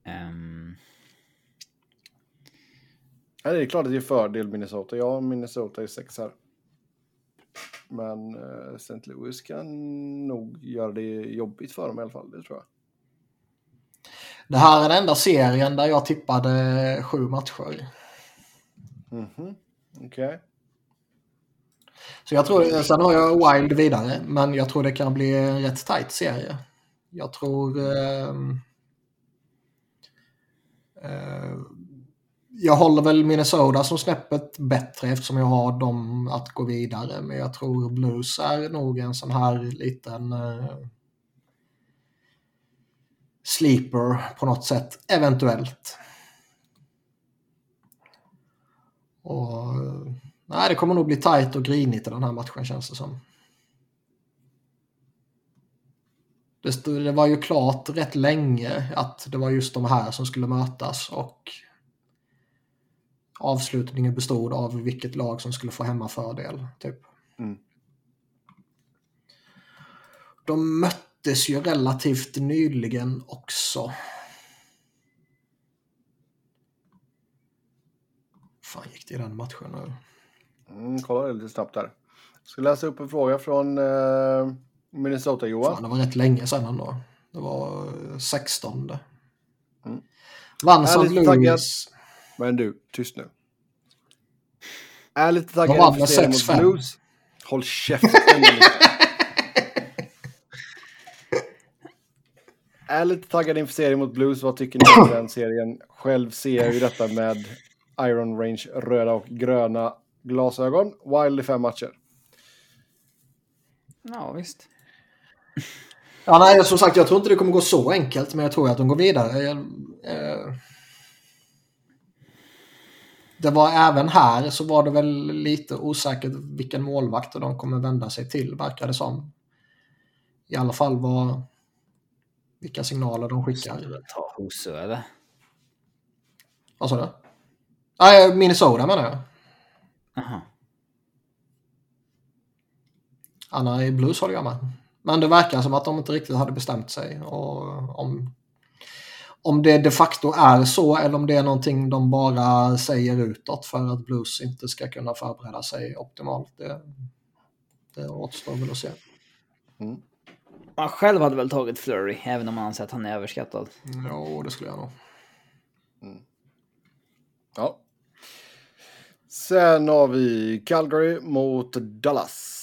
Ehm, Ja, det är klart att det är fördel Minnesota. Ja, Minnesota är sex här. Men eh, St. Louis kan nog göra det jobbigt för dem i alla fall, det tror jag. Det här är den enda serien där jag tippade sju matcher. Mhm, okej. Så jag tror, sen har jag Wild vidare, men jag tror det kan bli en rätt tight serie. Jag tror... ehm, eh, jag håller väl Minnesota som snäppet bättre eftersom jag har dem att gå vidare. Men jag tror Blues är nog en sån här liten eh, sleeper på något sätt, eventuellt. Och, nej, det kommer nog bli tight och grinigt i den här matchen känns det som. Det, stod, det var ju klart rätt länge att det var just de här som skulle mötas och avslutningen bestod av vilket lag som skulle få hemmafördel. Typ. Mm. De möttes ju relativt nyligen också. fan gick det i den matchen nu? Mm, kolla lite snabbt där. Jag ska läsa upp en fråga från eh, Minnesota, Johan. Fan, det var rätt länge sedan ändå. Det var eh, 16. Mm. Vann St. Louis. Men du, tyst nu. Är lite taggad inför serien mot 6-5. Blues. Håll käften. Är lite taggad inför serien mot Blues. Vad tycker ni om [COUGHS] den serien? Själv ser jag ju detta med Iron Range röda och gröna glasögon. Wild i fem matcher. ja, visst. Ja, nej, som sagt, jag tror inte det kommer gå så enkelt, men jag tror att de går vidare. Jag, eh, det var även här så var det väl lite osäkert vilken målvakt de kommer vända sig till, verkar det som. I alla fall vad, vilka signaler de skickar. Ta Husso eller? Vad sa du? Nej, Minnesota menar jag. Jaha. Anna i Blues håller jag med. Men det verkar som att de inte riktigt hade bestämt sig. Och om, om det de facto är så eller om det är någonting de bara säger utåt för att Blues inte ska kunna förbereda sig optimalt. Det, det återstår väl att se. Man själv hade väl tagit Flurry, även om man anser att han är överskattad. Jo, det skulle jag nog. Ja. Sen har vi Calgary mot Dallas.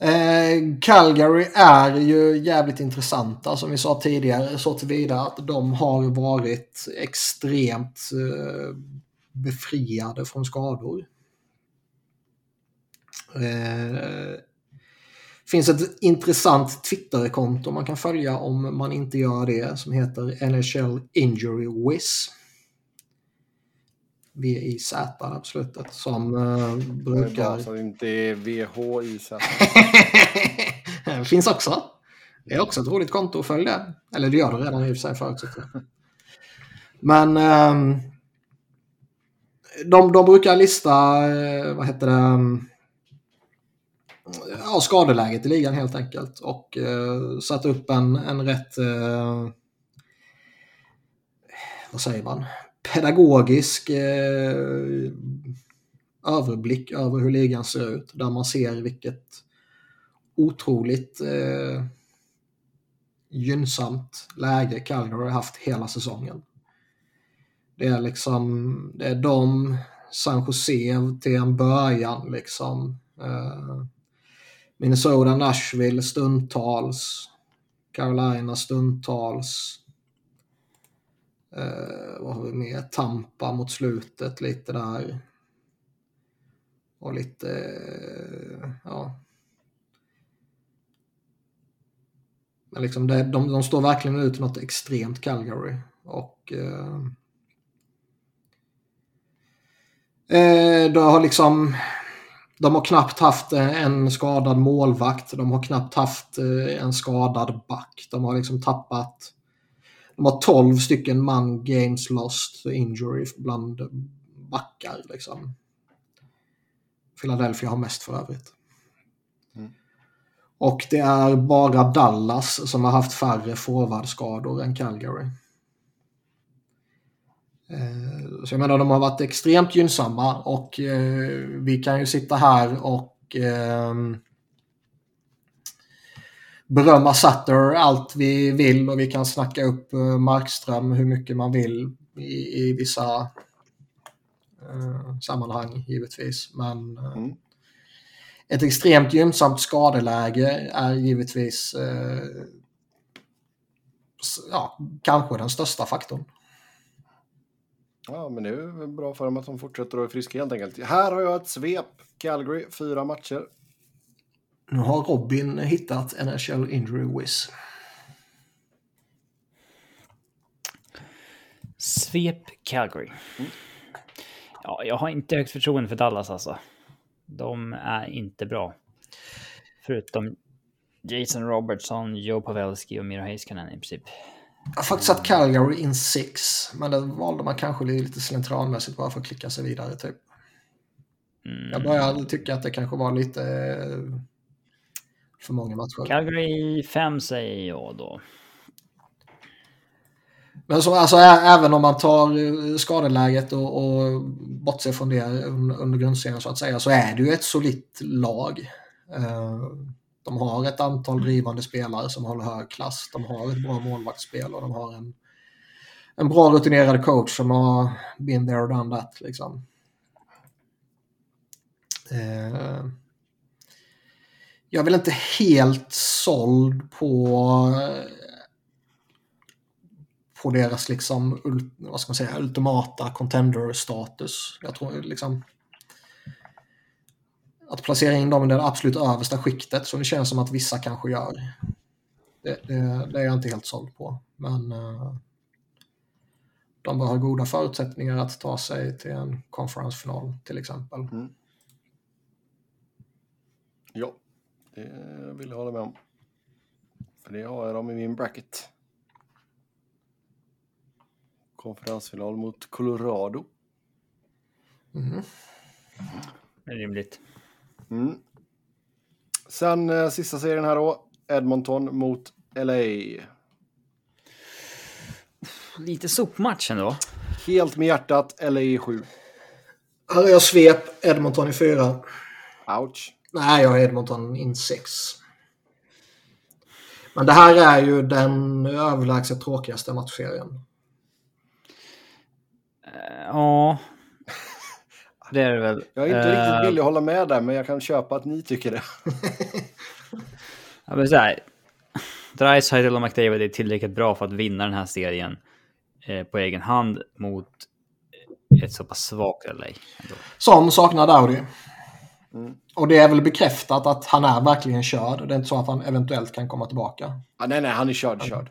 Eh, Calgary är ju jävligt intressanta som vi sa tidigare så tillvida att de har varit extremt eh, befriade från skador. Eh, finns ett intressant Twitterkonto man kan följa om man inte gör det som heter NHL Injury Wiz. V-I-Z på slutet som eh, Det är brukar... det inte är VH i sig. [LAUGHS] Det finns också. Det är också ett roligt konto att följa. Eller det gör det redan i och för sig förutsätter jag. Men um, de, de brukar lista, uh, vad heter det, um, ja, skadeläget i ligan helt enkelt. Och uh, satt upp en, en rätt, uh, vad säger man, pedagogisk eh, överblick över hur ligan ser ut. Där man ser vilket otroligt eh, gynnsamt läge Calgary har haft hela säsongen. Det är liksom, det är de, San Jose till en början liksom. Eh, Minnesota, Nashville stundtals. Carolina stundtals. Eh, vad har vi mer? Tampa mot slutet lite där. Och lite, eh, ja. Men liksom det, de, de står verkligen ut något extremt Calgary. Och eh, eh, de har liksom de har knappt haft eh, en skadad målvakt. De har knappt haft eh, en skadad back. De har liksom tappat de har 12 stycken man games lost injury bland backar. Liksom. Philadelphia har mest för övrigt. Mm. Och det är bara Dallas som har haft färre forwardskador än Calgary. Eh, så jag menar de har varit extremt gynnsamma och eh, vi kan ju sitta här och eh, berömma Sutter allt vi vill och vi kan snacka upp Markström hur mycket man vill i, i vissa eh, sammanhang givetvis. Men eh, mm. ett extremt gynnsamt skadeläge är givetvis eh, ja, kanske den största faktorn. Ja, men det är bra för dem att de fortsätter att vara friska helt enkelt. Här har jag ett svep. Calgary, fyra matcher. Nu har Robin hittat NHL Injury Wiz. Svep Calgary. Ja, jag har inte högt förtroende för Dallas alltså. De är inte bra. Förutom Jason Robertson, Joe Pavelski och Miro Heiskanen i princip. Jag har faktiskt satt Calgary in six, men det valde man kanske lite slentrianmässigt bara för att klicka sig vidare typ. Mm. Jag började tycka att det kanske var lite eh, för många matcher. Calgary 5 säger jag då. Men så, alltså, även om man tar eh, skadeläget och, och bortser från det under grundserien så att säga så är det ju ett solitt lag. Eh, de har ett antal drivande spelare som håller hög klass. De har ett bra målvaktsspel och de har en, en bra rutinerad coach som har been there och done that. Liksom. Eh, jag är väl inte helt såld på eh, på deras liksom, vad ska man säga, ultimata contender-status. Jag tror liksom att placera in dem i det absolut översta skiktet som det känns som att vissa kanske gör. Det, det, det är jag inte helt såld på. Men uh, de bör ha goda förutsättningar att ta sig till en konferensfinal till exempel. Mm. Ja, det vill jag hålla med om. För det har jag dem i min bracket konferensfinal mot Colorado. Mm. Det är rimligt. Mm. Sen eh, sista serien här då. Edmonton mot LA. Lite sopmatch ändå. Helt med hjärtat, LA i 7. Här är jag svep, Edmonton i 4. Ouch. Nej, jag har Edmonton in 6. Men det här är ju den överlägset tråkigaste matchserien. Ja. [LAUGHS] Det är det väl. Jag är inte riktigt eh, villig att hålla med där, men jag kan köpa att ni tycker det. [LAUGHS] ja, men så här. Och McDavid är tillräckligt bra för att vinna den här serien eh, på egen hand mot ett så pass svagt LA. Som saknar Dowdy. Mm. Och det är väl bekräftat att han är verkligen körd. Det är inte så att han eventuellt kan komma tillbaka. Ah, nej, nej, han är körd, körd.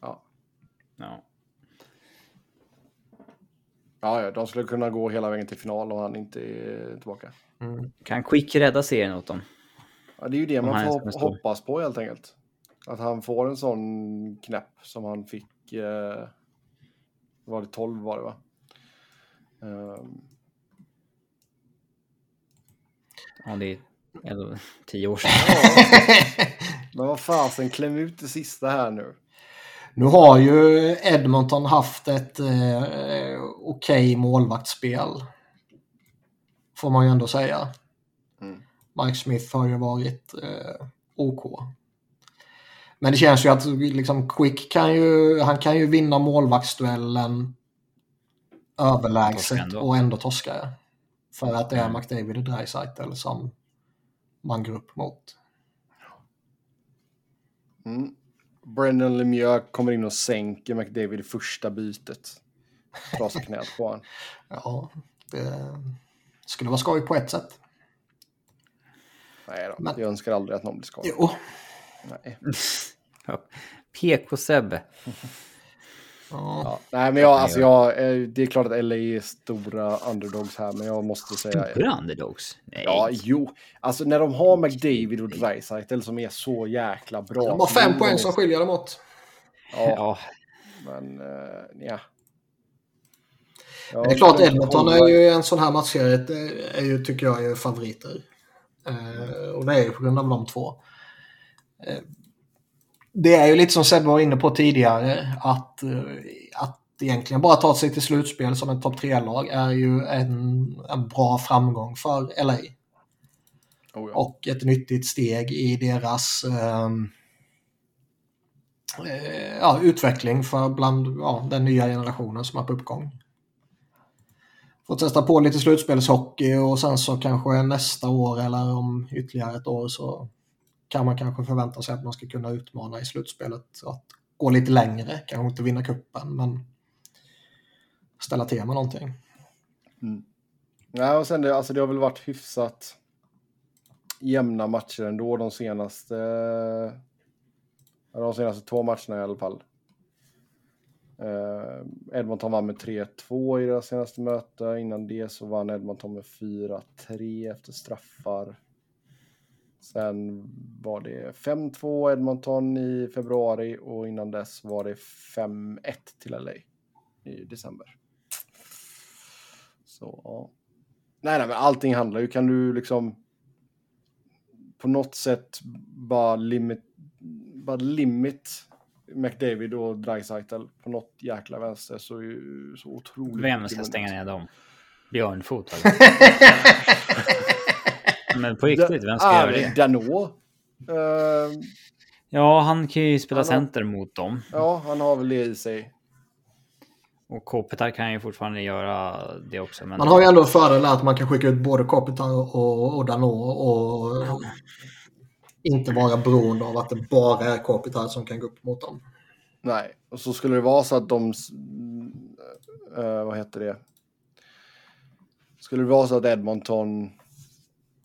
Ja. ja. Ja, de skulle kunna gå hela vägen till final om han inte är tillbaka. Mm. Kan Quick rädda serien åt dem? Ja, det är ju det man får hoppas på helt enkelt. Att han får en sån knäpp som han fick eh, Var det 12 var det va? Um, Ja, det är elva- [LAUGHS] tio år sedan. men vad fasen, kläm ut det sista här nu. Nu har ju Edmonton haft ett eh, okej målvaktsspel. Får man ju ändå säga. Mm. Mike Smith har ju varit eh, OK. Men det känns ju att liksom, Quick kan ju, han kan ju vinna målvaktsduellen överlägset ändå. och ändå torska. För att det är Mm. McDavid och Dreisaitl som man går upp mot. Mm. Brendan Lemieux kommer in och sänker McDavid i första bytet. Trasar knät på honom. [LAUGHS] Ja, det skulle vara skoj på ett sätt. Nej då, Men- jag önskar aldrig att någon blir skadad. Jo. Nej. [LAUGHS] PK-Sebbe. [LAUGHS] Ja. Ja. Nej, men jag, alltså jag, eh, det är klart att LA är stora underdogs här, men jag måste säga... Stora underdogs? Nej. Ja, jo. Alltså när de har McDavid och Dreisaitl som är så jäkla bra. De har fem poäng som skiljer dem åt. Ja, Ja, men uh, ja. Men det är klart Edmonton är ju en sån här matchserie, är ju, tycker jag, är favoriter. Eh, och det är ju på grund av de två. Det är ju lite som Sebbe var inne på tidigare, att, eh, att egentligen bara ta sig till slutspel som ett topp 3-lag är ju en, en bra framgång för LA. Oh, ja. och ett nyttigt steg i deras eh, ja, utveckling för bland ja, den nya generationen som är på uppgång. Få testa på lite slutspelshockey och sen så kanske nästa år eller om ytterligare ett år så kan man kanske förvänta sig att man ska kunna utmana i slutspelet. Att gå lite längre, kanske inte vinna kuppen men ställa till med någonting. Mm. Nej, och sen det, alltså det har väl varit hyfsat jämna matcher ändå de senaste, de senaste två matcherna i alla fall. Eh, Edmonton vann med 3-2 i deras senaste möte. Innan det så vann Edmonton med 4-3 efter straffar. Sen var det 5-2 Edmonton i februari och innan dess var det 5-1 till LA i december. Så ja. Nej, nej, men allting handlar ju, kan du liksom på något sätt bara limit, bara limit McDavid och Dreisaitl på något jäkla vänster så är ju så otroligt. vem ska stänga ner dem? Björnfot eller? [LAUGHS] Men på riktigt, vem ska Ah, göra det? Danault. Eh, Ja, han kan ju spela Han har- center mot dem. ja, han har väl det i sig. Och Kopitar kan ju fortfarande göra det också. Men Man har ju ändå en fördel att man kan skicka ut både Kopitar och, och Danault och inte vara beroende av att det bara är Kopitar som kan gå upp mot dem. Nej, och så skulle det vara så att de... eh, vad heter det? Skulle det vara så att Edmonton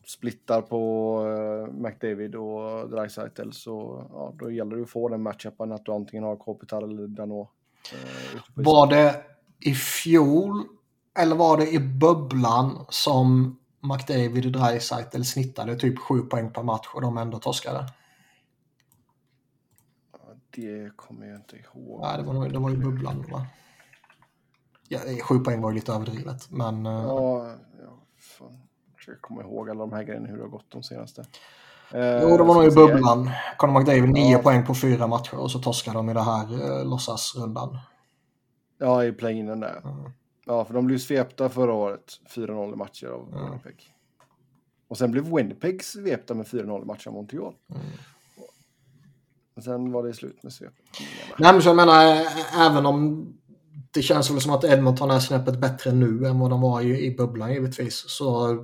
splittar på uh, McDavid och Dreisaitl så ja, då gäller det att få den matchupen att du antingen har Kopitar eller Danault. eh. Var det i fjol eller var det i bubblan som McDavid och Dreisaitl snittade typ 7 poäng per match och de ändå torskade? Det kommer jag inte ihåg. Nej, det var, det var i bubblan va? Ja, 7 poäng var ju lite överdrivet men eh, Ja, ja fan. Jag försöker komma ihåg alla de här grejerna hur det har gått de senaste. Eh, Jo, det var nog i bubblan. Conor McDavid 9 Ja. poäng på fyra matcher och så torskade de i det här eh, låtsasrundan. Ja, i play-inen där. Mm. Ja, för de blev svepta förra året. 4-0 i matcher av Ja. Winnipeg. Och sen blev Winnipeg svepta med 4-0 i matcher av Montreal. Mm. Och sen var det slut med svep. Nej, men så jag menar, ä- även om det känns väl som att Edmonton är snäppet bättre nu än vad de var i, i bubblan givetvis. Så...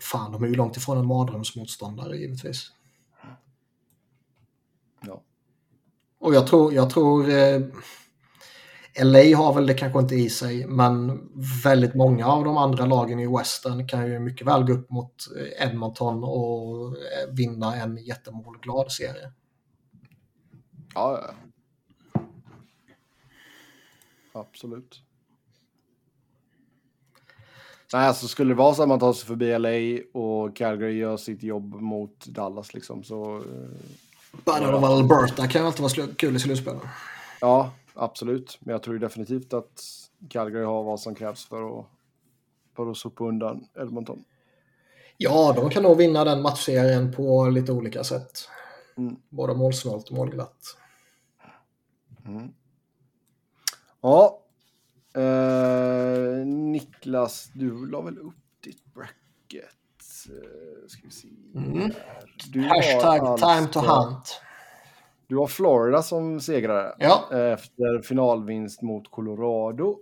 Fan, de är ju långt ifrån en mardrömsmotståndare givetvis. Ja. Och jag tror, jag tror eh, LA har väl det kanske inte i sig, men väldigt många av de andra lagen i Western kan ju mycket väl gå upp mot eh, Edmonton och eh, vinna en jättemålglad serie. Ja, ja. Absolut. Nej, alltså skulle det vara så att man tar sig förbi LA och Calgary gör sitt jobb mot Dallas liksom så... eh, Battle of Alberta kan ju alltid vara kul i slutspelen. Ja, absolut. Men jag tror definitivt att Calgary har vad som krävs för att, för att sopa undan Edmonton. Ja, de kan nog vinna den matchserien på lite olika sätt. Mm. Både målsnålt och målglatt. Mm. Ja. Eh, Niklas, du la väl upp ditt bracket? Eh, ska vi se. Mm. Hashtag alltså- time to hunt. Du har Florida som segrare Ja, eh, efter finalvinst mot Colorado.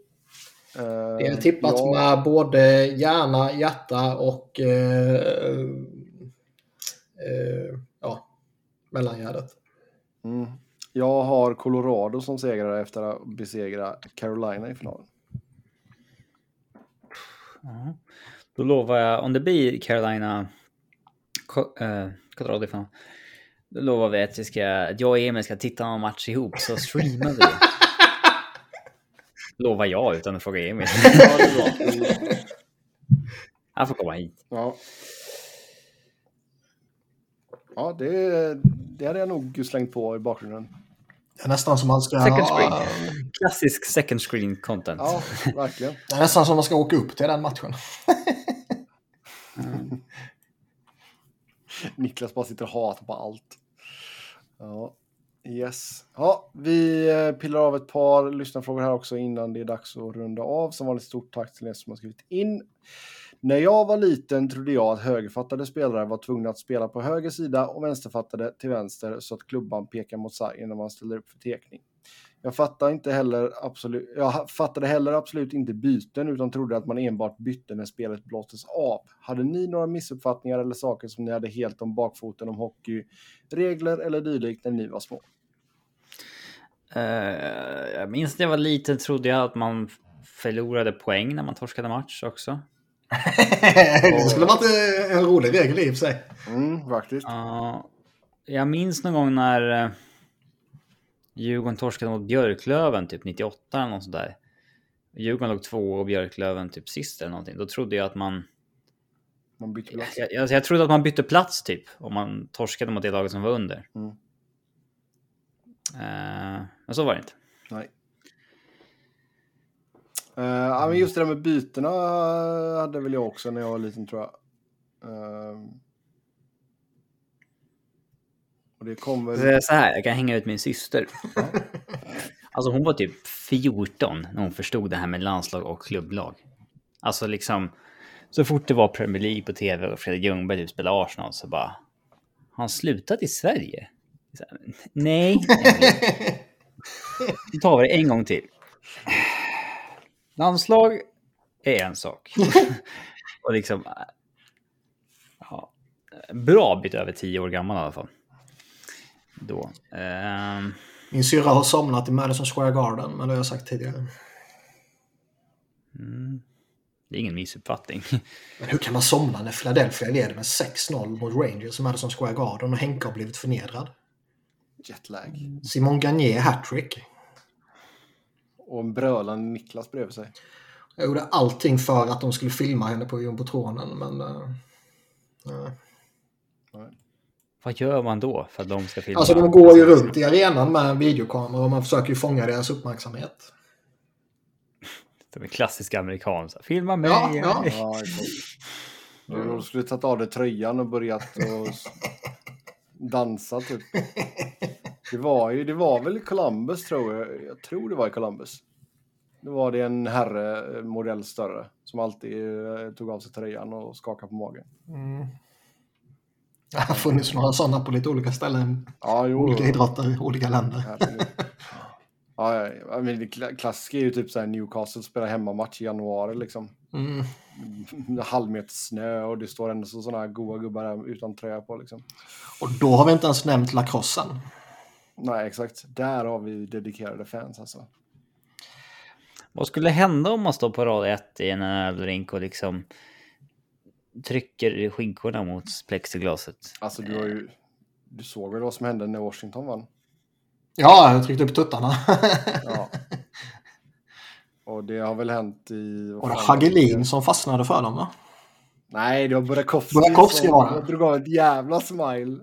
Eh, det är tippat ja, med både hjärna, hjärta och eh, eh, ja, mellangärdet. Mm. Jag har Colorado som segrare efter att besegra Carolina i finalen. Ja. Då lovar jag, om det blir Carolina... Eh, Colorado fan. Då lovar vi att, vi ska, att jag och Emil ska titta någon match ihop, så streamar vi. [LAUGHS] lovar jag utan att fråga Emil. Han får komma hit. Ja. Ja, det, det hade jag nog slängt på i bakgrunden. Det är nästan som man ska... Second screen. Klassisk second screen content. Ja, verkligen. Det är nästan som man ska åka upp till den matchen. [LAUGHS] Niklas bara sitter och hatar på allt. Ja, yes. Ja, vi eh, pillar av ett par lyssnarfrågor här också innan det är dags att runda av. Som vanligt stort tack till er som har skrivit in. När jag var liten trodde jag att högerfattade spelare var tvungna att spela på höger sida och vänsterfattade till vänster så att klubban pekar mot sargen när man ställer upp för tekning. Jag fattade, inte heller absolut, jag fattade heller absolut inte byten utan trodde att man enbart bytte när spelet blåstes av. Hade ni några missuppfattningar eller saker som ni hade helt om bakfoten om hockey, regler eller dylikt när ni var små? Uh, jag minns när jag var liten trodde jag att man förlorade poäng när man torskade match också. [LAUGHS] det skulle varit eh, en rolig regel i och för sig. Mm, faktiskt. Ja, jag minns någon gång när uh, Djurgården torskade mot Björklöven typ 98 eller något sånt där. Djurgården låg två och Björklöven typ sist eller någonting. Då trodde jag att man... Man bytte plats. Jag, jag, jag trodde att man bytte plats typ om man torskade mot det laget som var under. Mm. Eh, men så var det inte. Nej. Uh, ja, men just det där med bytena hade väl jag också när jag var liten tror jag. Uh, och det kom väl... Så här, jag kan hänga ut min syster. [LAUGHS] Alltså hon var typ 14 när hon förstod det här med landslag och klubblag. Alltså liksom, så fort det var Premier League på tv och Fredrik Ljungberg typ spelade Arsenal så bara, har han slutat i Sverige? Här, Nej. [LAUGHS] Tar vi det en gång till. Landslag är en sak. [LAUGHS] och liksom, ja, bra bit över 10 år gammal i alla fall. Då. Ehm, Min syrra har somnat i Madison Square Garden, men det har jag sagt tidigare. Mm. Det är ingen missuppfattning. [LAUGHS] Men hur kan man somna när Philadelphia leder med 6-0 mot Rangers i Madison Square Garden och Henke har blivit förnedrad? Jetlag. Simon Gagné hattrick. Och en brölande Niklas bredvid sig. Jag gjorde allting för att de skulle filma henne på jumbotronen, men... Uh, Vad gör man då för att de ska filma? Alltså de går ju runt i arenan med en videokamera och man försöker ju fånga deras uppmärksamhet. De är klassiska amerikanska. Filma mig! Ja, ja. Ja. Du skulle tagit av dig tröjan och börjat och [LAUGHS] dansa typ. Det var ju, det var väl i Columbus tror jag. Jag tror det var i Columbus. Då var det en herre, modell större, som alltid eh, tog av sig tröjan och skakade på magen. Det har funnits några sådana på lite olika ställen. Ja, jo. Olika idrotter, olika länder. Ja, ja, men klassiska är ju typ så här Newcastle spelar hemmamatch i januari liksom. Mm. Halvmeter snö och det står ändå så sådana här goa gubbar utan tröja på liksom. Och då har vi inte ens nämnt lacrossen. Nej, exakt. Där har vi dedikerade fans alltså. Vad skulle hända om man står på rad 1 i en ölrink och liksom trycker skinkorna mot plexiglaset? Alltså du har ju... Du såg väl vad som hände när Washington vann? Ja, jag tryckte upp tuttarna. [LAUGHS] Ja. Och det har väl hänt i... det var fan- Hagelin som fastnade för dem va? Nej, det var Burakovsky Burakovsky som var det. drog av ett jävla smile.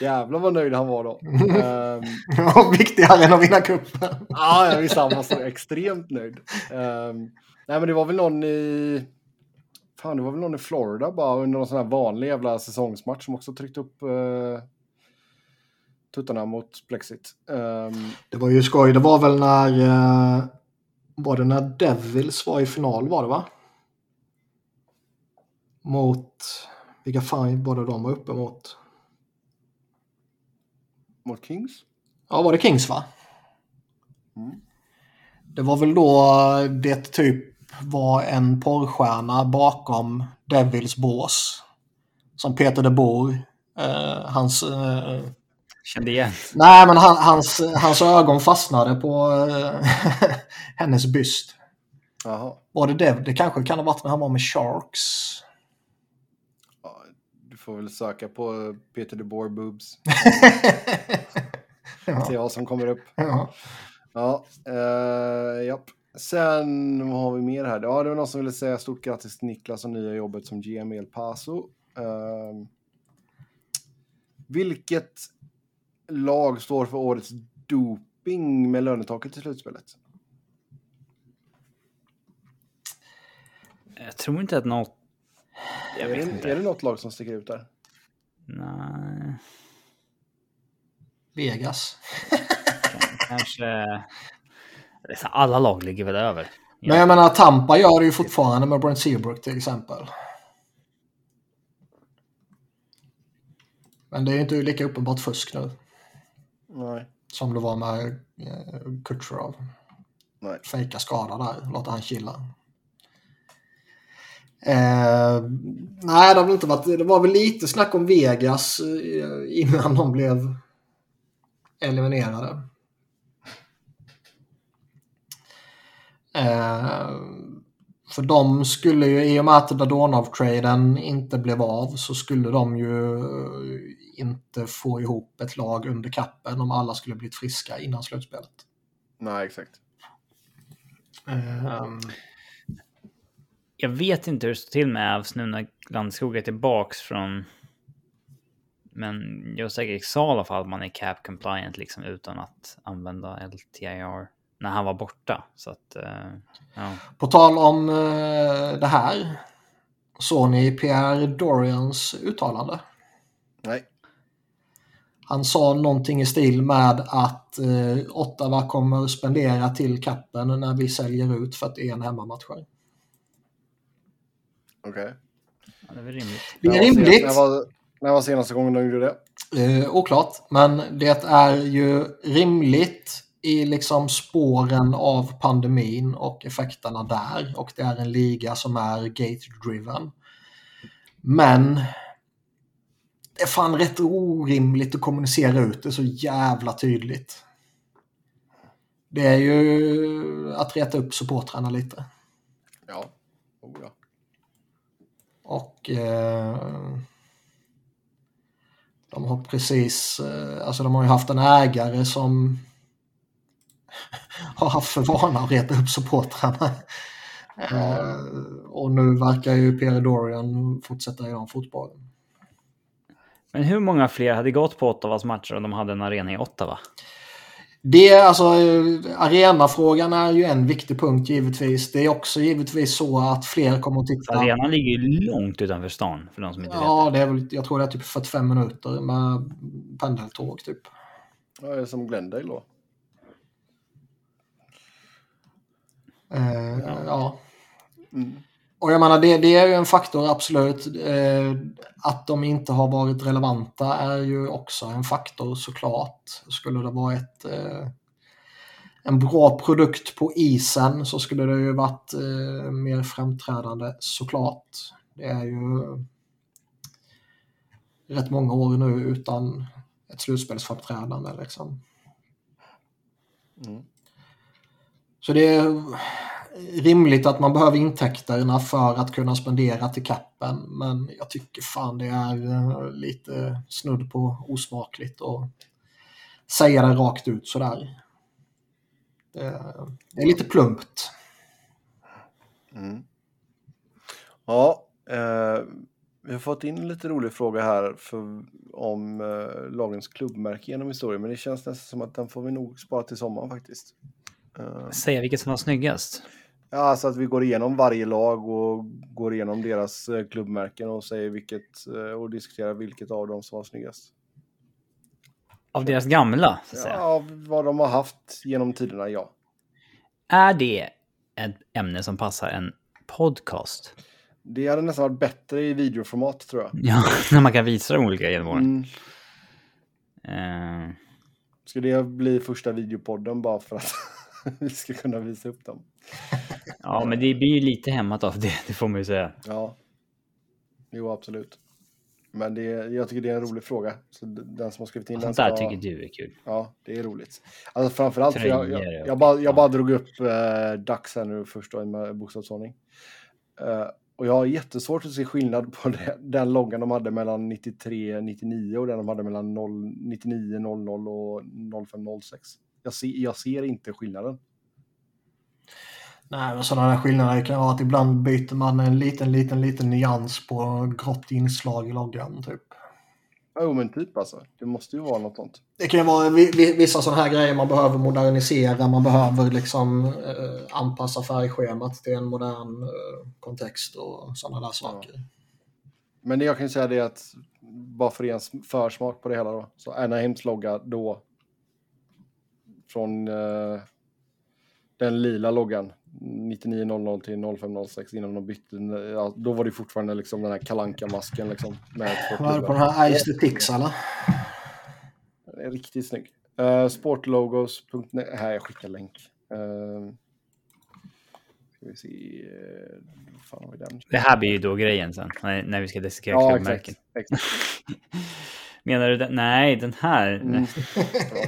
Jävlar vad nöjd han var då. um, [LAUGHS] ja, viktigare än att vinna cupen. ja, jag visste han var så extremt nöjd. Um, nej, men det var väl någon i... Fan, det var väl någon i Florida bara under någon sån här vanlig jävla säsongsmatch som också tryckte upp uh, tuttarna mot plexit. Um, det var ju skoj. Det var väl när... Uh, var det när Devils var i final var det va? Mot... Vilka fan var det de var uppe mot? Mot Kings? Ja, var det Kings va? Mm. Det var väl då det typ var en porrstjärna bakom Devils bås. Som Peter de Boer. Eh, hans... Eh, Kände igen. Nej, men han, hans, hans ögon fastnade på eh, [LAUGHS] hennes byst. Jaha. Var det det? Det kanske kan ha varit när han var med Sharks. Får väl söka på Peter de Boer boobs. [LAUGHS] ja. Se vad som kommer upp. Ja. Ja, uh, japp. Sen vad har vi mer här? Ja, det var någon som ville säga stort grattis till Niklas och nya jobbet som GM El Paso. Uh, vilket lag står för årets doping med lönetaket i slutspelet? Jag tror inte att något... Jag vet är, det, inte. är det något lag som sticker ut där? Nej. Vegas. [LAUGHS] Kanske... Alla lag ligger väl över. Men jag menar Tampa gör det ju fortfarande med Brent Seabrook till exempel. Men det är ju inte lika uppenbart fusk nu. Nej. Som det var med eh, Kutjerov. Nej. Fejka skada där, låta han chilla. Eh, nej, det har väl inte varit... Det var väl lite snack om Vegas eh, innan de blev eliminerade. Eh, för de skulle ju, i och med att Dadonov-traden inte blev av, så skulle de ju inte få ihop ett lag under kappen om alla skulle blivit friska innan slutspelet. Nej, exakt. Um... Jag vet inte hur det står till med Avs nu när Landskog är tillbaks från... Men jag är säker i alla fall att man är cap compliant liksom utan att använda LTIR när han var borta. Så att, uh, ja. På tal om uh, det här. Såg ni Pierre Dorians uttalande? Nej. Han sa någonting i stil med att eh, Ottawa kommer spendera till kappen när vi säljer ut 41 hemmamatcher. Okej. Okay. Ja, det är rimligt. Det är rimligt. När var, när var senaste gången de gjorde det? Eh, oklart, men det är ju rimligt i liksom spåren av pandemin och effekterna där och det är en liga som är gate-driven. Men det är fan rätt orimligt att kommunicera ut det så jävla tydligt. Det är ju att reta upp supportrarna lite. Ja, oh ja. Och eh, de har precis, eh, alltså de har ju haft en ägare som [LAUGHS] har haft för vana att reta upp supportrarna. Eh, och nu verkar ju Pierre Dorian fortsätta i den fotbollen. Men hur många fler hade gått på Ottawas matcher om de hade en arena i Ottawa? Det är alltså, arenafrågan är ju en viktig punkt givetvis. Det är också givetvis så att fler kommer att titta. Arenan ligger ju långt utanför stan för de som inte ja, vet. Det är väl, jag tror det är typ 45 minuter med pendeltåg typ. Ja, det är som Glendale då. Uh, ja. ja. Mm. Och jag menar, det, det är ju en faktor absolut. Eh, att de inte har varit relevanta är ju också en faktor såklart. Skulle det vara ett, eh, en bra produkt på isen så skulle det ju varit eh, mer framträdande såklart. Det är ju rätt många år nu utan ett slutspelsframträdande liksom. Mm. Så det är rimligt att man behöver intäkterna för att kunna spendera till kappen. Men jag tycker fan det är eh, lite snudd på osmakligt att säga det rakt ut sådär. Det är lite plumpt. Mm. Ja, eh, vi har fått in en lite rolig fråga här för, om uh, lagens klubbmärke genom historien, men det känns nästan som att den får vi nog spara till sommaren faktiskt. Uh, Säga vilket som var snyggast? Ja, alltså att vi går igenom varje lag och går igenom deras uh, klubbmärken och säger vilket och diskuterar vilket av dem som var snyggast. Av deras gamla? Så att säga. Ja, vad de har haft genom tiderna, ja. Är det ett ämne som passar en podcast? Det hade nästan varit bättre i videoformat tror jag. Ja, [LAUGHS] när man kan visa de olika genom åren. Mm. Uh... Ska det bli första videopodden bara för att [LAUGHS] [LAUGHS] vi ska kunna visa upp dem? ja, men det blir ju lite hämmat av det, det får man ju säga. Ja, jo absolut. Men det, jag tycker det är en rolig fråga. Så den som har skrivit in Sånt den där tycker du är kul. Ja, det är roligt. Alltså framförallt, för jag, jag, jag, bara, jag bara drog upp eh, Dax här nu först då, i bokstavsordning. Uh, och jag har jättesvårt att se skillnad på [LAUGHS] det, den loggan de hade mellan 93 99 och den de hade mellan 0, 99 00 och 05 06. Jag ser, jag ser inte skillnaden. Nej, men sådana där skillnader kan vara att ibland byter man en liten, liten, liten nyans på grått inslag i loggan typ. Jo, men typ alltså. Det måste ju vara något sånt. Det kan ju vara vissa sådana här grejer man behöver modernisera. Man behöver liksom eh, anpassa färgschemat till en modern eh, kontext och sådana där saker. Ja. Men det jag kan säga det är att bara för en försmak på det hela då. Så Anaheims logga då från eh, den lila loggan 9900 till 0506 innan de bytte. Ja, då var det fortfarande liksom den här kalanka masken liksom. Med var det på den här Ice the Pix eller? Riktigt snygg. Uh, sportlogos.net. Här, jag skickar länk. Uh, ska vi se. Uh, fan har vi den? Det här blir ju då grejen sen. När, när vi ska diskutera ja, klubbmärken. Exakt, exakt. [LAUGHS] Menar du den? Nej, den här. Mm. [LAUGHS] man,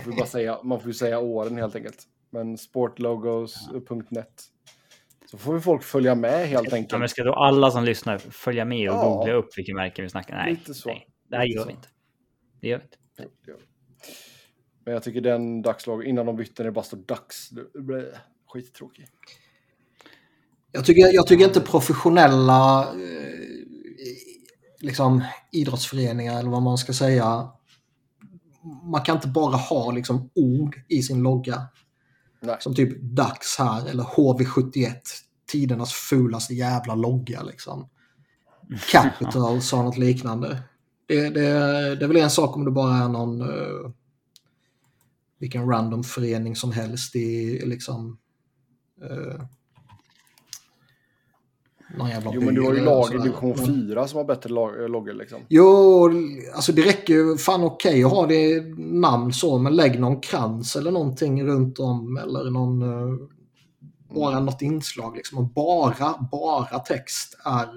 får bara säga, man får ju säga åren helt enkelt. Men sportlogos.net. Så får vi folk följa med helt enkelt. Ja, men ska då alla som lyssnar följa med och ja. googla upp vilka märken vi snackar? Nej, Lite så. nej det här gör vi inte. Det gör vi inte. Jo, Men jag tycker den dagslag innan de bytte det bara står dags, det blir skittråkig. Jag tycker, jag tycker inte professionella eh, liksom, idrottsföreningar eller vad man ska säga. Man kan inte bara ha liksom, ord i sin logga. Nej. Som typ Dax här eller HV71. Tidernas fulaste jävla logga liksom. [LAUGHS] Capitals har något liknande. Det, det, det är väl en sak om det bara är någon uh, vilken random förening som helst i liksom uh, någon jävla Jo, men du har ju lag i division 4 som har bättre loggor liksom. Jo, alltså det räcker ju fan okej okay att ha det namn så, men lägg någon krans eller någonting runt om eller någon... Uh, bara mm. något inslag liksom. Och bara, bara text är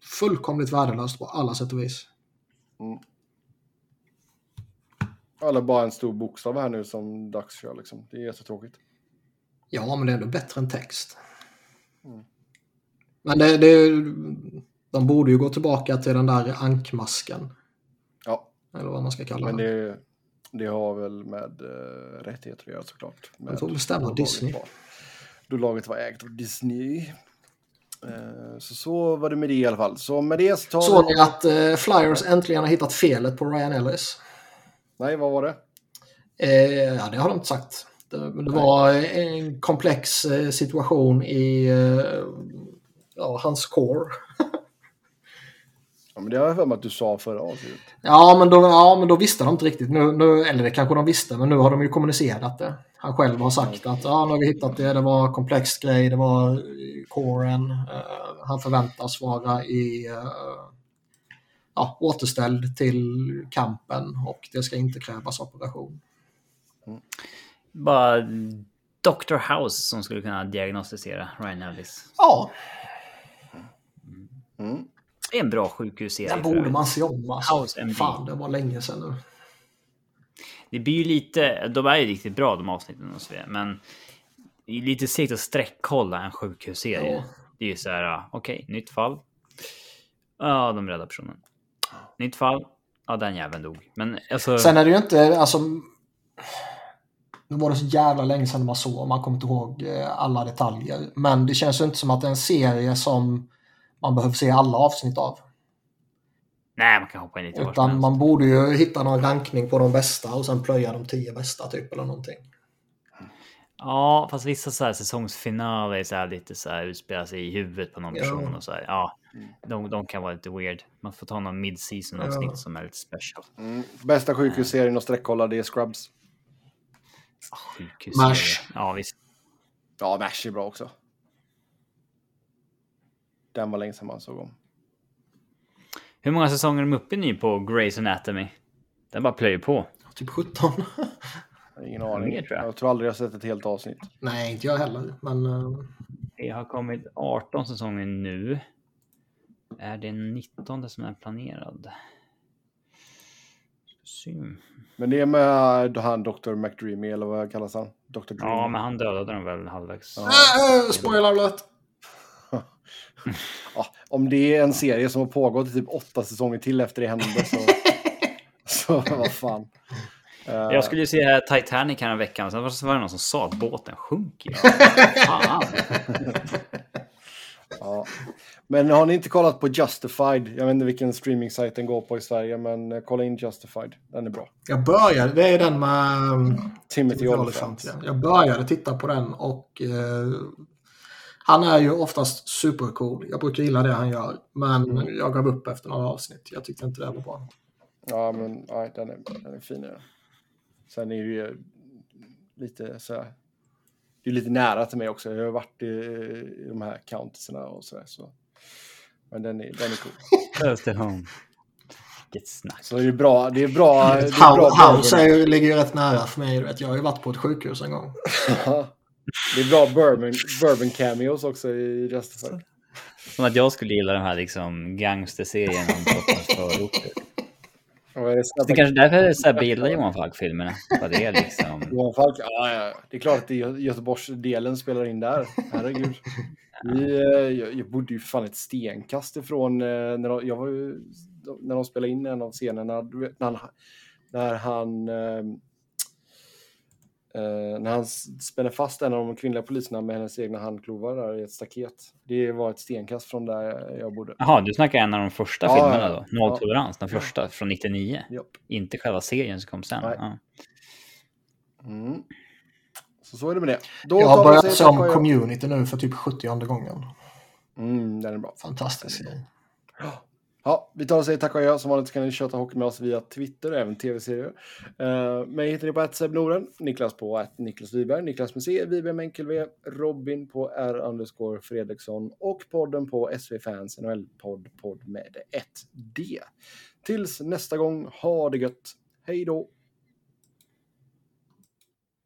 fullkomligt värdelöst på alla sätt och vis. Mm. Eller bara en stor bokstav här nu som Dags kör liksom. Det är jättetråkigt. Ja, men det är ändå bättre än text. Mm. Men det, det, de borde ju gå tillbaka till den där ankmasken. Ja. Eller vad man ska kalla Men det. Det har väl med uh, rättigheter att göra såklart. det får bestämma Disney. Var, då laget var ägt av Disney. Uh, så så var det med det i alla fall. Så med det så tar Såg ni att uh, Flyers äntligen har hittat felet på Ryan Ellis? Nej, vad var det? ja, det har de inte sagt. Det, det var en komplex situation i ja, hans core. ja, men det har jag för mig att du sa förra avsnittet. Ja, men då, ja, men då visste de inte riktigt. Nu, nu, eller det kanske de visste, men nu har de ju kommunicerat det. Han själv har sagt att ja, nu har vi hittat det, det var komplex grej, det var coren. Uh, han förväntas vara i uh, ja, återställd till kampen och det ska inte krävas operation. Mm. Bara Dr. House som skulle kunna diagnostisera Ryan Ellis. Ja, Mm. En bra sjukhusserie. Den borde man se om. Alltså. Fan, det var länge sedan nu. Det blir ju lite, de är ju riktigt bra de avsnitten och så vidare, men det är lite segt att sträckkolla en sjukhusserie. Ja. Det är ju så här, okej, okay, nytt fall. Ja, de räddar personen. Nytt fall. Ja, den jäveln dog. Men alltså... Sen är det ju inte, alltså... Nu var det så jävla länge sedan man såg, man kommer inte ihåg eh, alla detaljer. Men det känns ju inte som att det är en serie som man behöver se alla avsnitt av. Nej, man kan hoppa in lite Utan man borde ju hitta någon rankning på de bästa och sen plöja de tio bästa typ eller någonting. Ja, fast vissa så här säsongsfinaler är så här lite så här utspelar sig i huvudet på någon Ja. person och så här. Ja, de, de kan vara lite weird. Man får ta någon mid-season avsnitt Ja. som är lite special. Mm. Bästa sjukhusserien att sträckkolla det är Scrubs. Sjukhus. Mash. Ja, visst. Ja, Mash är bra också. Den var länge sedan man såg om. Hur många säsonger är de uppe i nu på Grey's Anatomy? Den bara plöjer på. Typ 17. Jag har Ingen aning. mer, tror jag. jag tror aldrig jag sett ett helt avsnitt. Nej, inte jag heller. Men eh, Det har kommit 18 säsonger nu. Är det 19 som är planerad? Se. Men det är med han Dr. McDreamy, eller vad kallas han? Dr. Dreamy. Ja, men han dödade den väl halvvägs. äh, äh, spoiler alert! Ja, om det är en serie som har pågått i typ åtta säsonger till efter det hände så... [LAUGHS] så vad fan. Eh, Jag skulle ju se Titanic här en vecka, sen var det någon som sa att båten sjunker. [LAUGHS] Ja. Men har ni inte kollat på Justified? Jag vet inte vilken streaming den går på i Sverige, men eh, kolla in Justified. Den är bra. Jag började, det är den med Timothy Olyphant. Olyphant. Ja. Jag började titta på den och eh, han är ju oftast supercool. Jag brukar gilla det han gör. Men jag gav upp efter några avsnitt. Jag tyckte inte det var bra. Ja, men nej, den är, den är fin. Ja. Sen är det ju lite så här. Det är lite nära till mig också. Jag har varit i, i de här countiesarna och så där. Så. Men den är, den är cool. [LAUGHS] Home. Vilket snack. Så det är bra. Det är bra. Det är bra House, House är ju, ligger ju rätt nära för mig. Du vet. Jag har ju varit på ett sjukhus en gång. [LAUGHS] det är bra bourbon, bourbon cameos också i Justified. Som att jag skulle gilla den här liksom gangsterserien om Stockholms förorter. Är det Det är kanske därför jag så här gillar Johan Falk-filmerna. Det är liksom. Johan Falk, ja, ja, det är klart att är Göteborgsdelen spelar in där. Herregud. Vi, eh, jag, jag bodde ju för fan ett stenkast ifrån eh, när de, jag var när de spelade in en av scenerna. När han, när han, eh, eh, när han spänner fast en av de kvinnliga poliserna med hennes egna handklovar där i ett staket. Det var ett stenkast från där jag bodde. Jaha, du snackar en av de första Ja, filmerna ja, då? ja. Nolltolerans, den första från 99. Japp. Inte själva serien som kom sen. Nej. Ja. Mm. Så så är det med det. Då Jag har börjat se om community nu för typ 70 gången. Mm, den är bra. Fantastisk grej. Ja, vi tar och säger tack och adjö. Som vanligt kan ni köta hockey med oss via Twitter och även tv-serier. Uh, mig hittar ni på att Noren, Niklas på att Niklas Wiberg, Niklas med C, Wiberg med enkel V, Robin på R underscore Fredriksson och podden på SV Fans NHL-podd, podd med ett D. Tills nästa gång, ha det gött. Hej då!